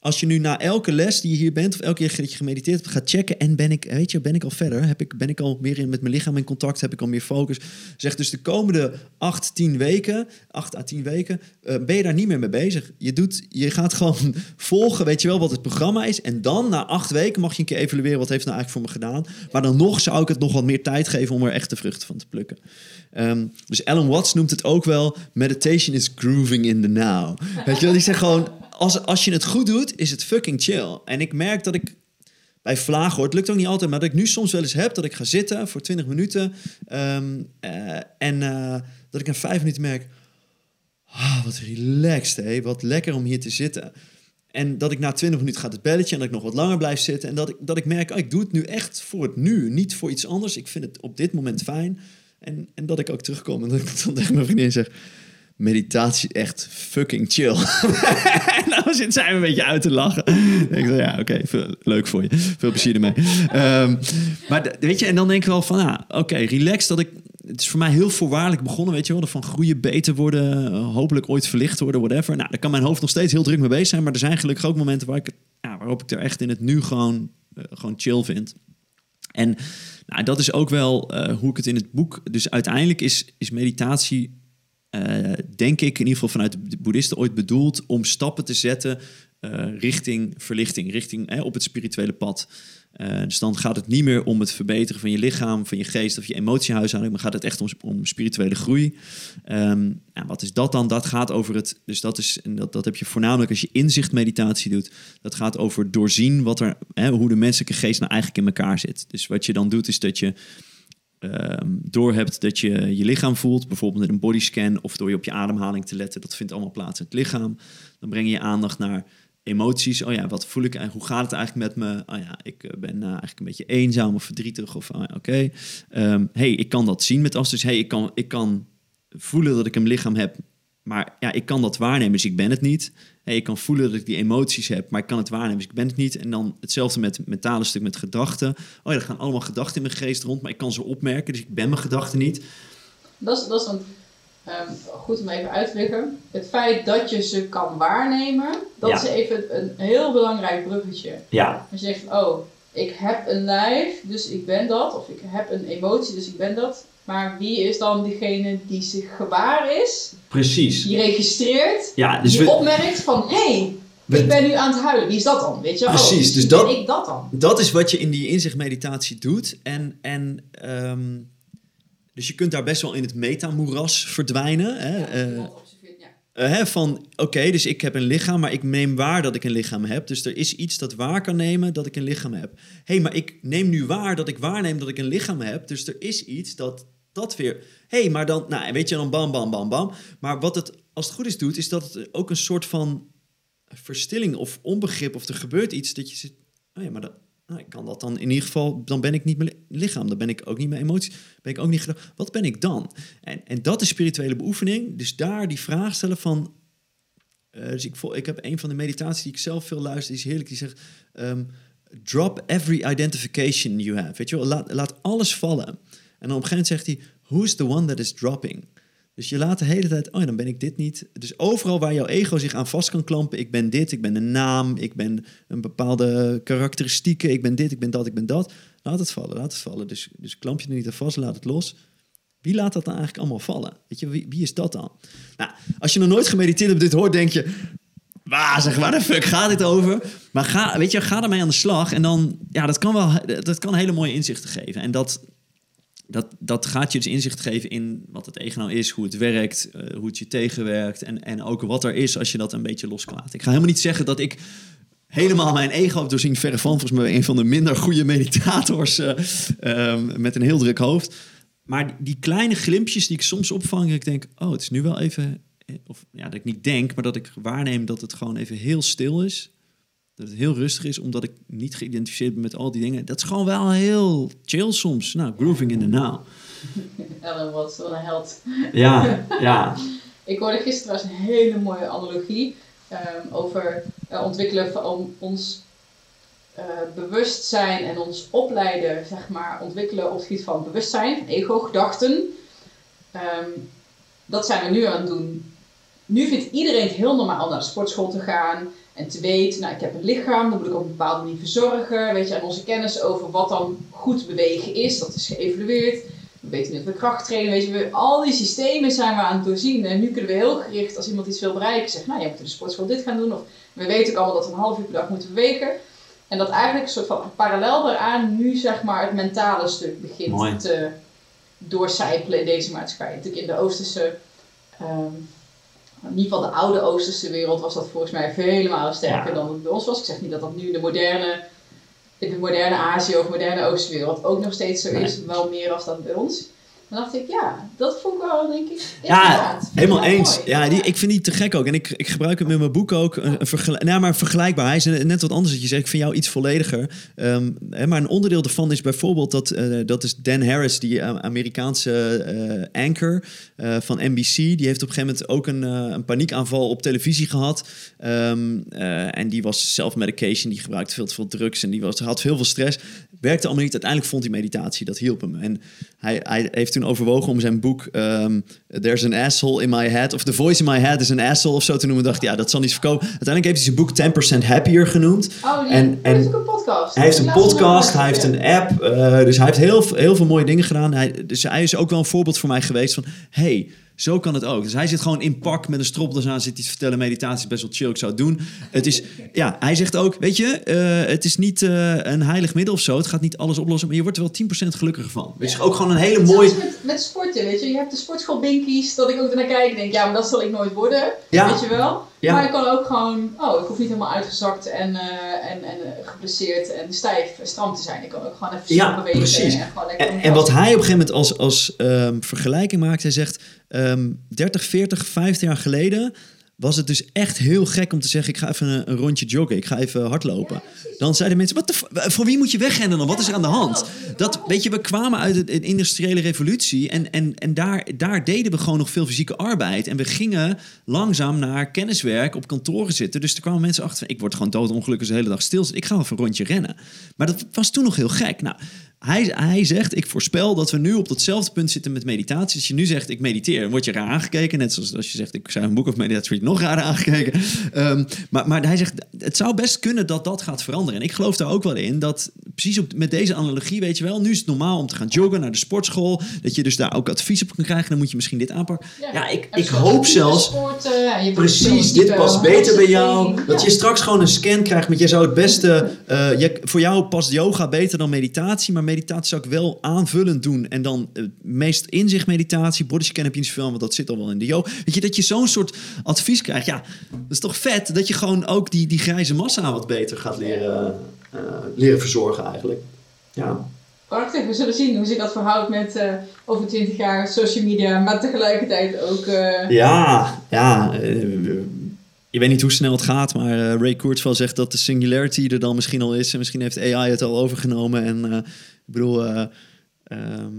als je nu na elke les die je hier bent, of elke keer dat je gemediteerd hebt, gaat checken en ben ik, weet je, ben ik al verder? Heb ik, ben ik al meer in, met mijn lichaam in contact? Heb ik al meer focus? Zeg dus de komende acht, tien weken, acht à tien weken, uh, ben je daar niet meer mee bezig. Je, doet, je gaat gewoon volgen, weet je wel, wat het programma is. En dan na acht weken mag je een keer evalueren wat heeft nou eigenlijk voor me gedaan. Maar dan nog zou ik het nog wat meer tijd geven om er echt de vruchten van te plukken. Um, dus Alan Watts noemt het ook wel, meditation is grooving in the now. Weet je wel, die zegt gewoon, als, als je het goed doet, is het fucking chill. En ik merk dat ik bij vlagen hoor, het lukt ook niet altijd, maar dat ik nu soms wel eens heb dat ik ga zitten voor 20 minuten um, uh, en uh, dat ik na vijf minuten merk, oh, wat relaxed, hé, wat lekker om hier te zitten. En dat ik na 20 minuten gaat het belletje en dat ik nog wat langer blijf zitten. En dat ik, dat ik merk, oh, ik doe het nu echt voor het nu, niet voor iets anders. Ik vind het op dit moment fijn. En, en dat ik ook terugkom en dat ik dan tegen mijn vriendin zeg meditatie echt fucking chill. zit zij een beetje uit te lachen. ik zeg, ja, oké, okay, leuk voor je. Veel plezier ermee. um, maar weet je, en dan denk ik wel van, ah, oké, relax dat ik... Het is voor mij heel voorwaardelijk begonnen, weet je wel. Van groeien, beter worden, hopelijk ooit verlicht worden, whatever. Nou, daar kan mijn hoofd nog steeds heel druk mee bezig zijn. Maar er zijn gelukkig ook momenten waar ik, ja, waarop ik er echt in het nu gewoon, uh, gewoon chill vind. En nou, dat is ook wel uh, hoe ik het in het boek... Dus uiteindelijk is, is meditatie uh, denk ik in ieder geval vanuit de boeddhisten ooit bedoeld om stappen te zetten uh, richting verlichting, richting eh, op het spirituele pad. Uh, dus dan gaat het niet meer om het verbeteren van je lichaam, van je geest of je emotiehuishouding, maar gaat het echt om, om spirituele groei. Um, wat is dat dan? Dat gaat over het, dus dat is, dat, dat heb je voornamelijk als je inzichtmeditatie doet. Dat gaat over doorzien wat er, hè, hoe de menselijke geest nou eigenlijk in elkaar zit. Dus wat je dan doet is dat je um, doorhebt dat je je lichaam voelt, bijvoorbeeld met een bodyscan of door je op je ademhaling te letten, dat vindt allemaal plaats in het lichaam. Dan breng je je aandacht naar emoties. Oh ja, wat voel ik en hoe gaat het eigenlijk met me? Oh ja, ik ben uh, eigenlijk een beetje eenzaam of verdrietig of oh oké. Um, hey, ik kan dat zien met as. Dus hey, ik kan, ik kan voelen dat ik een lichaam heb, maar ja, ik kan dat waarnemen, dus ik ben het niet. Hey, ik kan voelen dat ik die emoties heb, maar ik kan het waarnemen, dus ik ben het niet. En dan hetzelfde met het mentale stuk met gedachten. Oh ja, er gaan allemaal gedachten in mijn geest rond, maar ik kan ze opmerken, dus ik ben mijn gedachten niet. Dat is, dat is een, um, goed om even uit te leggen. Het feit dat je ze kan waarnemen, dat Ja. is even een heel belangrijk bruggetje. Ja, Als je zegt, van, oh, ik heb een lijf, dus ik ben dat. Of ik heb een emotie, dus ik ben dat. Maar wie is dan degene die zich gewaar is, Precies. die registreert, Ja, dus die we, opmerkt van hé, hey, we- ik ben nu aan het huilen. Wie is dat dan? Weet je? Precies, oh, dus dat- ben ik dat dan? dat is wat je in die inzichtmeditatie doet. En, en ehm, dus je kunt daar best wel in het metamoeras verdwijnen. Hè? Ja. Eh, hè, van, oké, dus ik heb een lichaam, maar ik neem waar dat ik een lichaam heb. Dus er is iets dat waar kan nemen dat ik een lichaam heb. Hé, hey, maar ik neem nu waar dat ik waarneem dat ik een lichaam heb. Dus er is iets dat dat weer... Hey, maar dan, nou, weet je, dan bam, bam, bam, bam. Maar wat het, als het goed is, doet, is dat het ook een soort van verstilling of onbegrip... of er gebeurt iets dat je zit... Oh ja, maar dat, nou, kan dat dan in ieder geval... Dan ben ik niet mijn li- lichaam, dan ben ik ook niet mijn emoties... ben ik ook niet... Wat ben ik dan? En, en dat is spirituele beoefening. Dus daar die vraag stellen van... eh, dus ik, ik heb een van de meditaties die ik zelf veel luister, die is heerlijk. Die zegt: ehm, Drop every identification you have. Weet je wel, laat, laat alles vallen. En dan op een gegeven moment zegt hij: Who's the one that is dropping? Dus je laat de hele tijd, oh ja, dan ben ik dit niet. Dus overal waar jouw ego zich aan vast kan klampen, ik ben dit, ik ben een naam, ik ben een bepaalde karakteristieken, ik ben dit, ik ben dat, ik ben dat. Laat het vallen, laat het vallen. Dus, dus klamp je er niet aan vast, laat het los. Wie laat dat dan eigenlijk allemaal vallen? Weet je, wie, is dat dan? Nou, als je nog nooit gemediteerd hebt, dit hoort, denk je... Waar, zeg, waar de fuck gaat dit over? Maar ga, weet je, ga ermee aan de slag. En dan, ja, dat kan wel, dat kan hele mooie inzichten geven. En dat, dat, dat gaat je dus inzicht geven in wat het ego nou is, hoe het werkt, eh, hoe het je tegenwerkt. En, en ook wat er is als je dat een beetje los. Ik ga helemaal niet zeggen dat ik helemaal mijn ego heb doorzien. Verre van, volgens mij een van de minder goede meditators eh, ehm, met een heel druk hoofd. Maar die kleine glimpjes die ik soms opvang, ik denk, oh, het is nu wel even, eh, of ja, dat ik niet denk, maar dat ik waarneem dat het gewoon even heel stil is. Dat het heel rustig is, omdat ik niet geïdentificeerd ben met al die dingen. Dat is gewoon wel heel chill soms. Nou, grooving in the now. Ellen was wel een held. Ja, ja. Ik hoorde gisteren trouwens een hele mooie analogie ehm, over eh, ontwikkelen van on- ons eh, bewustzijn en ons opleiden, zeg maar, ontwikkelen op het gebied van bewustzijn, ego, gedachten. Ehm, dat zijn we nu aan het doen. Nu vindt iedereen het heel normaal om naar de sportschool te gaan en te weten, nou ik heb een lichaam, dat moet ik op een bepaalde manier verzorgen. Weet je, en onze kennis over wat dan goed bewegen is, dat is geëvalueerd. We weten nu dat we kracht trainen, weet je, we, al die systemen zijn we aan het doorzien. En nu kunnen we heel gericht, als iemand iets wil bereiken, zeggen, nou, jij moet in de sportschool dit gaan doen. Of we weten ook allemaal dat we een half uur per dag moeten bewegen. En dat eigenlijk een soort van parallel daaraan nu, zeg maar, het mentale stuk begint Mooi. te doorcijpelen in deze maatschappij. Natuurlijk in de Oosterse, ehm, in ieder geval de oude Oosterse wereld was dat volgens mij vele malen sterker Ja. dan het bij ons was. Ik zeg niet dat dat nu in de moderne, in de moderne Azië of moderne Oosterwereld ook nog steeds zo Nee. is, wel meer als dat bij ons. Dan dacht ik, ja, dat vond ik wel, denk ik, Ja, helemaal eens. mooi. Ja, die, ik vind die te gek ook. En ik, ik gebruik hem in mijn boek ook. Een, een vergel- nou, maar vergelijkbaar. Hij is net wat anders dat je zegt. Ik vind jou iets vollediger. Ehm, hè, maar een onderdeel daarvan is bijvoorbeeld dat, eh, dat is Dan Harris, die eh, Amerikaanse eh, anchor van NBC. Die heeft op een gegeven moment ook een, een paniekaanval op televisie gehad. Ehm, eh, en die was self-medication. Die gebruikte veel te veel drugs en die was, had heel veel stress. Werkte allemaal niet. Uiteindelijk vond hij meditatie. Dat hielp hem. En hij, hij heeft toen overwogen om zijn boek ehm, There's an asshole in my head of The voice in my head is an asshole of zo te noemen. Dacht ja, dat zal niet verkopen. Uiteindelijk heeft hij zijn boek 10% Happier genoemd. Oh, die, En- oh, en- dat is ook een podcast. Hij heeft een podcast, hij heeft een app. eh, dus hij heeft heel, veel- heel veel mooie dingen gedaan. Hij, dus hij is ook wel een voorbeeld voor mij geweest van... hey, zo kan het ook. Dus hij zit gewoon in pak met een stropdas aan, zit iets te vertellen. Meditatie is best wel chill, ik zou het doen. Het is, ja, hij zegt ook, weet je, eh, het is niet eh, een heilig middel of zo. Het gaat niet alles oplossen, maar je wordt er wel 10% gelukkiger van. Het is ook gewoon een hele mooie... Met, met sporten, weet je. Je hebt de sportschoolbinkies, dat ik ook ernaar kijk en denk, ja, maar dat zal ik nooit worden. Ja. Weet je wel? Ja. Maar ik kan ook gewoon, oh, ik hoef niet helemaal uitgezakt en, eh, en, en geblesseerd en stijf en stram te zijn. Ik kan ook gewoon even Ja, snel bewegen. precies. En, gewoon lekker En, en wat hij op een gegeven moment als, als ehm, vergelijking maakt, hij zegt ehm 30, 40, 50 jaar geleden was het dus echt heel gek om te zeggen: ik ga even een, rondje joggen, ik ga even hardlopen. Dan zeiden mensen: wat voor wie moet je wegrennen dan? Wat is er aan de hand? Dat, weet je, we kwamen uit de, industriële revolutie en, en, en daar, daar deden we gewoon nog veel fysieke arbeid. En we gingen langzaam naar kenniswerk op kantoren zitten. Dus er kwamen mensen achter: ik word gewoon doodongelukkig de hele dag stil. Ik ga even een rondje rennen. Maar dat was toen nog heel gek. Nou, hij, hij zegt, ik voorspel dat we nu op datzelfde punt zitten met meditatie. Als je nu zegt, ik mediteer, dan word je raar aangekeken. Net zoals als je zegt, ik schrijf een boek of meditatie, nog raar aangekeken. Ehm, maar, maar hij zegt, het zou best kunnen dat dat gaat veranderen. En ik geloof daar ook wel in dat precies op, met deze analogie, weet je wel. Nu is het normaal om te gaan joggen naar de sportschool. Dat je dus daar ook advies op kan krijgen. Dan moet je misschien dit aanpakken. Ja, ik, ik hoop zelfs... sporten, Precies, dit past beter bij jou. Dat je straks gewoon een scan krijgt met je zou het beste. eh, je, voor jou past yoga beter dan meditatie, maar meditatie zou ik wel aanvullend doen. En dan het meest inzicht meditatie, bodyscan heb je niet zoveel, want dat zit al wel in de yoga. Weet je, dat je zo'n soort advies krijgt. Ja, dat is toch vet dat je gewoon ook die, die grijze massa wat beter gaat leren, eh, leren verzorgen eigenlijk. Ja. Prachtig, we zullen zien hoe zich dat verhoudt met eh, over 20 jaar social media, maar tegelijkertijd ook. Ja, ja. je weet niet hoe snel het gaat, maar eh, Ray Kurzweil zegt dat de singularity er dan misschien al is. En misschien heeft AI het al overgenomen. En ik bedoel, eh, ehm,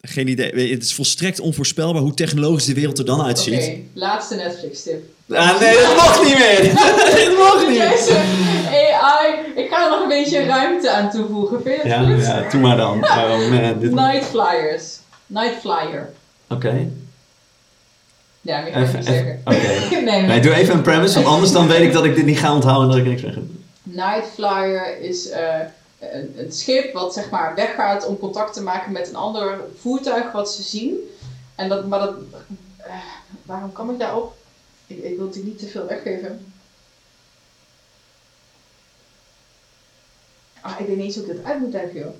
geen idee. Het is volstrekt onvoorspelbaar hoe technologisch de wereld er dan Oké, uitziet. laatste Netflix tip. Ah, nee, dat mag niet meer. dat mag Deze AI, ik ga er nog een beetje ruimte aan toevoegen. Vind je Ja, goed? ja, doe maar dan. Oh man, dit... Night Flyers. Night Flyer. Oké. Ja, ik Even, niet even- zeggen. Oké. nee, nee. Nee, doe even een premise, want anders dan weet ik dat ik dit niet ga onthouden en dat ik niks zeg. Night Flyer is eh, een, schip wat zeg maar weggaat om contact te maken met een ander voertuig wat ze zien. En dat, maar dat, eh, waarom kwam ik daarop? Ik, ik wil het niet te veel weggeven. Ah, ik weet niet eens hoe ik dit uit moet leggen, joh.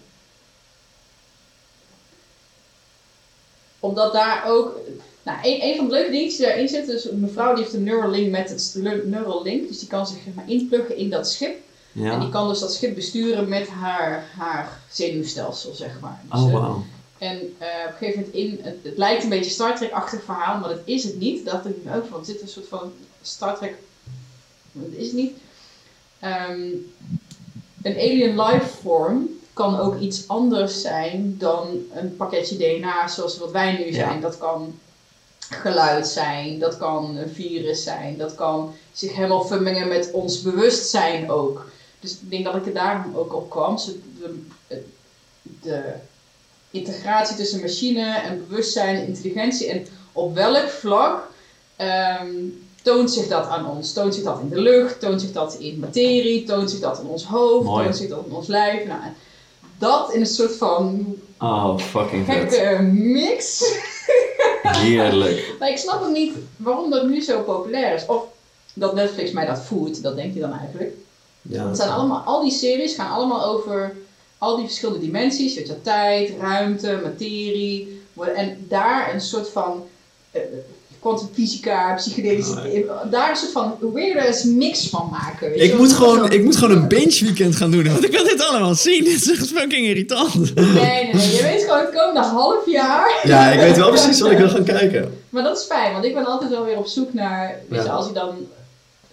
Omdat daar ook... Nou, een, een van de leuke dingetjes die daarin zitten, is een mevrouw die heeft een Neuralink met het Neuralink. Dus die kan zich inpluggen in dat schip. En die Ja. kan dus dat schip besturen met haar, haar zenuwstelsel, zeg maar. Dus, Oh, eh, wauw. En eh, op een gegeven moment in, het, het lijkt een beetje Star Trek-achtig verhaal, maar dat is het niet. Dat dacht ik nu ook van, het zit een soort van Star Trek, dat is het niet. Ehm, een alien life form kan ook iets anders zijn dan een pakketje DNA zoals wat wij nu zijn. Ja. Dat kan geluid zijn, dat kan een virus zijn, dat kan zich helemaal vermengen met ons bewustzijn ook. Dus ik denk dat ik er daarom ook op kwam. Zo de, de integratie tussen machine en bewustzijn en intelligentie en op welk vlak ehm, toont zich dat aan ons? Toont zich dat in de lucht? Toont zich dat in materie? Toont zich dat in ons hoofd? Mooi. Toont zich dat in ons lijf? Nou, dat in een soort van Oh, fucking gekke mix. Heerlijk. Maar ik snap ook niet waarom dat nu zo populair is. Of dat Netflix mij dat voert, dat denk je dan eigenlijk. Ja. Het zijn allemaal, al die series gaan allemaal over al die verschillende dimensies. Weet je, tijd, ruimte, materie. En daar een soort van eh, kwantumfysica, psychedelische... Daar een soort van weird mix van maken. Weet je Ik moet, Zo- gewoon, ik moet gewoon een binge weekend gaan doen, want ik wil dit allemaal zien. Dit is echt fucking irritant. Nee, nee, nee. Je weet gewoon het komende half jaar. Ja, ik weet wel precies wat ik wil gaan kijken. Maar dat is fijn, want ik ben altijd wel weer op zoek naar... Weet je, Ja. als ik dan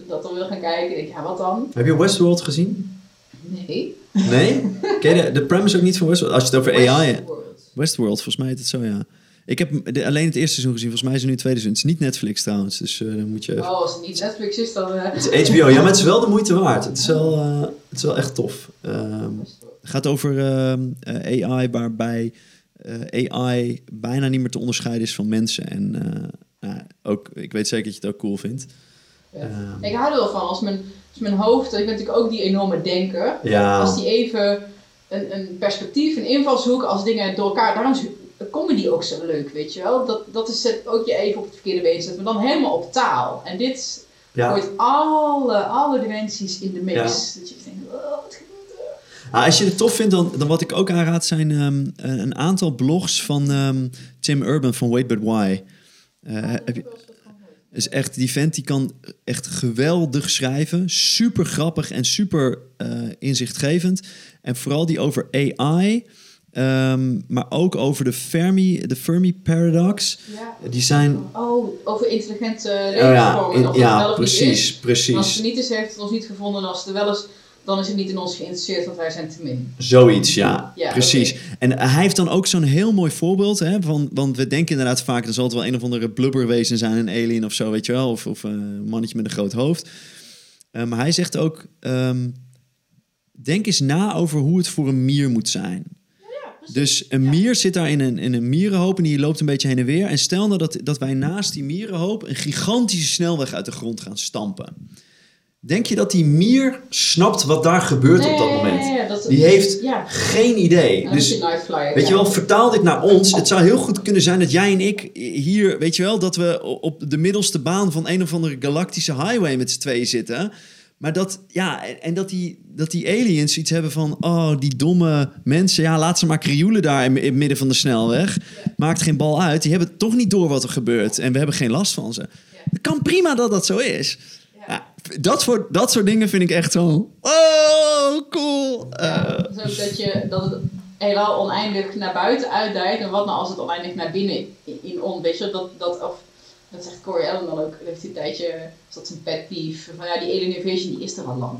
dat dan wil gaan kijken, denk ik, ja, wat dan? Heb je Westworld gezien? Nee. Nee? Ken je de, de premise ook niet van Westworld? Als je het over AI... Westworld. Westworld, volgens mij is het zo, ja. Ik heb de- alleen het eerste seizoen gezien. Volgens mij is er nu het tweede seizoen. Het is niet Netflix trouwens, dus eh, dan moet je... Oh, als het niet Netflix is, dan... eh, Het is HBO, ja, maar het is wel de moeite waard. Het is wel, eh, het is wel echt tof. Ehm, het gaat over ehm, eh, AI waarbij AI bijna niet meer te onderscheiden is van mensen. En nou, ook, ik weet zeker dat je het ook cool vindt. Ehm, Ik hou er wel van als mijn, als mijn hoofd, ik ben natuurlijk ook die enorme denker, als die even een, een perspectief, een invalshoek, als dingen door elkaar, daarom is comedy ook zo leuk, weet je wel. Dat, dat is het ook je even op het verkeerde been zetten, maar dan helemaal op taal. En dit ja. gooit alle, alle dimensies in de mix. Ja. Dat je denkt, oh, wat gebeurt er? Ah, als je het tof vindt, dan, dan wat ik ook aanraad zijn ehm, een een aantal blogs van ehm, Tim Urban van Wait But Why. Eh, heb je, is echt, die vent die kan echt geweldig schrijven. Super grappig en super eh, inzichtgevend. En vooral die over AI. ehm, maar ook over de Fermi, de Fermi Paradox. Ja. Die zijn... Oh, over intelligente Oh levensvormen. ja, in- wel ja is. precies, En als precies. het niet is, heeft het ons niet gevonden. En als het er wel is, dan is het niet in ons geïnteresseerd, want wij zijn te min. Zoiets, ja. Ja, precies. En hij heeft dan ook zo'n heel mooi voorbeeld. Hè, van, want we denken inderdaad vaak... er zal het wel een of andere blubberwezen zijn, een alien of zo, weet je wel. Of, of een mannetje met een groot hoofd. Eh, maar hij zegt ook... ehm, denk eens na over hoe het voor een mier moet zijn. Dus een mier zit daar in een, in een mierenhoop en die loopt een beetje heen en weer. En stel nou dat, dat wij naast die mierenhoop een gigantische snelweg uit de grond gaan stampen. Denk je dat die mier snapt wat daar gebeurt op dat moment? Ja, dat, Die heeft Ja, geen idee. Dus flyer. Weet je wel, vertaal dit naar ons. Het zou heel goed kunnen zijn dat jij en ik hier, weet je wel, dat we op de middelste baan van een of andere galactische highway met z'n tweeën zitten. Maar dat, ja, en- en dat die, dat die aliens iets hebben van, oh, die domme mensen, ja, laat ze maar krioelen daar in, in het midden van de snelweg. Maakt geen bal uit. Die hebben toch niet door wat er gebeurt en we hebben geen last van ze. Het kan prima dat dat zo is. Dat, soort, dat soort dingen vind ik echt zo, oh, cool. Ja, Eh, dus ook dat, je, dat het heelal oneindig naar buiten uitdijt. En wat nou als het oneindig naar binnen in, on, weet je, dat, dat, of, dat zegt Corey Allen dan ook, dat heeft hij een tijdje, is dat zijn pet peeve, van ja, die alien invasion die is er al lang.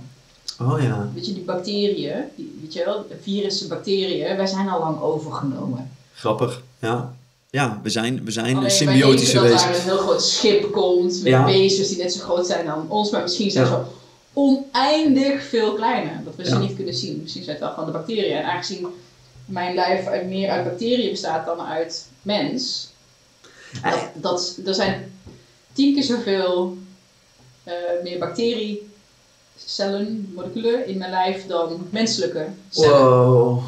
oh ja. Weet je, die bacteriën, die, weet je wel, de virussen, bacteriën, wij zijn al lang overgenomen. Grappig, ja. Ja, we zijn, we zijn Alleen symbiotische denken dat wezens. daar een heel groot schip komt met Ja. wezens die net zo groot zijn dan ons, maar misschien zijn Ja. ze oneindig veel kleiner. Dat we ze Ja. niet kunnen zien. Misschien zijn het wel gewoon de bacteriën. En aangezien mijn lijf meer uit bacteriën bestaat dan uit mens, dat, dat, er zijn tien keer zoveel eh, meer bacteriecellen, moleculen in mijn lijf dan menselijke cellen. Wow.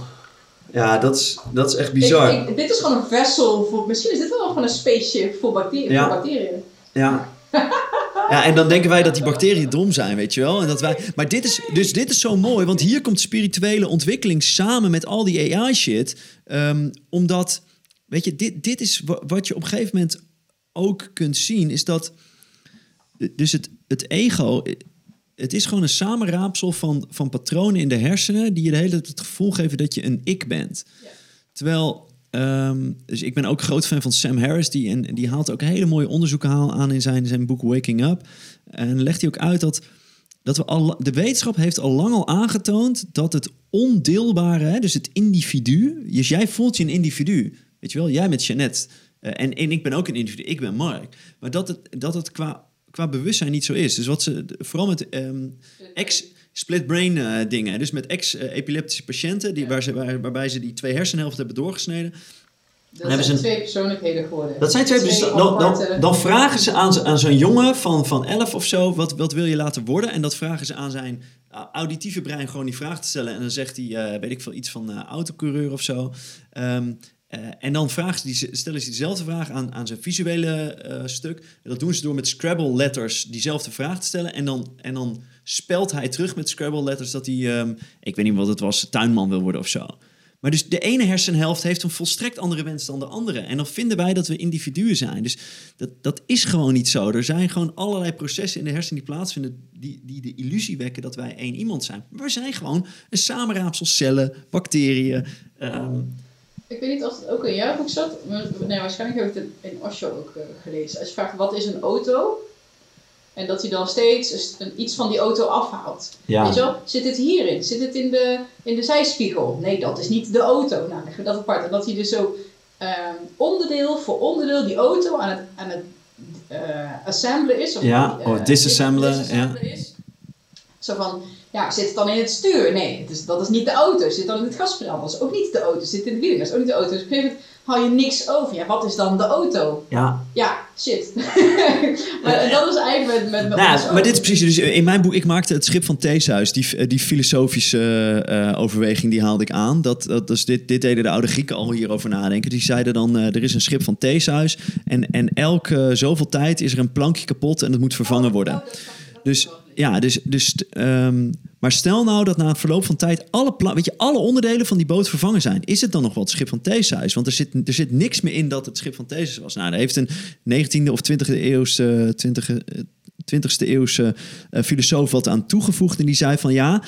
Ja, dat is, dat is echt bizar. Ik, ik, dit is gewoon een vessel voor, misschien is dit wel gewoon een spaceship voor, bacteriën. Ja. voor bacteriën. Ja. Ja, en dan denken wij dat die bacteriën dom zijn, weet je wel. En dat wij, maar dit is, dus dit is zo mooi, want hier komt spirituele ontwikkeling samen met al die AI-shit. Ehm, omdat, weet je, dit, dit is wa- wat je op een gegeven moment ook kunt zien, is dat, dus het, het ego, het is gewoon een samenraapsel van, van patronen in de hersenen die je de hele tijd het gevoel geven dat je een ik bent. Ja. Terwijl, ehm, dus ik ben ook groot fan van Sam Harris, die, en, die haalt ook hele mooie onderzoeken aan in zijn, zijn boek Waking Up. En legt hij ook uit dat, dat we al, de wetenschap heeft al lang al aangetoond dat het ondeelbare, hè, dus het individu, dus jij voelt je een individu, weet je wel, jij met Jeannette. eh, en, en ik ben ook een individu, ik ben Mark. Maar dat het, dat het qua, qua bewustzijn niet zo is. Dus wat ze, vooral met ehm, ex split brain eh, dingen. Dus met ex-epileptische patiënten, die, waar ze, waar, waarbij ze die twee hersenhelften hebben doorgesneden. Dat hebben zijn ze twee persoonlijkheden geworden. Dat zijn twee, dan, dan, dan vragen ze aan, aan zo'n jongen van, van 11 of zo, wat, wat wil je laten worden? En dat vragen ze aan zijn uh, auditieve brein gewoon die vraag te stellen. En dan zegt hij, eh, weet ik veel, iets van eh autocoureur of zo. Ehm, eh, en dan vragen ze die, stellen ze diezelfde vraag aan, aan zijn visuele eh, stuk. En dat doen ze door met Scrabble letters diezelfde vraag te stellen. En dan, en dan spelt hij terug met Scrabble letters dat hij, ehm, ik weet niet wat het was, tuinman wil worden of zo. Maar dus de ene hersenhelft heeft een volstrekt andere wens dan de andere. En dan vinden wij dat we individuen zijn. Dus dat, dat is gewoon niet zo. Er zijn gewoon allerlei processen in de hersenen die plaatsvinden... die, die de illusie wekken dat wij één iemand zijn. Maar we zijn gewoon een samenraapsel cellen, bacteriën. ehm, Ik weet niet of het ook in jouw boek zat. Nee, waarschijnlijk heb ik het in Osho ook eh, gelezen. Als je vraagt wat is een auto, en dat hij dan steeds een- iets van die auto afhaalt. Ja. Weet je wel? Zit het hierin? Zit het in de, in de zijspiegel? Nee, dat is niet de auto. Nou, dan leggen we dat apart. En dat hij dus zo ehm, onderdeel voor onderdeel die auto aan het, aan het eh, assemblen is. Of, Ja, eh, of disassemblen, disassemblen is. Zo van, ja, zit het dan in het stuur? Nee, het is, dat is niet de auto. Zit dan in het gaspedaal? Dat is ook niet de auto. Zit in de wielen? Dat is ook niet de auto. Dus op een gegeven moment haal je niks over. Ja, wat is dan de auto? ja, Ja, shit. maar en dat is eigenlijk met, met, met Nou, ook. maar dit is precies. Dus in mijn boek, ik maakte het schip van Theeshuis. Die, die filosofische eh, overweging, die haalde ik aan. Dat, dat, dus dit, dit deden de oude Grieken al hierover nadenken. Die zeiden dan: eh, er is een schip van Theeshuis. En, en elke zoveel tijd is er een plankje kapot en dat moet vervangen worden. Oh, ik, dat Dus ja, dus, dus, ehm, maar stel nou dat na een verloop van tijd alle, weet je, alle onderdelen van die boot vervangen zijn. Is het dan nog wel het schip van Theseus? Want er zit, er zit niks meer in dat het schip van Theseus was. Nou, daar heeft een 19e of 20e eeuwse, 20e, eh, 20e eeuwse eh, filosoof wat aan toegevoegd. En die zei van ja,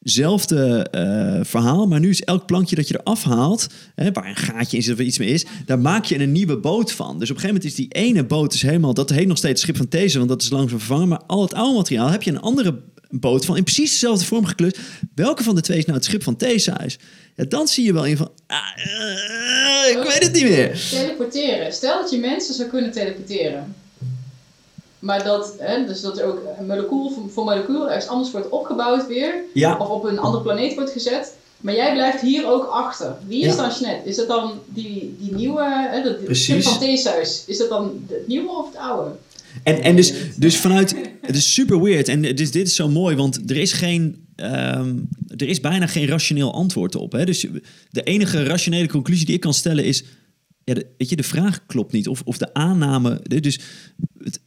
zelfde eh, verhaal, maar nu is elk plankje dat je eraf haalt, hè, waar een gaatje in zit of iets mee is, daar maak je een nieuwe boot van. Dus op een gegeven moment is die ene boot is helemaal, dat heet nog steeds schip van Theseus, want dat is langzaam vervangen, maar al het oude materiaal heb je een andere boot van in precies dezelfde vorm gekleurd. Welke van de twee is nou het schip van Theseus? Ja, dan zie je wel in van, ah, eh, ik weet het niet meer. Teleporteren. Stel dat je mensen zou kunnen teleporteren. Maar dat, hè, dus dat er ook een molecuul voor, voor molecuul ergens anders wordt opgebouwd weer. Ja, Of op een andere planeet wordt gezet. Maar jij blijft hier ook achter. Wie is Ja. dan Jeanette? Is dat dan die, die nieuwe, hè, dat, Precies. van Theseus? Is dat dan het nieuwe of het oude? En, en dus, dus vanuit, het is super weird. En dus dit is zo mooi, want er is geen, ehm, er is bijna geen rationeel antwoord op. Hè? Dus de enige rationele conclusie die ik kan stellen is, ja, de, weet je, de vraag klopt niet. Of, of de aanname, dus het,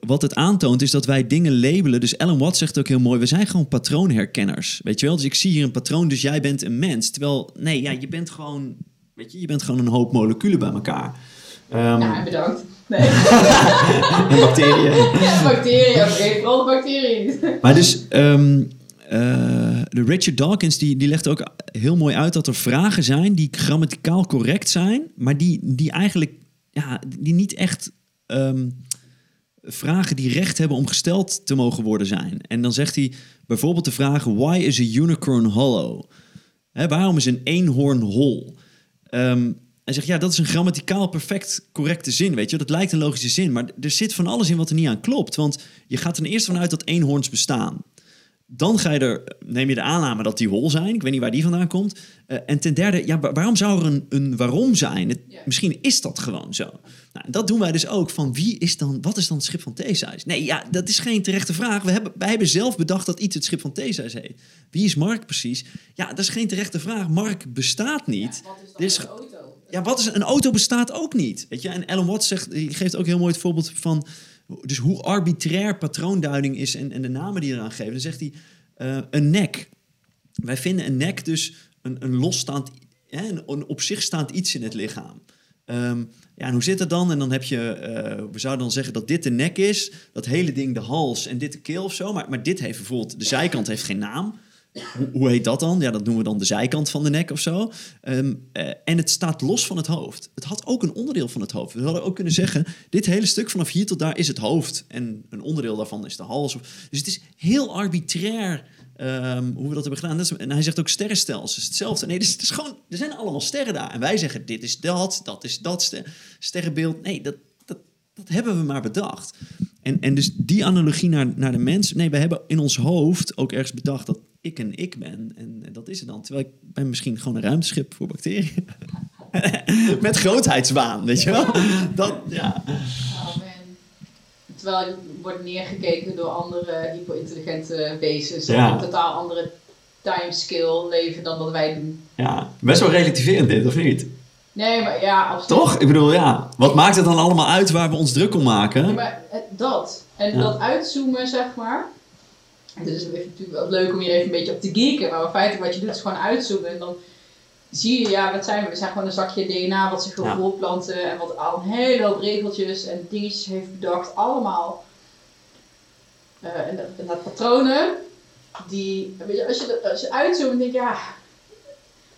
wat het aantoont is dat wij dingen labelen. Dus Ellen Watts zegt ook heel mooi, we zijn gewoon patroonherkenners. Weet je wel? Dus ik zie hier een patroon, dus jij bent een mens. Terwijl, nee, ja, je bent gewoon, weet je, je bent gewoon een hoop moleculen bij elkaar. Um, ja, bedankt. Nee. en bacteriën. Ja, bacteriën, oké, vooral de bacteriën. Maar dus, um, de Richard Dawkins die, die legt ook heel mooi uit dat er vragen zijn die grammaticaal correct zijn, maar die, die eigenlijk ja, die niet echt um, vragen die recht hebben om gesteld te mogen worden zijn. En dan zegt hij bijvoorbeeld de vraag: Why is a unicorn hollow? Hè, waarom is een eenhoorn hol? Um, hij zegt, ja, dat is een grammaticaal perfect correcte zin, weet je. Dat lijkt een logische zin, maar er zit van alles in wat er niet aan klopt. Want je gaat er eerst vanuit dat eenhoorns bestaan. Dan ga je er, neem je de aanname dat die hol zijn. Ik weet niet waar die vandaan komt. Uh, en ten derde, ja, waarom zou er een, een waarom zijn? Het, Misschien is dat gewoon zo. Nou, dat doen wij dus ook. Van wie is dan, wat is dan het schip van Theseus? Nee, ja, dat is geen terechte vraag. We hebben, wij hebben zelf bedacht dat iets het schip van Theseus heet. Wie is Mark precies? Ja, dat is geen terechte vraag. Mark bestaat niet. Ja, wat is dan is, een auto? Ja, wat is een auto bestaat ook niet. Weet je? En Alan Watts zegt, die geeft ook heel mooi het voorbeeld van dus hoe arbitrair patroonduiding is en, en de namen die eraan geven. Dan zegt hij uh, een nek. Wij vinden een nek dus een, een losstaand, hè, een, op zich staand iets in het lichaam. Um, ja, en hoe zit het dan? En dan heb je, uh, we zouden dan zeggen dat dit de nek is, dat hele ding de hals en dit de keel of zo. Maar, maar dit heeft bijvoorbeeld, de zijkant heeft geen naam. Hoe, heet dat dan? Ja, dat noemen we dan de zijkant van de nek of zo. Um, uh, en het staat los van het hoofd. Het had ook een onderdeel van het hoofd. We hadden ook kunnen zeggen, dit hele stuk vanaf hier tot daar is het hoofd. En een onderdeel daarvan is de hals. Dus het is heel arbitrair um, hoe we dat hebben gedaan. En hij zegt ook sterrenstelsels, hetzelfde. Nee, het is gewoon, er zijn allemaal sterren daar. En wij zeggen, dit is dat, dat is dat ster sterrenbeeld. Nee, dat, dat, dat hebben we maar bedacht. En, en dus die analogie naar, naar de mens. Nee, we hebben in ons hoofd ook ergens bedacht dat ik een ik ben. En, dat is het dan. Terwijl ik ben misschien gewoon een ruimteschip voor bacteriën. Met grootheidswaan, weet je wel? Dat, ja. Oh. Terwijl je wordt neergekeken door andere hyperintelligente wezens. Die een totaal andere timescale leven dan dat wij doen. Ja, best wel relativerend dit, of niet? Nee, maar ja, absoluut. Toch? Ik bedoel, ja. Wat maakt het dan allemaal uit waar we ons druk om maken? Ja, maar dat. En dat uitzoomen, zeg maar. Het is natuurlijk wel leuk om hier even een beetje op te geeken. Maar feitelijk wat je doet is gewoon uitzoomen. En dan zie je, ja, wat zijn we? We zijn gewoon een zakje DNA wat zich wil ja. voorplanten. En wat al een hele hoop regeltjes en dingetjes heeft bedacht. Allemaal. Uh, en, dat, en dat patronen. Die, weet je, als je, als je uitzoomt, denk je, ja...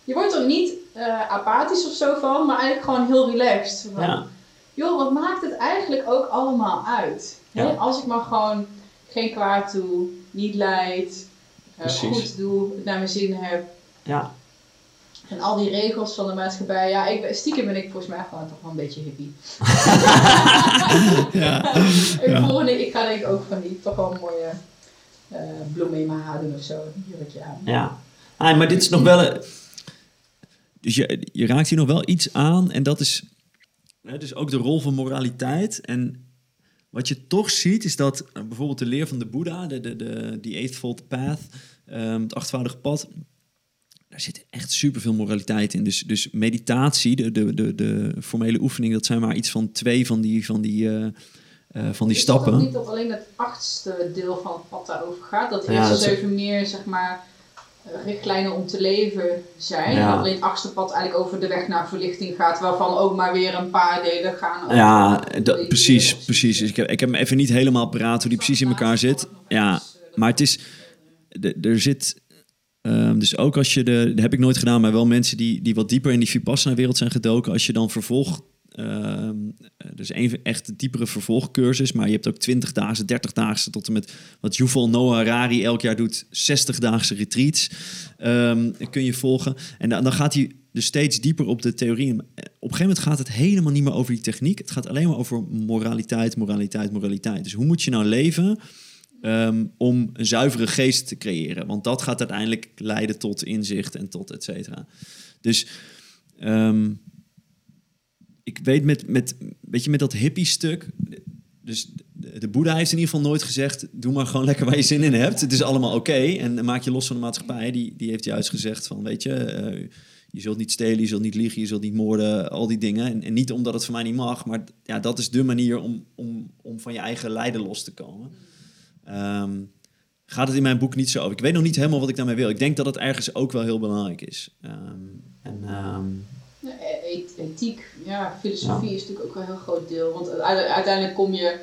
Je wordt er niet uh, apathisch of zo van, maar eigenlijk gewoon heel relaxed. Van, ja. Joh, wat maakt het eigenlijk ook allemaal uit? Ja. Als ik maar gewoon geen kwaad doe, niet leid, uh, goed doe, het naar mijn zin heb. Ja. En al die regels van de maatschappij, ja, ik, stiekem ben ik volgens mij gewoon toch wel een beetje hippie. ja. ik, ja. Voel, ik ga denk ik ook van die toch wel een mooie uh, bloemen in mijn haar doen of zo, een jurkje aan. Ja, ah, maar dit is nog wel... Dus je, je raakt hier nog wel iets aan en dat is hè, dus ook de rol van moraliteit. En wat je toch ziet is dat uh, bijvoorbeeld de leer van de Boeddha, de, de, de, die Eightfold Path, um, het achtvoudige pad, daar zit echt superveel moraliteit in. Dus, dus meditatie, de, de, de, de formele oefening, dat zijn maar iets van twee van die, van die, uh, uh, van die is stappen. Is niet dat alleen het achtste deel van het pad daarover gaat? Dat eerst ja, zeven meer, zeg maar richtlijnen om te leven zijn. Ja. Alleen het achtste pad eigenlijk over de weg naar verlichting gaat, waarvan ook maar weer een paar delen gaan. Over ja, dat, precies, precies. Ik heb, ik heb hem even niet helemaal paraat hoe die precies in elkaar zit. Ja, maar het is, er zit, um, dus ook als je de, dat heb ik nooit gedaan, maar wel mensen die, die wat dieper in die Vipassana-wereld zijn gedoken, als je dan vervolg Uh, dus een echt diepere vervolgcursus, maar je hebt ook 20 dagen, 30 dagen tot en met wat Yuval Noah Harari elk jaar doet, 60-daagse retreats. Um, kun je volgen. En dan, dan gaat hij dus steeds dieper op de theorie. Op een gegeven moment gaat het helemaal niet meer over die techniek. Het gaat alleen maar over moraliteit, moraliteit, moraliteit. Dus hoe moet je nou leven um, om een zuivere geest te creëren? Want dat gaat uiteindelijk leiden tot inzicht en tot et cetera. Dus ik weet met, met, weet je, met dat hippie-stuk, dus de, Boeddha heeft in ieder geval nooit gezegd... doe maar gewoon lekker waar je zin in hebt. Het is allemaal oké. En maak je los van de maatschappij. Die, die heeft juist gezegd van, weet je... eh, je zult niet stelen, je zult niet liegen, je zult niet moorden, al die dingen. En, niet omdat het voor mij niet mag, maar ja, dat is de manier om, om, om van je eigen lijden los te komen. Ehm, gaat het in mijn boek niet zo over. Ik weet nog niet helemaal wat ik daarmee wil. Ik denk dat het ergens ook wel heel belangrijk is. Ehm, en, ehm, ethiek, ja, filosofie is natuurlijk ook wel een heel groot deel. Want uite- uiteindelijk kom je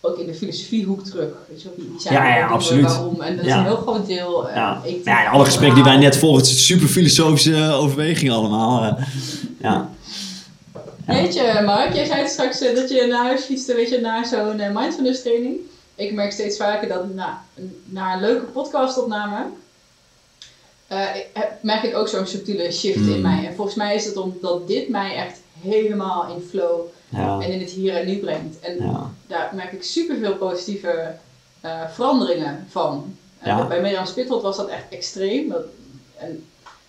ook in de filosofiehoek terug. Weet je die, zijn Ja, ja, absoluut. waarom. En dat is een heel groot deel. eh, ja. ethiek. ja, en alle gesprekken die wij net volgen, het super filosofische overwegingen allemaal. eh. ja. Weet je, Mark, jij zei straks eh, dat je naar huis fietste, weet je, na zo'n mindfulness training. Ik merk steeds vaker dat na, na een leuke podcastopname, eh, ik- heb- merk ik ook zo'n subtiele shift Hmm. in mij. En volgens mij is het omdat dit mij echt helemaal in flow Ja. en in het hier en nu brengt. En Ja. daar merk ik superveel positieve eh, veranderingen van. Ja. Bij Mirjam Spitholt was dat echt extreem. Dat, en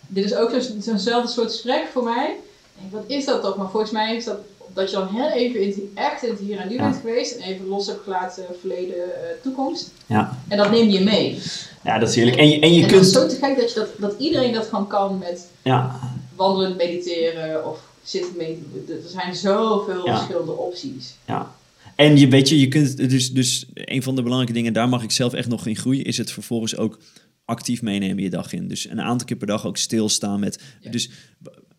dit is ook zo'n- zo'nzelfde soort gesprek voor mij. Denk, wat is dat toch? Maar volgens mij is dat dat je dan heel even in het, echt in het hier en nu Ja. bent geweest. En even los hebt gelaten verleden, eh, toekomst. Ja. En dat neem je mee. ja, dat is heerlijk. En je, en je en dat is kunt... zo te gek dat, je dat, dat iedereen dat gewoon kan met Ja, wandelend mediteren of zitten mediteren. Er zijn zoveel Ja. verschillende opties. Ja. En je weet je, je kunt dus, dus een van de belangrijke dingen, daar mag ik zelf echt nog in groeien, is het vervolgens ook actief meenemen je dag in. Dus een aantal keer per dag ook stilstaan met. Ja. Dus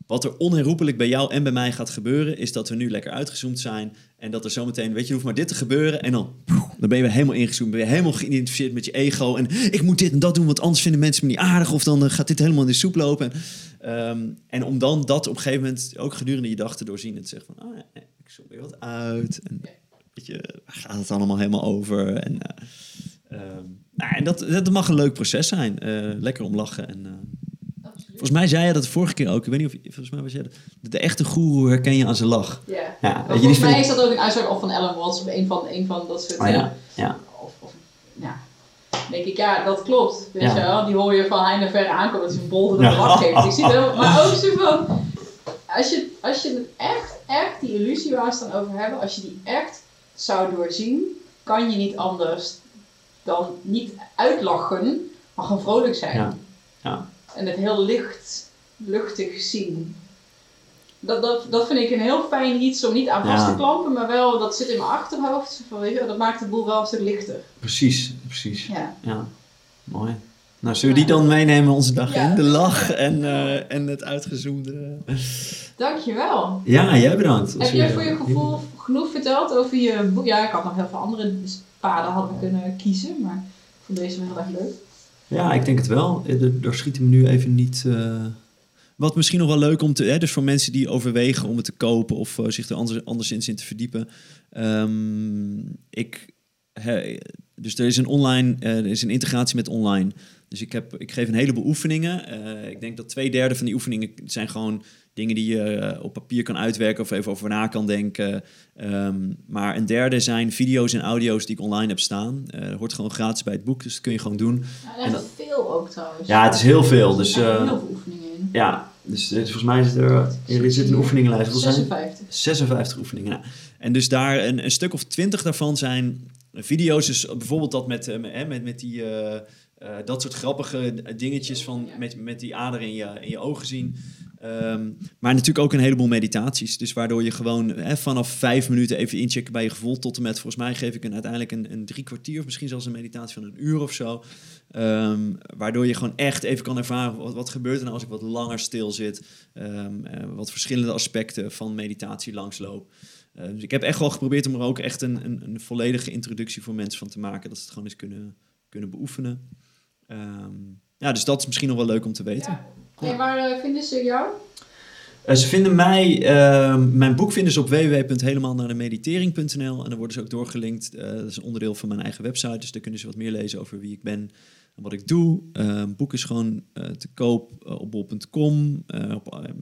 wat er onherroepelijk bij jou en bij mij gaat gebeuren, is dat we nu lekker uitgezoomd zijn. En dat er zometeen, weet je, hoeft maar dit te gebeuren. En dan, dan ben je weer helemaal ingezoomd. Ben je helemaal geïdentificeerd met je ego. En ik moet dit en dat doen, want anders vinden mensen me niet aardig. Of dan eh, gaat dit helemaal in de soep lopen. En, ehm, en om dan dat op een gegeven moment ook gedurende je dag te doorzien. En te zeggen van, nee, ik zoom weer wat uit. En weet je, gaat het allemaal helemaal over? En, eh, ehm, nou, en dat, dat mag een leuk proces zijn. Eh, lekker om lachen. En, volgens mij zei je dat de vorige keer ook. Ik weet niet of je, volgens mij was jij dat. De, echte goeroe herken je aan zijn lach. Ja. Ja, Maar weet je, volgens mij is dat ook een uitspraak of van Ellen Watts of een van, een van dat soort Oh ja, ja. Of, of, ja. Denk ik, ja, dat klopt. Weet Ja. je wel? Die hoor je van heinde verre aankomen dat hij een bolder Ja. de lach geeft. Ik zie het wel, maar ook zo van, als je, als je het echt, echt, die illusie waar het dan over hebben, als je die echt zou doorzien, kan je niet anders dan niet uitlachen, maar gewoon vrolijk zijn. Ja. Ja. En het heel licht, luchtig zien. Dat, dat, dat vind ik een heel fijn iets om niet aan vast Ja. te klampen, maar wel, dat zit in mijn achterhoofd. Van, weet je, dat maakt de boel wel een stuk lichter. Precies, precies. Ja. Ja, mooi. Nou, zullen we die dan meenemen onze dag Ja. in? De lach en, eh, en het uitgezoomde. Dankjewel. Ja, jij bedankt. Heb jij voor je gevoel genoeg verteld over je boek? Ja, ik had nog heel veel andere paden hadden kunnen kiezen, maar ik vond deze wel heel erg leuk. Ja, ik denk het wel. Eh, er schiet hem nu even niet. eh, Wat misschien nog wel leuk om te. Hè, dus voor mensen die overwegen om het te kopen of eh, zich er anders, anderszins in te verdiepen. Ehm, ik. dus er is een online. er is een integratie met online. Dus ik, heb, ik geef een heleboel oefeningen. Ik denk dat twee derde van die oefeningen zijn gewoon dingen die je eh, op papier kan uitwerken of even over na kan denken. Ehm, maar een derde zijn video's en audio's die ik online heb staan. Eh dat hoort gewoon gratis bij het boek, dus dat kun je gewoon doen. Ja, en echt veel ook trouwens. Ja, het is heel veel. Dus, Er zijn eh, heel veel oefeningen in. ja, dus, dus volgens mij zit er, er zit een oefeningenlijst. Hoeveel zijn het? 56. 56 oefeningen. ja. En dus daar een, een stuk of 20 daarvan zijn video's. Dus bijvoorbeeld dat met, eh, met, met, met die, eh, eh, dat soort grappige dingetjes van met, met die ader in je, in je ogen zien. Ehm, maar natuurlijk ook een heleboel meditaties. Dus waardoor je gewoon hè, vanaf vijf minuten even inchecken bij je gevoel. Tot en met, volgens mij geef ik een, uiteindelijk een, een drie kwartier of misschien zelfs een meditatie van een uur of zo. Ehm, waardoor je gewoon echt even kan ervaren wat, wat gebeurt er nou als ik wat langer stil zit. Ehm, eh, wat verschillende aspecten van meditatie langsloop. Dus ik heb echt wel geprobeerd om er ook echt een, een, een volledige introductie voor mensen van te maken. Dat ze het gewoon eens kunnen, kunnen beoefenen. Ja, dus dat is misschien nog wel leuk om te weten. En waar eh, vinden ze jou? Eh, ze vinden mij, ehm, mijn boek vinden ze op www.helemaal-naar-de-meditering.nl en dan worden ze ook doorgelinkt. Eh, dat is een onderdeel van mijn eigen website, dus daar kunnen ze wat meer lezen over wie ik ben en wat ik doe. Boek is gewoon te koop op bol.com,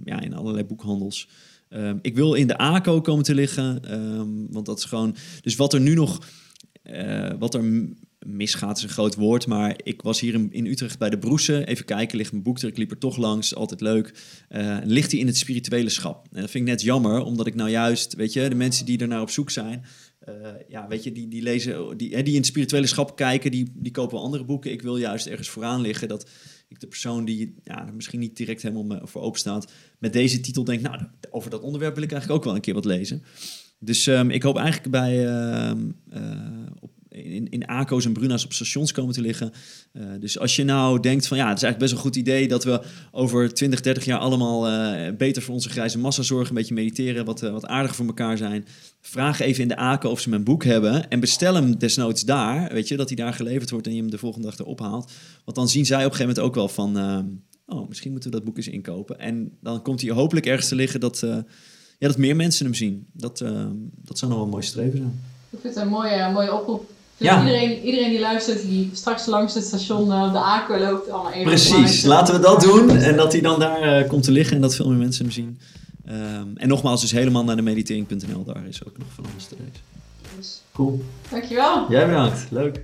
ja, in allerlei boekhandels. Ehm, ik wil in de ACO komen te liggen, ehm, want dat is gewoon... Dus wat er nu nog, wat er misgaat is een groot woord, maar ik was hier in, in Utrecht bij de Broesen. Even kijken, ligt mijn boek er, ik liep er toch langs, altijd leuk. Uh, ligt hij in het spirituele schap. En dat vind ik net jammer, omdat ik nou juist, weet je, de mensen die er naar op zoek zijn... Uh, ja, weet je, die, die lezen, die, die in het spirituele schap kijken, die, die kopen andere boeken. Ik wil juist ergens vooraan liggen dat ik de persoon die ja, misschien niet direct helemaal voor open staat, met deze titel denkt, nou, over dat onderwerp wil ik eigenlijk ook wel een keer wat lezen. Dus um, ik hoop eigenlijk bij, uh, uh, op, in, in ACO's en Bruna's op stations komen te liggen. Uh, dus als je nou denkt van ja, het is eigenlijk best een goed idee dat we over 20, 30 jaar allemaal uh, beter voor onze grijze massa zorgen, een beetje mediteren, wat, uh, wat aardiger voor elkaar zijn. Vraag even in de ACO of ze mijn boek hebben en bestel hem desnoods daar, weet je, dat hij daar geleverd wordt en je hem de volgende dag erop haalt. Want dan zien zij op een gegeven moment ook wel van, oh, misschien moeten we dat boek eens inkopen. En dan komt hij hopelijk ergens te liggen dat, ja, dat meer mensen hem zien. Dat, dat zou nog wel een mooi streven zijn. Ik vind het een mooie, mooie oproep ja. Iedereen, iedereen die luistert, die straks langs het station uh, de Aken loopt, allemaal even. Precies, laten we dat doen. En dat hij dan daar uh, komt te liggen en dat veel meer mensen hem zien. Um, en nogmaals, dus helemaal naar de meditering.nl, daar is ook nog van alles te lezen. Dus. Cool. Dankjewel. Jij bedankt, leuk.